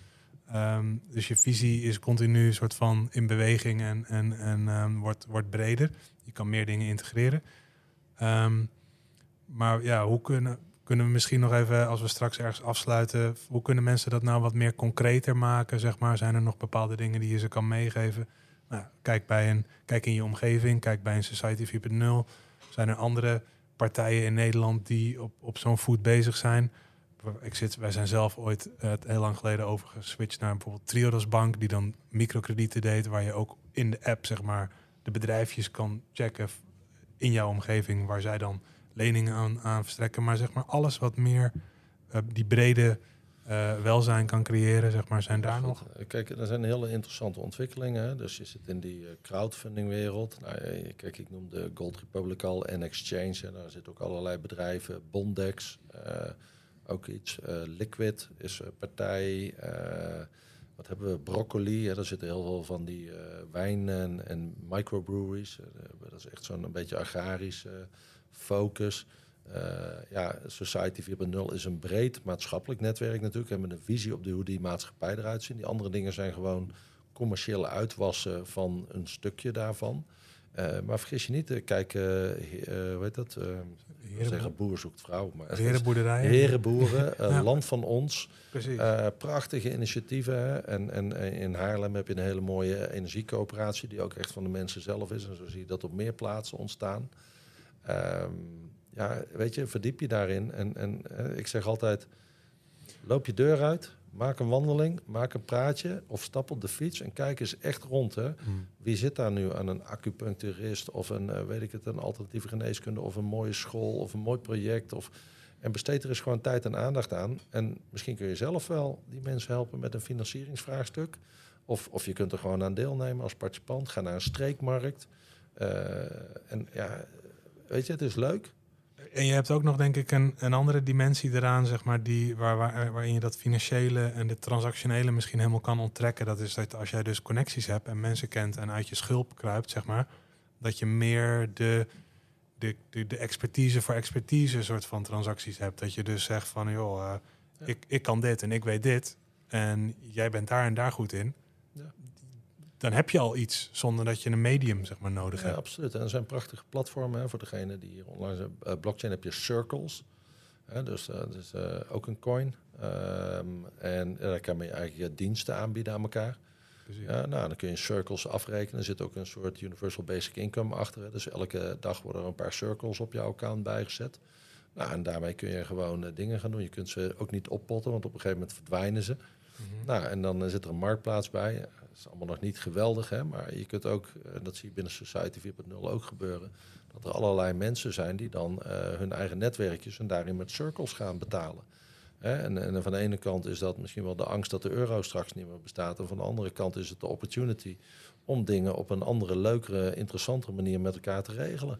Ehm, dus je visie is continu soort van in beweging en, en, en ehm, wordt, wordt breder. Je kan meer dingen integreren. Ehm, maar ja, hoe kunnen, kunnen we misschien nog even, als we straks ergens afsluiten, hoe kunnen mensen dat nou wat meer concreter maken? Zeg maar? Zijn er nog bepaalde dingen die je ze kan meegeven? Nou, kijk, bij een, kijk in je omgeving, kijk bij een Society 4.0. Zijn er andere partijen in Nederland die op, op zo'n voet bezig zijn? Ik zit, wij zijn zelf ooit eh, heel lang geleden overgeswitcht naar bijvoorbeeld Triodos Bank, die dan microkredieten deed, waar je ook in de app zeg maar de bedrijfjes kan checken in jouw omgeving, waar zij dan leningen aan, aan verstrekken. Maar zeg maar alles wat meer eh, die brede eh, welzijn kan creëren, zeg maar, zijn daar nog. Kijk, er zijn hele interessante ontwikkelingen. Hè? Dus je zit in die crowdfunding-wereld. Nou, kijk, ik noemde Gold Republic al en Exchange. En daar zitten ook allerlei bedrijven. Bondex, ook iets. Eh, Liquid is een partij. Eh, wat hebben we? Broccoli. Hè? Daar zitten heel veel van die eh wijnen en microbreweries. Eh, dat is echt zo'n een beetje agrarisch eh, focus. Eh, ja, Society 4.0 is een breed maatschappelijk netwerk natuurlijk. En met een visie op hoe die maatschappij eruit ziet. Die andere dingen zijn gewoon commerciële uitwassen van een stukje daarvan. Eh, maar vergis je niet, eh, kijk, hoe heet dat? Zeggen boer zoekt vrouw. Maar Herenboerderijen. Herenboeren, [laughs] Ja. land van ons. Precies. Prachtige initiatieven. Hè? En, en in Haarlem heb je een hele mooie energiecoöperatie... die ook echt van de mensen zelf is. En zo zie je dat op meer plaatsen ontstaan. Ehm, ja, weet je, verdiep je daarin. En, en ik zeg altijd, loop je deur uit... Maak een wandeling, maak een praatje of stap op de fiets en kijk eens echt rond. Hè. Hm. Wie zit daar nu aan een acupuncturist of een, eh, weet ik het, een alternatieve geneeskunde of een mooie school of een mooi project? Of, en besteed er eens gewoon tijd en aandacht aan. En misschien kun je zelf wel die mensen helpen met een financieringsvraagstuk. Of, of je kunt er gewoon aan deelnemen als participant. Ga naar een streekmarkt. Eh, en ja, weet je, het is leuk. En je hebt ook nog, denk ik, een, een andere dimensie eraan, zeg maar, die, waar, waar, waarin je dat financiële en de transactionele misschien helemaal kan onttrekken. Dat is dat als jij dus connecties hebt en mensen kent en uit je schulp kruipt, zeg maar, dat je meer de, de, de, de expertise voor expertise soort van transacties hebt. Dat je dus zegt van, joh, eh, ik, ik kan dit en ik weet dit en jij bent daar en daar goed in. Dan heb je al iets zonder dat je een medium zeg maar, nodig Ja, hebt. absoluut. En er zijn prachtige platformen hè, voor degene die hier online zijn. Eh, blockchain heb je Circles. Hè, dus dat is eh, ook een coin. Ehm, en daar kan je eigenlijk je diensten aanbieden aan elkaar. Ja, nou, dan kun je circles afrekenen. Er zit ook een soort universal basic income achter. hè. Dus elke dag worden er een paar circles op jouw account bijgezet. Nou, en daarmee kun je gewoon dingen gaan doen. Je kunt ze ook niet oppotten, want op een gegeven moment verdwijnen ze. Mhm. Nou, en dan zit er een marktplaats bij. Is allemaal nog niet geweldig, hè? maar je kunt ook, en dat zie je binnen Society 4.0 ook gebeuren, dat er allerlei mensen zijn die dan eh, hun eigen netwerkjes en daarin met circles gaan betalen. Hè? En, en van de ene kant is dat misschien wel de angst dat de euro straks niet meer bestaat. En van de andere kant is het de opportunity om dingen op een andere, leukere, interessantere manier met elkaar te regelen.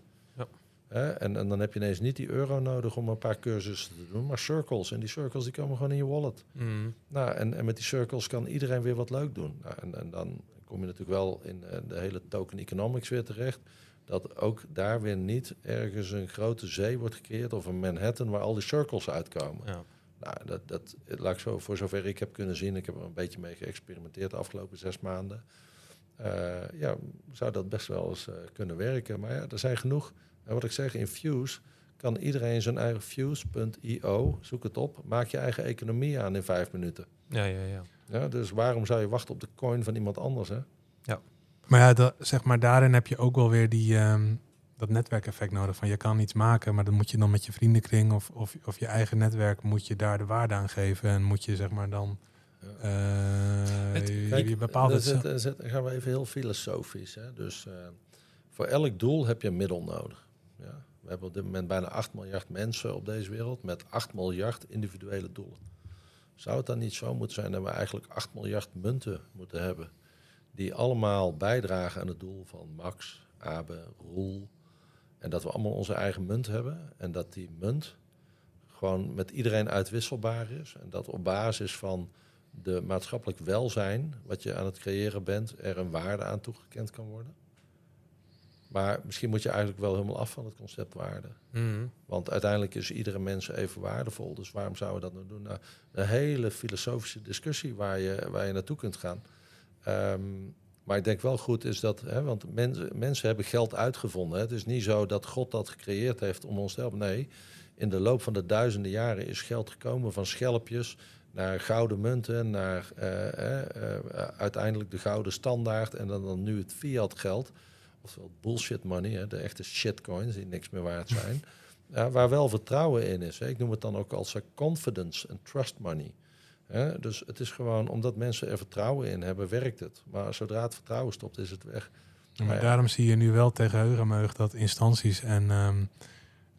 Hè? En, en dan heb je ineens niet die euro nodig om een paar cursussen te doen, maar circles. En die circles die komen gewoon in je wallet. Mm. Nou, en, en met die circles kan iedereen weer wat leuk doen. Nou, en, en dan kom je natuurlijk wel in eh, de hele token economics weer terecht. Dat ook daar weer niet ergens een grote zee wordt gecreëerd of een Manhattan waar al die circles uitkomen. Ja. Nou, dat, dat laat ik zo, voor zover ik heb kunnen zien, ik heb er een beetje mee geëxperimenteerd de afgelopen zes maanden. Eh, ja, zou dat best wel eens eh, kunnen werken. Maar ja, er zijn genoeg. En wat ik zeg, in Fuse kan iedereen zijn eigen Fuse.io, zoek het op, maak je eigen economie aan in vijf minuten. Ja, ja, ja. Ja, dus waarom zou je wachten op de coin van iemand anders? Hè? Maar ja, dat, zeg maar, daarin heb je ook wel weer die, ehm, dat netwerkeffect nodig. Van je kan iets maken, maar dan moet je dan met je vriendenkring of, of, of je eigen netwerk moet je daar de waarde aan geven. En moet je zeg maar dan. Ja. eh, Het- je- Kijk, je bepaalt dan het. zit- gaan we even heel filosofisch. Hè? Dus eh, voor elk doel heb je een middel nodig. Ja? We hebben op dit moment bijna 8 miljard mensen op deze wereld met 8 miljard individuele doelen. Zou het dan niet zo moeten zijn dat we eigenlijk 8 miljard munten moeten hebben? Die allemaal bijdragen aan het doel van Max, Abe, Roel. En dat we allemaal onze eigen munt hebben. En dat die munt gewoon met iedereen uitwisselbaar is. En dat op basis van de maatschappelijk welzijn, wat je aan het creëren bent, er een waarde aan toegekend kan worden. Maar misschien moet je eigenlijk wel helemaal af van het concept waarde. Mm. Want uiteindelijk is iedere mens even waardevol. Dus waarom zouden we dat nou doen? Nou, een hele filosofische discussie waar je, waar je naartoe kunt gaan. Ehm, maar ik denk wel goed is dat, hè, want mensen, mensen hebben geld uitgevonden. Hè. Het is niet zo dat God dat gecreëerd heeft om ons te helpen. Nee, in de loop van de duizenden jaren is geld gekomen van schelpjes naar gouden munten, naar eh, eh, eh, uiteindelijk de gouden standaard en dan, dan nu het fiat geld. Oftewel bullshit money, hè, de echte shitcoins die niks meer waard zijn. Ja, [laughs] waar wel vertrouwen in is. Hè. Ik noem het dan ook als eh, confidence en trust money. Hè. Dus het is gewoon omdat mensen er vertrouwen in hebben, werkt het. Maar zodra het vertrouwen stopt, is het weg. Maar Maar ja. daarom zie je nu wel tegen Heugemeug dat instanties en ehm,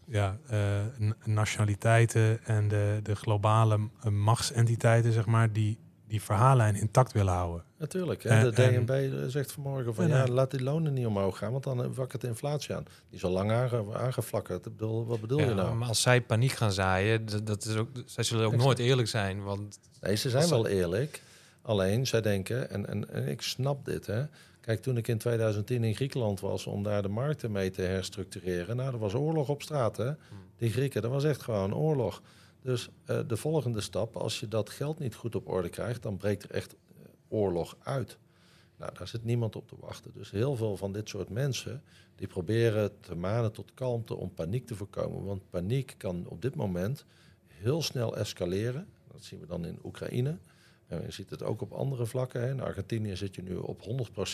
ja, eh, nationaliteiten en de, de globale eh, machtsentiteiten, zeg maar, die die verhaallijn intact willen houden. Natuurlijk. Hè. En- de DNB zegt vanmorgen van ja, eh, laat die lonen niet omhoog gaan, want dan wakkert de inflatie aan. Die is al lang aange, bedoel, wat bedoel je nou? maar als zij paniek gaan zaaien, dat, dat is ook, zij zullen ook nooit eerlijk zijn. Want Nee, ze zijn wel eerlijk. Alleen, zij denken, en, en, en ik snap dit, hè. Kijk, toen ik in 2010 in Griekenland was om daar de markten mee te herstructureren, nou, er was oorlog op straat, hè. Die Grieken, dat was echt gewoon oorlog. Dus eh, de volgende stap, als je dat geld niet goed op orde krijgt, dan breekt er echt eh, oorlog uit. Nou, daar zit niemand op te wachten. Dus heel veel van dit soort mensen, die proberen te manen tot kalmte om paniek te voorkomen. Want paniek kan op dit moment heel snel escaleren. Dat zien we dan in Oekraïne. En je ziet het ook op andere vlakken. In Argentinië zit je nu op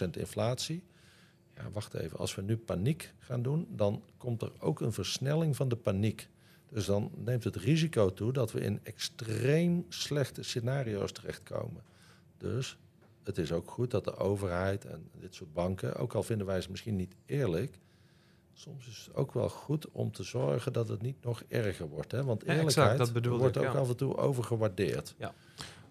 100% inflatie. Ja, wacht even. Als we nu paniek gaan doen, dan komt er ook een versnelling van de paniek. Dus dan neemt het risico toe dat we in extreem slechte scenario's terechtkomen. Dus het is ook goed dat de overheid en dit soort banken, ook al vinden wij ze misschien niet eerlijk, soms is het ook wel goed om te zorgen dat het niet nog erger wordt. Hè? Want Ja, exact, eerlijkheid wordt ik, ook ja. af en toe overgewaardeerd.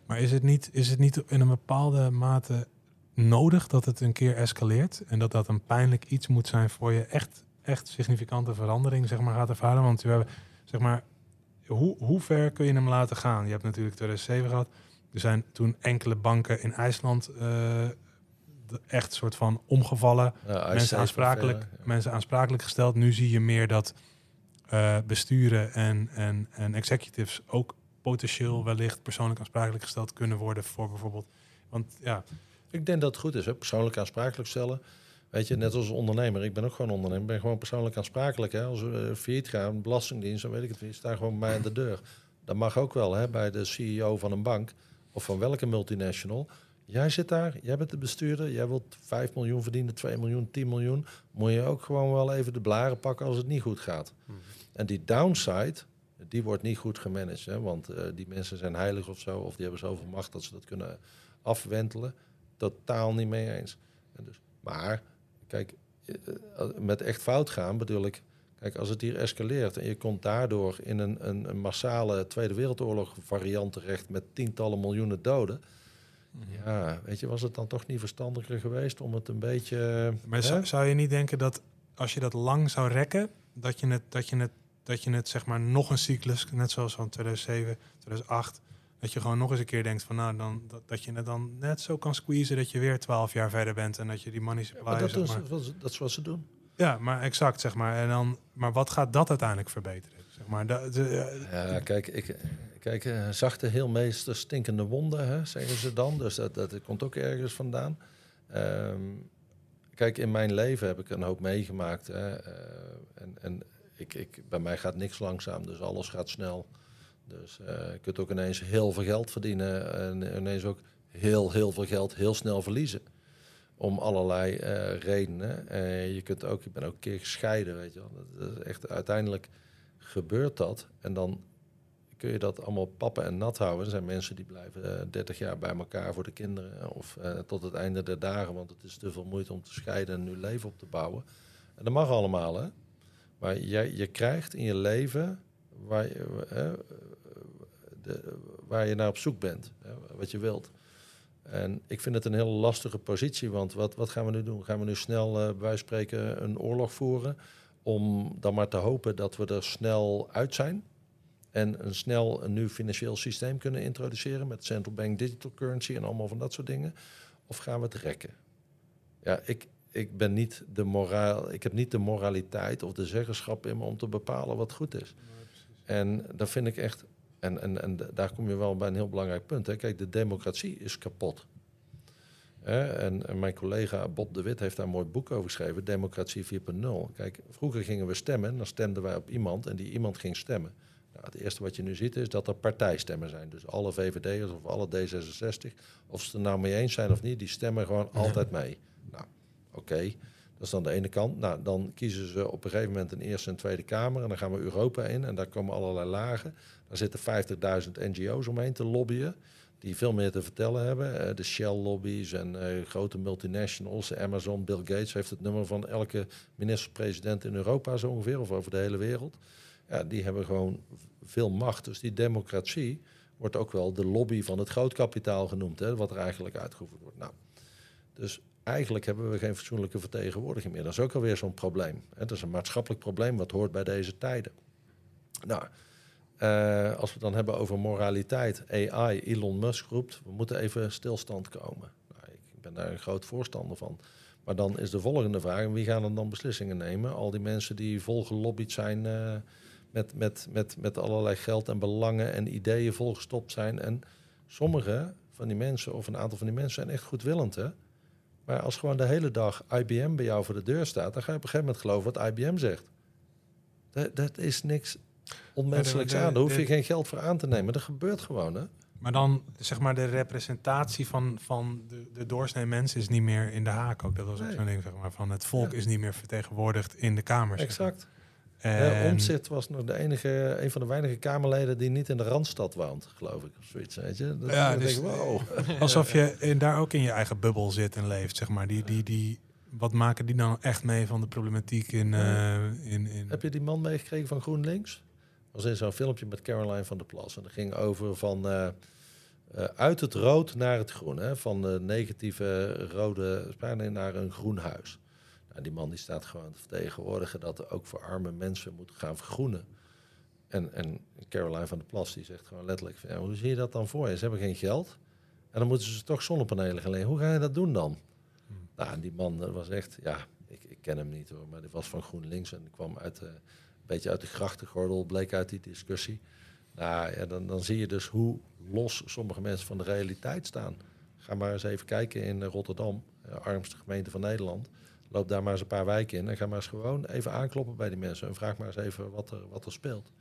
Maar is het, niet, is het niet in een bepaalde mate nodig dat het een keer escaleert? En dat dat een pijnlijk iets moet zijn voor je echt, echt significante verandering zeg maar, gaat ervaren? Want we hebben, zeg maar, hoe, hoe ver kun je hem laten gaan? Je hebt natuurlijk 2007 gehad. Er zijn toen enkele banken in IJsland eh, echt soort van omgevallen. Ja, mensen, aansprakelijk, ja. mensen aansprakelijk gesteld. Nu zie je meer dat eh, besturen en, en, en executives ook potentieel wellicht persoonlijk aansprakelijk gesteld kunnen worden voor bijvoorbeeld. Want ja, Ik denk dat het goed is, hè? persoonlijk aansprakelijk stellen. Weet je, net als ondernemer. Ik ben ook gewoon ondernemer. Ik ben gewoon persoonlijk aansprakelijk. Hè? Als we uh, failliet gaan, belastingdienst, dan weet ik het niet. Sta gewoon bij mij aan de deur. Dat mag ook wel hè, bij de CEO van een bank of van welke multinational. Jij zit daar, jij bent de bestuurder, jij wilt 5 miljoen verdienen, 2 miljoen, 10 miljoen. Moet je ook gewoon wel even de blaren pakken als het niet goed gaat. Mhm. En die downside, die wordt niet goed gemanaged. Hè? Want uh, die mensen zijn heilig of zo, of die hebben zoveel macht dat ze dat kunnen afwentelen. Totaal niet mee eens. En dus, maar, kijk, uh, met echt fout gaan bedoel ik... Kijk, als het hier escaleert en je komt daardoor in een, een, een massale Tweede Wereldoorlog variant terecht met tientallen miljoenen doden. Ja, weet je, was het dan toch niet verstandiger geweest om het een beetje. Maar zou, zou, je niet denken dat als je dat lang zou rekken, dat je het, dat je het, dat je het zeg maar nog een cyclus, net zoals van 2007, 2008, dat je gewoon nog eens een keer denkt van nou dan dat, dat je het dan net zo kan squeezen dat je weer 12 jaar verder bent en dat je die money supply. Ja, dat, zeg maar. dat is wat ze doen. Ja, maar exact zeg maar. En dan, maar wat gaat dat uiteindelijk verbeteren? Zeg maar, de, ja, kijk, ik, Kijk, uh, zachte heelmeester stinkende wonden, hè, zeggen ze dan. Dus dat, dat komt ook ergens vandaan. Um, kijk, in mijn leven heb ik een hoop meegemaakt. Hè, uh, en en ik, ik, bij mij gaat niks langzaam, dus alles gaat snel. Dus uh, je kunt ook ineens heel veel geld verdienen en ineens ook heel, heel veel geld heel snel verliezen. Om allerlei redenen. je kunt ook, ik ben ook een keer gescheiden, weet je wel. Dat is echt, uiteindelijk gebeurt dat. En dan kun je dat allemaal pappen en nat houden. Er zijn mensen die blijven uh, 30 jaar bij elkaar voor de kinderen of uh, tot het einde der dagen, want het is te veel moeite om te scheiden en nu leven op te bouwen. En dat mag allemaal, hè. Maar jij, je krijgt in je leven waar je, uh, waar je naar op zoek bent, wat je wilt. En ik vind het een heel lastige positie, want wat, wat gaan we nu doen? Gaan we nu snel, uh, bij spreken, een oorlog voeren om dan maar te hopen dat we er snel uit zijn? en een snel een nieuw financieel systeem kunnen introduceren met central bank digital currency en allemaal van dat soort dingen? Of gaan we het rekken? Ja, ik, ik ben niet de moraal, ik heb niet de moraliteit of de zeggenschap in me om te bepalen wat goed is. en dat vind ik echt, en, en, en daar kom je wel bij een heel belangrijk punt. Hè. Kijk, de democratie is kapot. En, en, mijn collega Bob de Wit heeft daar een mooi boek over geschreven, Democratie 4.0. Kijk, vroeger gingen we stemmen, dan stemden wij op iemand en die iemand ging stemmen. Nou, het eerste wat je nu ziet is dat er partijstemmen zijn. Dus alle VVD'ers of alle D66, of ze het er nou mee eens zijn of niet, die stemmen gewoon altijd mee. Nou, oké. Okay. Is de ene kant. Nou, dan kiezen ze op een gegeven moment een Eerste en Tweede Kamer. En dan gaan we Europa in. En daar komen allerlei lagen. Daar zitten 50.000 NGO's omheen te lobbyen. Die veel meer te vertellen hebben. De Shell-lobby's en uh, grote multinationals. Amazon, Bill Gates heeft het nummer van elke minister-president in Europa zo ongeveer. Of over de hele wereld ja, die hebben gewoon veel macht. Dus die democratie wordt ook wel de lobby van het grootkapitaal genoemd, hè, wat er eigenlijk uitgevoerd wordt. Nou, dus eigenlijk hebben we geen fatsoenlijke vertegenwoordiging meer. Dat is ook alweer zo'n probleem. Dat is een maatschappelijk probleem wat hoort bij deze tijden. Nou, uh, als we het dan hebben over moraliteit, AI, Elon Musk roept, we moeten even stilstand komen. Nou, ik ben daar een groot voorstander van. Maar dan is de volgende vraag, wie gaan dan beslissingen nemen? Al die mensen die vol gelobbyd zijn... Uh, met, met, met, met allerlei geld en belangen en ideeën volgestopt zijn. En sommige van die mensen, of een aantal van die mensen, zijn echt goedwillend. Hè? Maar als gewoon de hele dag IBM bij jou voor de deur staat, dan ga je op een gegeven moment geloven wat IBM zegt. Dat, dat is niks onmenselijks aan. Daar hoef je geen geld voor aan te nemen. Dat gebeurt gewoon. Hè? Maar dan, zeg maar, de representatie van, van de, de doorsnee mensen is niet meer in de haak ook. Dat was ook nee. zo'n ding, zeg maar, van het volk ja. is niet meer vertegenwoordigd in de Kamers. Exact. En... Omtzigt was nog de enige, een van de weinige Kamerleden die niet in de Randstad woont, geloof ik. Of zoiets, weet je. Dat ja, dus, denk, wow. [laughs] Alsof je in, daar ook in je eigen bubbel zit en leeft, zeg maar. Die, die, die, wat maken die dan echt mee van de problematiek in... Uh, in, in... Heb je die man meegekregen van GroenLinks? was in zo'n filmpje met Caroline van der Plas. En dat ging over van... Uh, uh, uit het rood naar het groen. Hè? Van de negatieve rode Spanje naar een groen huis. Nou, die man die staat gewoon te vertegenwoordigen dat er ook voor arme mensen moet gaan vergroenen. En, en Caroline van der Plas die zegt gewoon letterlijk: ja, hoe zie je dat dan voor je? Ze hebben geen geld. En dan moeten ze toch zonnepanelen gaan leggen. Hoe ga je dat doen dan? Hmm. Nou, die man was echt, ja, ik, ik, ken hem niet hoor, maar die was van GroenLinks en kwam uit, uh, een beetje uit de grachtengordel, bleek uit die discussie. Nou ja, dan, dan zie je dus hoe los sommige mensen van de realiteit staan. Ga maar eens even kijken in Rotterdam, armste gemeente van Nederland. Loop daar maar eens een paar wijken in en ga maar eens gewoon even aankloppen bij die mensen. En vraag maar eens even wat er, wat er speelt.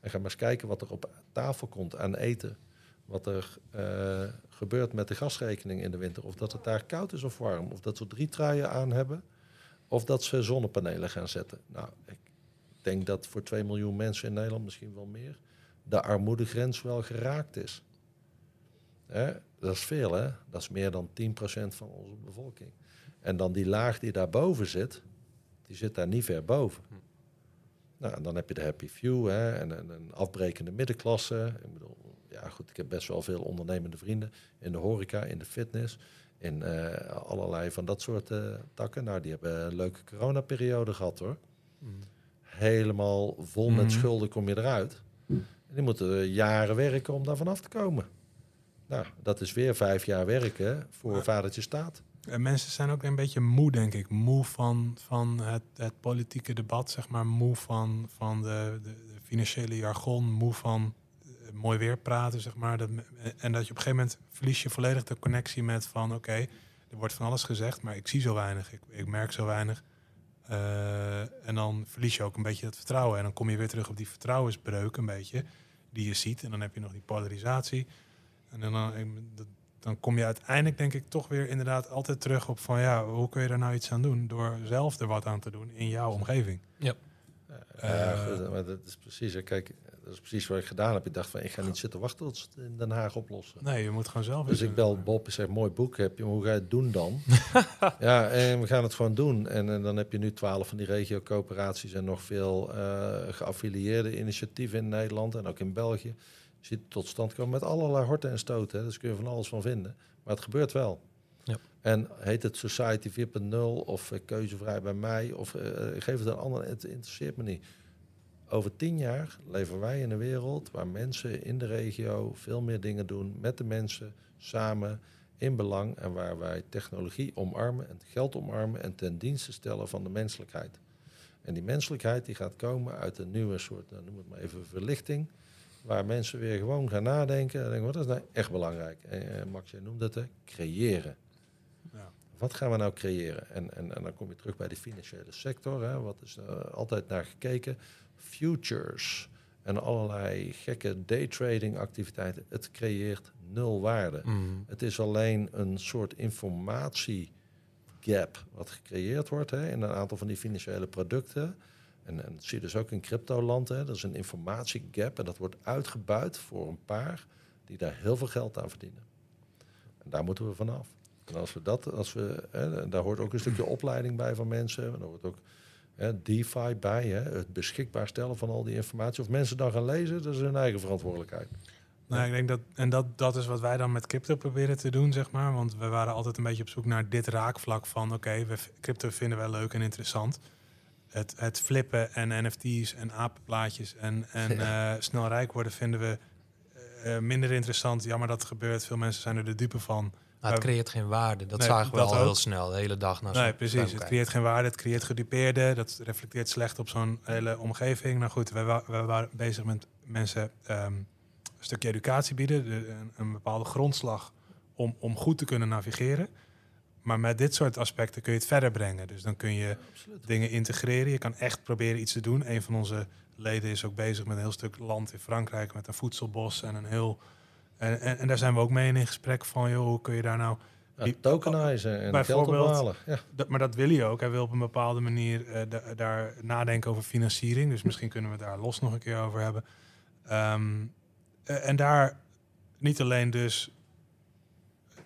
En ga maar eens kijken wat er op tafel komt aan eten. Wat er uh, gebeurt met de gasrekening in de winter. Of dat het daar koud is of warm. Of dat ze drie truien aan hebben. Of dat ze zonnepanelen gaan zetten. Nou, ik denk dat voor 2 miljoen mensen in Nederland, misschien wel meer, de armoedegrens wel geraakt is. Hè? Dat is veel, hè? Dat is meer dan 10% van onze bevolking. En dan die laag die daarboven zit, die zit daar niet ver boven. Hm. Nou, en dan heb je de happy few hè, en een, een afbrekende middenklasse. Ik bedoel, ja goed, ik heb best wel veel ondernemende vrienden in de horeca, in de fitness, in uh, allerlei van dat soort uh, takken. Nou, die hebben een leuke coronaperiode gehad hoor. Mm. Helemaal vol met mm. schulden kom je eruit. En die moeten jaren werken om daar vanaf te komen. Nou, dat is weer vijf jaar werken voor ja. vadertje staat. En mensen zijn ook een beetje moe, denk ik. Moe van, van het, het politieke debat, zeg maar. Moe van, van de, de, de financiële jargon. Moe van mooi weer praten, zeg maar. Dat, en dat je op een gegeven moment verlies je volledig de connectie met van oké, er wordt van alles gezegd, maar ik zie zo weinig, ik, ik merk zo weinig. Uh, en dan verlies je ook een beetje dat vertrouwen. En dan kom je weer terug op die vertrouwensbreuk een beetje, die je ziet. En dan heb je nog die polarisatie. En dan, dan kom je uiteindelijk denk ik toch weer inderdaad altijd terug op van ja, hoe kun je daar nou iets aan doen? Door zelf er wat aan te doen in jouw omgeving. Ja. ja, goed, maar dat is precies. Kijk, dat is precies wat ik gedaan heb. Ik dacht van, ik ga niet zitten wachten tot ze het in Den Haag oplossen. Nee, je moet gewoon zelf. Dus ik bel Bob en zeg, mooi boek heb je, maar hoe ga je het doen dan? [laughs] ja, en we gaan het gewoon doen. En, en dan heb je nu twaalf van die regio-coöperaties en nog veel uh, geaffilieerde initiatieven in Nederland en ook in België. Ziet tot stand komen met allerlei horten en stoten. Hè. Dus kun je van alles van vinden. Maar het gebeurt wel. Ja. En heet het Society 4.0 of uh, keuzevrij bij mij of uh, geef het een ander, het interesseert me niet. Over tien jaar leven wij in een wereld waar mensen in de regio veel meer dingen doen met de mensen, samen, in belang en waar wij technologie omarmen en geld omarmen en ten dienste stellen van de menselijkheid. En die menselijkheid die gaat komen uit een nieuwe soort, nou, noem het maar even, verlichting, waar mensen weer gewoon gaan nadenken en denken, wat is nou echt belangrijk? En, eh, Max, jij noemde het, creëren. Ja. Wat gaan we nou creëren? En, en, en dan kom je terug bij de financiële sector. Hè. Wat is er altijd naar gekeken? futures en allerlei gekke daytrading activiteiten. Het creëert nul waarde. Mm. Het is alleen een soort informatie gap wat gecreëerd wordt hè, in een aantal van die financiële producten. En, en dat zie je dus ook in cryptoland. Hè. Dat is een informatiegap en dat wordt uitgebuit voor een paar die daar heel veel geld aan verdienen. En daar moeten we vanaf. En als we dat, als we, hè, daar hoort ook een stukje opleiding bij van mensen. En daar hoort ook hè, DeFi bij, hè, het beschikbaar stellen van al die informatie. Of mensen dan gaan lezen, dat is hun eigen verantwoordelijkheid. Nou, ik denk dat, en dat, dat is wat wij dan met crypto proberen te doen, zeg maar. Want we waren altijd een beetje op zoek naar dit raakvlak van, oké, we crypto vinden wij leuk en interessant. Het, het flippen en NFT's en apenplaatjes en, en ja. uh, snel rijk worden vinden we uh, minder interessant. Ja, maar dat gebeurt. Veel mensen zijn er de dupe van. Maar het creëert geen waarde. Dat zagen we al heel snel, de hele dag. Naar nee, precies. Het creëert geen waarde, het creëert gedupeerde. Dat reflecteert slecht op zo'n hele omgeving. Nou goed, we, we waren bezig met mensen um, een stukje educatie bieden. De, een, een, bepaalde grondslag om, om goed te kunnen navigeren. Maar met dit soort aspecten kun je het verder brengen. Dus dan kun je ja, dingen integreren. Je kan echt proberen iets te doen. Een van onze leden is ook bezig met een heel stuk land in Frankrijk... met een voedselbos en een heel en, en, en, daar zijn we ook mee in, gesprek van, joh, hoe kun je daar nou... Ja, tokenizen en geld ophalen. Ja. Dat, maar dat wil hij ook. Hij wil op een bepaalde manier uh, daar nadenken over financiering. Dus misschien kunnen we daar los nog een keer over hebben. Um, uh, en daar niet alleen dus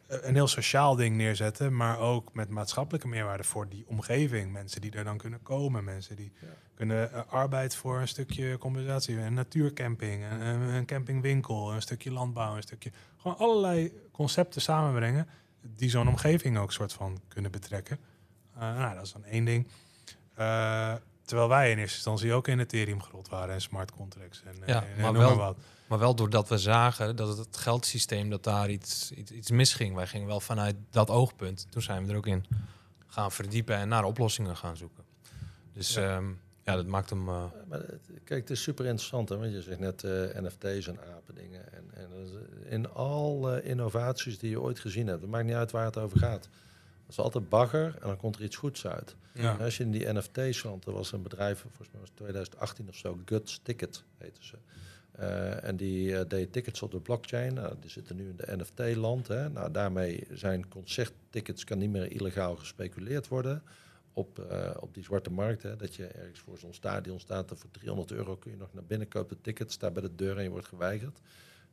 een heel sociaal ding neerzetten, maar ook met maatschappelijke meerwaarde voor die omgeving. Mensen die er dan kunnen komen, mensen die ja. kunnen uh, arbeid voor een stukje compensatie, een natuurcamping, een, een, campingwinkel, een stukje landbouw, een stukje. Gewoon allerlei concepten samenbrengen die zo'n omgeving ook soort van kunnen betrekken. Uh, nou, dat is dan één ding. Uh, terwijl wij in eerste instantie ook in Ethereum gerold waren en smart contracts en, ja, en, maar wel, wat. Maar wel doordat we zagen dat het geldsysteem, dat daar iets, iets, iets misging. Wij gingen wel vanuit dat oogpunt. Toen zijn we er ook in gaan verdiepen en naar oplossingen gaan zoeken. Dus ja, um, Ja, dat maakt hem... eh, Maar kijk, het is super interessant, hè, want je zegt net eh, NFT's en apendingen. En, en is in alle innovaties die je ooit gezien hebt, het maakt niet uit waar het over gaat. Dat is altijd bagger en dan komt er iets goeds uit. Ja. Als je in die NFT's zat, er was een bedrijf, volgens mij was het 2018 of zo, Guts Ticket heette ze. Eh, en die eh, deed tickets op de blockchain. Nou, die zitten nu in de NFT-land. Nou, daarmee zijn concerttickets kan niet meer illegaal gespeculeerd worden op, eh, op die zwarte markt. Hè, dat je ergens voor zo'n stadion staat en voor 300 euro kun je nog naar binnen kopen. ticket, staat bij de deur en je wordt geweigerd.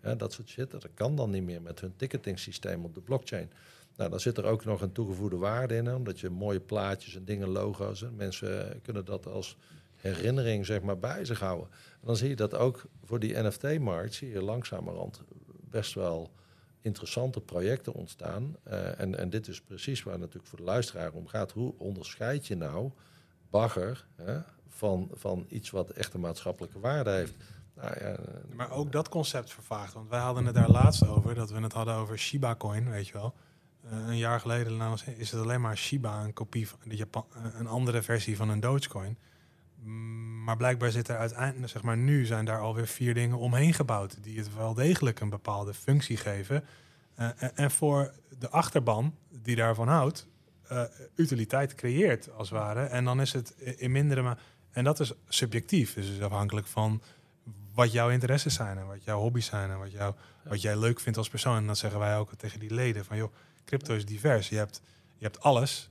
Ja, dat soort shit. Dat kan dan niet meer met hun ticketing systeem op de blockchain. Nou, dan zit er ook nog een toegevoegde waarde in, omdat je mooie plaatjes en dingen, logo's. En mensen kunnen dat als herinnering zeg maar, bij zich houden. En dan zie je dat ook voor die NFT-markt, zie je langzamerhand best wel interessante projecten ontstaan. Eh, en, en dit is precies waar natuurlijk voor de luisteraar om gaat. Hoe onderscheid je nou bagger hè, van, van iets wat echt een maatschappelijke waarde heeft? Nou, ja, eh, Maar ook dat concept vervaagt. Want wij hadden het daar laatst over, dat we het hadden over Shiba Coin, weet je wel. Eh, een jaar geleden nou, is het alleen maar Shiba, een kopie van Japan, een andere versie van een Dogecoin. Maar blijkbaar zit er uiteindelijk, zeg maar, nu zijn daar alweer vier dingen omheen gebouwd die het wel degelijk een bepaalde functie geven. Eh, en, en voor de achterban die daarvan houdt, eh, utiliteit creëert als het ware. En dan is het in mindere ma En dat is subjectief, dus het is afhankelijk van wat jouw interesses zijn en wat jouw hobby's zijn en wat, jou, wat jij leuk vindt als persoon. En dat zeggen wij ook tegen die leden van joh, crypto is divers. Je hebt, je hebt alles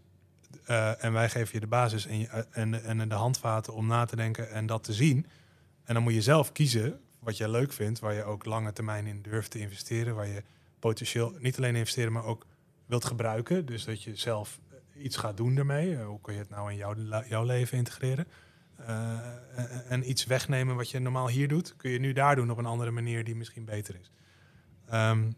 eh, en wij geven je de basis en, eh, en, en de handvaten om na te denken en dat te zien. En dan moet je zelf kiezen wat jij leuk vindt, waar je ook lange termijn in durft te investeren, waar je potentieel niet alleen investeren, maar ook wilt gebruiken. Dus dat je zelf eh, iets gaat doen ermee. Hoe kun je het nou in jouw, jouw leven integreren? En, iets wegnemen wat je normaal hier doet, kun je nu daar doen op een andere manier die misschien beter is. Ehm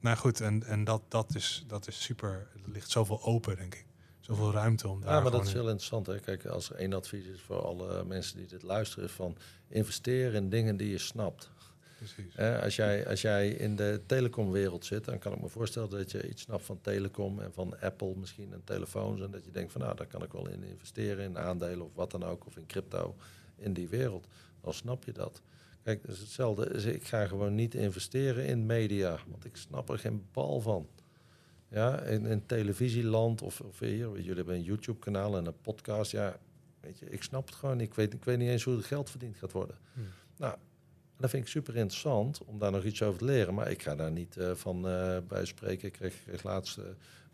nou goed, en, en dat, dat, is, dat is super. Er ligt zoveel open, denk ik. Zoveel ruimte om daar Ja, maar dat is in- heel interessant. Hè? Kijk, als er één advies is voor alle mensen die dit luisteren, is van investeer in dingen die je snapt. Precies. Als, jij, als jij in de telecomwereld zit, dan kan ik me voorstellen dat je iets snapt van telecom en van Apple misschien en telefoons. En dat je denkt van nou, daar kan ik wel in investeren, in aandelen of wat dan ook, of in crypto in die wereld. Dan snap je dat. Kijk, dat is hetzelfde. Dus ik ga gewoon niet investeren in media, want ik snap er geen bal van. Ja, in, in televisieland of, of hier, jullie hebben een YouTube-kanaal en een podcast. Ja, weet je, ik snap het gewoon. Ik weet, ik weet niet eens hoe het geld verdiend gaat worden. Hmm. Nou, dat vind ik super interessant om daar nog iets over te leren. Maar ik ga daar niet eh, van eh, bij spreken. Ik kreeg, kreeg laatst eh,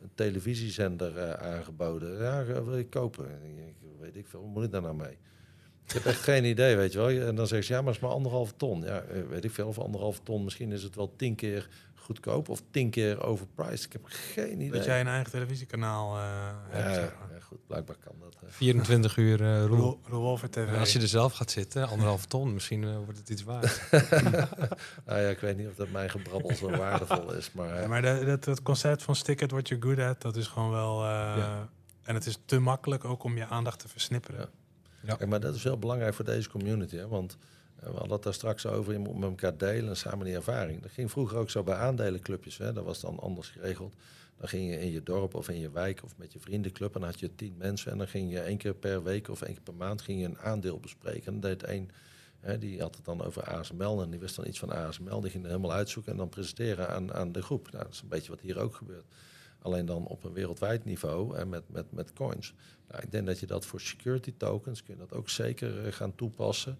een televisiezender aangeboden. Ja, wil je kopen? Ik, weet ik veel, wat moet ik daar nou mee? Ik heb echt geen idee, weet je wel. En dan zeg je, ja, maar het is maar anderhalve ton. Ja, eh, weet ik veel, of anderhalve ton. Misschien is het wel tien keer goedkoop of tien keer overpriced. Ik heb geen idee. Dat jij een eigen televisiekanaal eh hebt. ja, zeg maar. ja, goed, blijkbaar kan dat. eh. [laughs] 24 uur eh roel. Revolver TV. En als je er zelf gaat zitten, anderhalf ton, misschien wordt het iets waard. [laughs] nou ja, ik weet niet of dat mijn gebrabbel zo [laughs] waardevol is. Maar, Ja, maar dat, dat concept van stick it what you're good at, dat is gewoon wel... eh, Ja. En het is te makkelijk ook om je aandacht te versnipperen. Ja. Ja. Maar dat is heel belangrijk voor deze community. Hè? Want eh, we hadden het daar straks over, je moet met elkaar delen en samen die ervaring. Dat ging vroeger ook zo bij aandelenclubjes. Hè? Dat was dan anders geregeld. Dan ging je in je dorp of in je wijk of met je vriendenclub... en dan had je tien mensen en dan ging je één keer per week of één keer per maand... ging je een aandeel bespreken. En dan deed één, die had het dan over ASML... en die wist dan iets van ASML. Die ging er helemaal uitzoeken en dan presenteren aan, aan de groep. Nou, dat is een beetje wat hier ook gebeurt. Alleen dan op een wereldwijd niveau en met, met, met coins. Nou, ik denk dat je dat voor security tokens kun je dat ook zeker eh, gaan toepassen.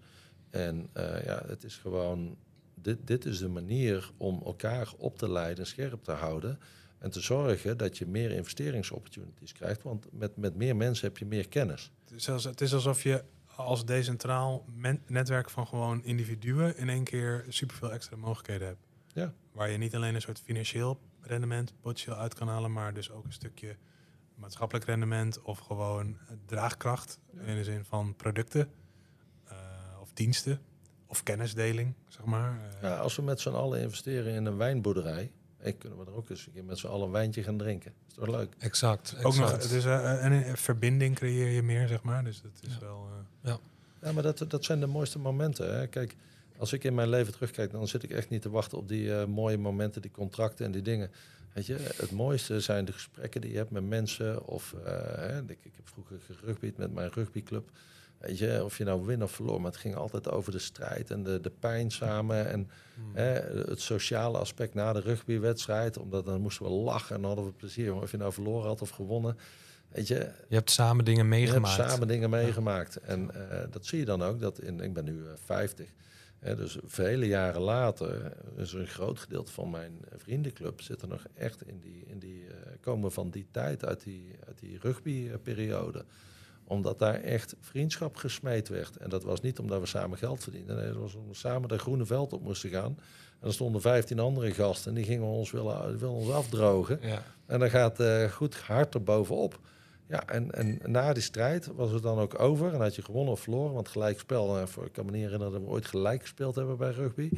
En eh, ja, het is gewoon, dit, dit is de manier om elkaar op te leiden, scherp te houden. En te zorgen dat je meer investeringsopportunities krijgt. Want met, met meer mensen heb je meer kennis. Het is, als, het is alsof je als decentraal netwerk van gewoon individuen in één keer superveel extra mogelijkheden hebt. Ja. Waar je niet alleen een soort financieel rendement potentieel uit kan halen, maar dus ook een stukje maatschappelijk rendement of gewoon draagkracht in de zin van producten eh, of diensten of kennisdeling, zeg maar. Eh, Ja, als we met z'n allen investeren in een wijnboerderij, en kunnen we er ook eens een keer met z'n allen een wijntje gaan drinken. is toch leuk? exact. ook nog, dus, en een verbinding creëer je meer, zeg maar. Dus dat is Ja. wel. eh, Ja, maar dat, dat zijn de mooiste momenten. Hè? Kijk, als ik in mijn leven terugkijk, dan zit ik echt niet te wachten op die eh, mooie momenten, die contracten en die dingen. Weet je, het mooiste zijn de gesprekken die je hebt met mensen. Of eh, hè, ik, ik heb vroeger gerugbied met mijn rugbyclub. Weet je, of je nou win of verloor, maar het ging altijd over de strijd en de, de pijn samen. En Hmm. hè, het sociale aspect na de rugbywedstrijd, omdat dan moesten we lachen en hadden we plezier. Maar of je nou verloren had of gewonnen, weet je, Je hebt samen dingen je hebt meegemaakt. samen dingen meegemaakt. En eh, dat zie je dan ook. Dat in, ik ben nu eh, 50. Dus vele jaren later is er een groot gedeelte van mijn vriendenclub zit er nog echt in die, in die eh, komen van die tijd uit die, uit die rugbyperiode. Omdat daar echt vriendschap gesmeed werd. En dat was niet omdat we samen geld verdienden. Nee, dat was omdat we samen de groene veld op moesten gaan. En er stonden 15 andere gasten en die gingen ons willen, willen ons afdrogen. Ja. En dan gaat eh goed hard er bovenop. Ja, en, en na die strijd was het dan ook over. En had je gewonnen of verloren. Want gelijkspel, eh, voor, ik kan me niet herinneren dat we ooit gelijk gespeeld hebben bij rugby.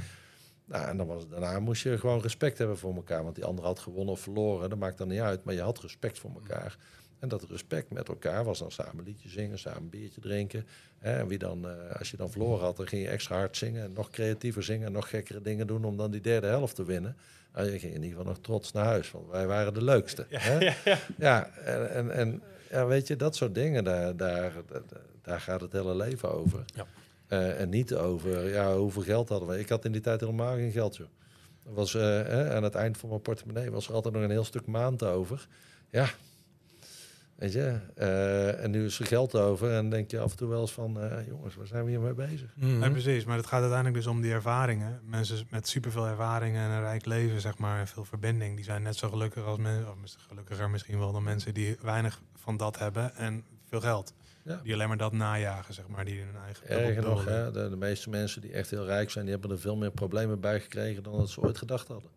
Nou, en dan was, daarna moest je gewoon respect hebben voor elkaar. Want die ander had gewonnen of verloren. Dat maakt dan niet uit. Maar je had respect voor elkaar. En dat respect met elkaar was dan samen liedje zingen, samen een biertje drinken. Hè, en wie dan, eh, als je dan verloren had, dan ging je extra hard zingen. En nog creatiever zingen en nog gekkere dingen doen om dan die derde helft te winnen. Nou, je ging in ieder geval nog trots naar huis, want wij waren de leukste. hè? [laughs] Ja, en, en, en ja, weet je, dat soort dingen, daar, daar, daar, gaat het hele leven over. Ja. Eh, en niet over, ja, hoeveel geld hadden we. Ik had in die tijd helemaal geen geld, joh. Was, eh, hè, aan het eind van mijn portemonnee was er altijd nog een heel stuk maand over. Ja, weet je. eh, en nu is er geld over en denk je af en toe wel eens van... eh, jongens, waar zijn we hier mee bezig? Mhm. Ja, precies. Maar het gaat uiteindelijk dus om die ervaringen. Mensen met superveel ervaringen en een rijk leven, zeg maar, en veel verbinding, die zijn net zo gelukkig als mensen, of misschien gelukkiger misschien wel dan mensen die weinig van dat hebben en veel geld. Ja. Die alleen maar dat najagen, zeg maar, die hun eigen Erger bubbel nog, hè, de, de meeste mensen die echt heel rijk zijn... die hebben er veel meer problemen bij gekregen dan dat ze ooit gedacht hadden.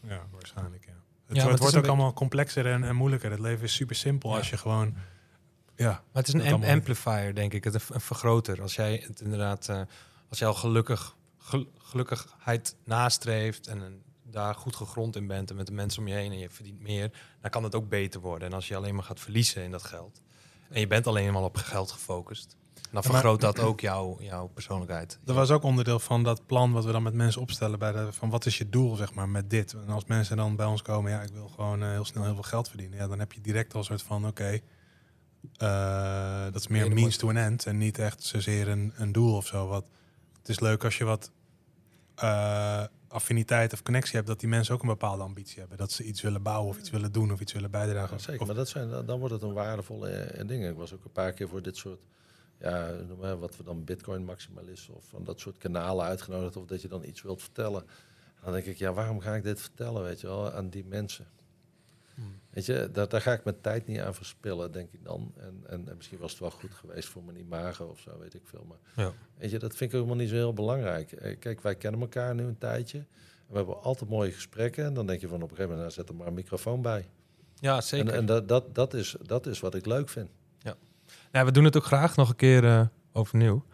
Ja, waarschijnlijk, ja. Het, maar het wordt ook allemaal complexer en, en moeilijker. Het leven is super simpel Ja. als je gewoon... Ja, Maar het is een am- amplifier, denk ik. Het een, een vergroter. Als jij het inderdaad, eh, als jij al gelukkig, gel- gelukkigheid nastreeft en een- daar goed gegrond in bent en met de mensen om je heen en je verdient meer, dan kan het ook beter worden. En als je alleen maar gaat verliezen in dat geld en je bent alleen maar op geld gefocust, dan maar- vergroot dat ook jouw, jouw persoonlijkheid. Dat was ook onderdeel van dat plan wat we dan met mensen opstellen bij de van wat is je doel zeg maar met dit. En als mensen dan bij ons komen, ja, ik wil gewoon eh, heel snel heel veel geld verdienen. Ja, dan heb je direct al een soort van oké, eh, dat is meer means to an end en niet echt zozeer een, een doel of zo. Wat het is leuk als je wat eh, affiniteit of connectie hebt, dat die mensen ook een bepaalde ambitie hebben, dat ze iets willen bouwen of iets willen doen of iets willen bijdragen. Ja, zeker, Of- maar dat zijn, dan dan wordt het een waardevolle eh, ding. Ik was ook een paar keer voor dit soort, ja, wat we dan bitcoin maximalisten of van dat soort kanalen uitgenodigd of dat je dan iets wilt vertellen. En dan denk ik, ja, waarom ga ik dit vertellen, weet je wel, aan die mensen? Hmm. Weet je, daar, daar ga ik mijn tijd niet aan verspillen, denk ik dan. En, en, en misschien was het wel goed geweest voor mijn imago of zo, weet ik veel. Maar Ja. weet je, dat vind ik helemaal niet zo heel belangrijk. Eh, Kijk, wij kennen elkaar nu een tijdje. We hebben altijd mooie gesprekken. En dan denk je van op een gegeven moment, nou, zet er maar een microfoon bij. Ja, zeker. En, en dat, dat, dat, is, dat is wat ik leuk vind. We doen het ook graag nog een keer eh, overnieuw.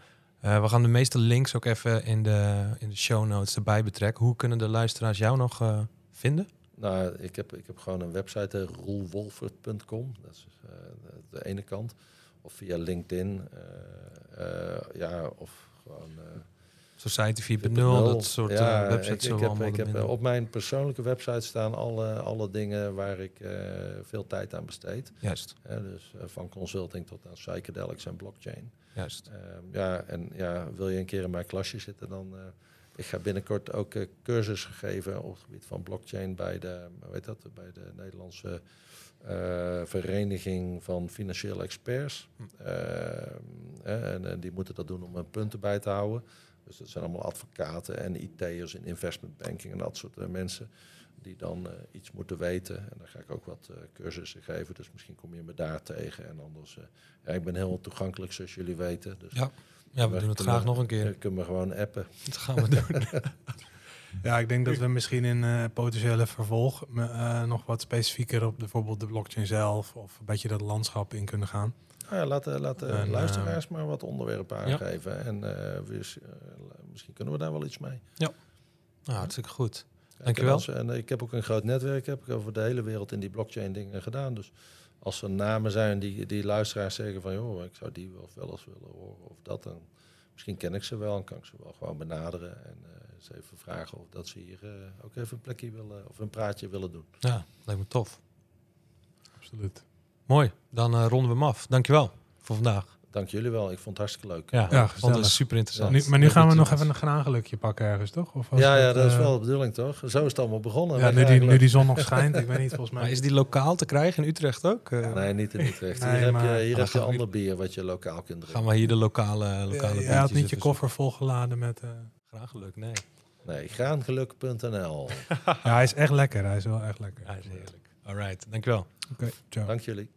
Eh, we gaan de meeste links ook even in de, in de show notes erbij betrekken. Hoe kunnen de luisteraars jou nog eh, vinden? Nou, ik heb, ik heb gewoon een website, uh, roelwolfert.com. Dat is de, de ene kant. Of via LinkedIn. ja, of gewoon... eh, Society 4.0, 4.0. dat soort Ja, eh, websites ik, heb, ik heb, eh, op mijn persoonlijke website staan alle, alle dingen waar ik eh, veel tijd aan besteed. Juist, Hè, dus eh, van consulting tot aan psychedelics en blockchain. juist. Ehm, ja, en ja, wil je een keer in mijn klasje zitten, dan... eh, ik ga binnenkort ook eh, cursussen geven op het gebied van blockchain bij de, heet dat, bij de Nederlandse eh, Vereniging van Financiële Experts. Hm. Ehm, en, eh, die moeten dat doen om hun punten bij te houden. Dus dat zijn allemaal advocaten en IT'ers in investment banking en dat soort eh, mensen die dan eh, iets moeten weten. En dan ga ik ook wat eh, cursussen geven, dus misschien kom je me daar tegen. En anders, eh, ja, ik ben heel toegankelijk zoals jullie weten. Dus Ja, ja we doen het graag nog een keer. je kunt me gewoon appen. [laughs] Dat gaan we doen. [laughs] Ja, ik denk dat we misschien in eh, potentiële vervolg eh, nog wat specifieker op bijvoorbeeld de blockchain zelf of een beetje dat landschap in kunnen gaan. Nou ja, laat, eh, laat de En, luisteraars maar wat onderwerpen aangeven. En eh, eh, misschien kunnen we daar wel iets mee. nou, hartstikke goed. Ja, Dankjewel. ik als- En ik heb ook een groot netwerk heb ik over de hele wereld in die blockchain dingen gedaan. Dus als er namen zijn die, die luisteraars zeggen van... joh, ik zou die wel, wel eens willen horen of dat... dan misschien ken ik ze wel en kan ik ze wel gewoon benaderen. En eh, eens even vragen of dat ze hier eh, ook even een plekje willen... of een praatje willen doen. Ja, lijkt me tof. Absoluut. Mooi, dan eh, ronden we hem af. Dankjewel voor vandaag. dank jullie wel. Ik vond het hartstikke leuk. Ja, Ja, vond het super interessant. Nu, maar nu gaan we nog even een graangelukje pakken ergens, toch? Of Ja, ja, het, dat is eh, wel de bedoeling, toch? Zo is het allemaal begonnen. Ja, nu die, nu die zon nog schijnt, ik weet niet, volgens [laughs] Maar mij. is die lokaal te krijgen in Utrecht ook? Eh, Nee, niet in Utrecht. Nee, hier heb maar- je, hier heb je ander bier wat je lokaal kunt drinken. Gaan we hier de lokale, lokale Ja, je had niet je koffer volgeladen met... eh, zoeken. Graag geluk, nee. Nee, graangeluk.nl. [laughs] Ja, hij is echt lekker. Hij is wel echt lekker. Ja, is heerlijk. All right, dankjewel. Oké, ciao. Dank jullie.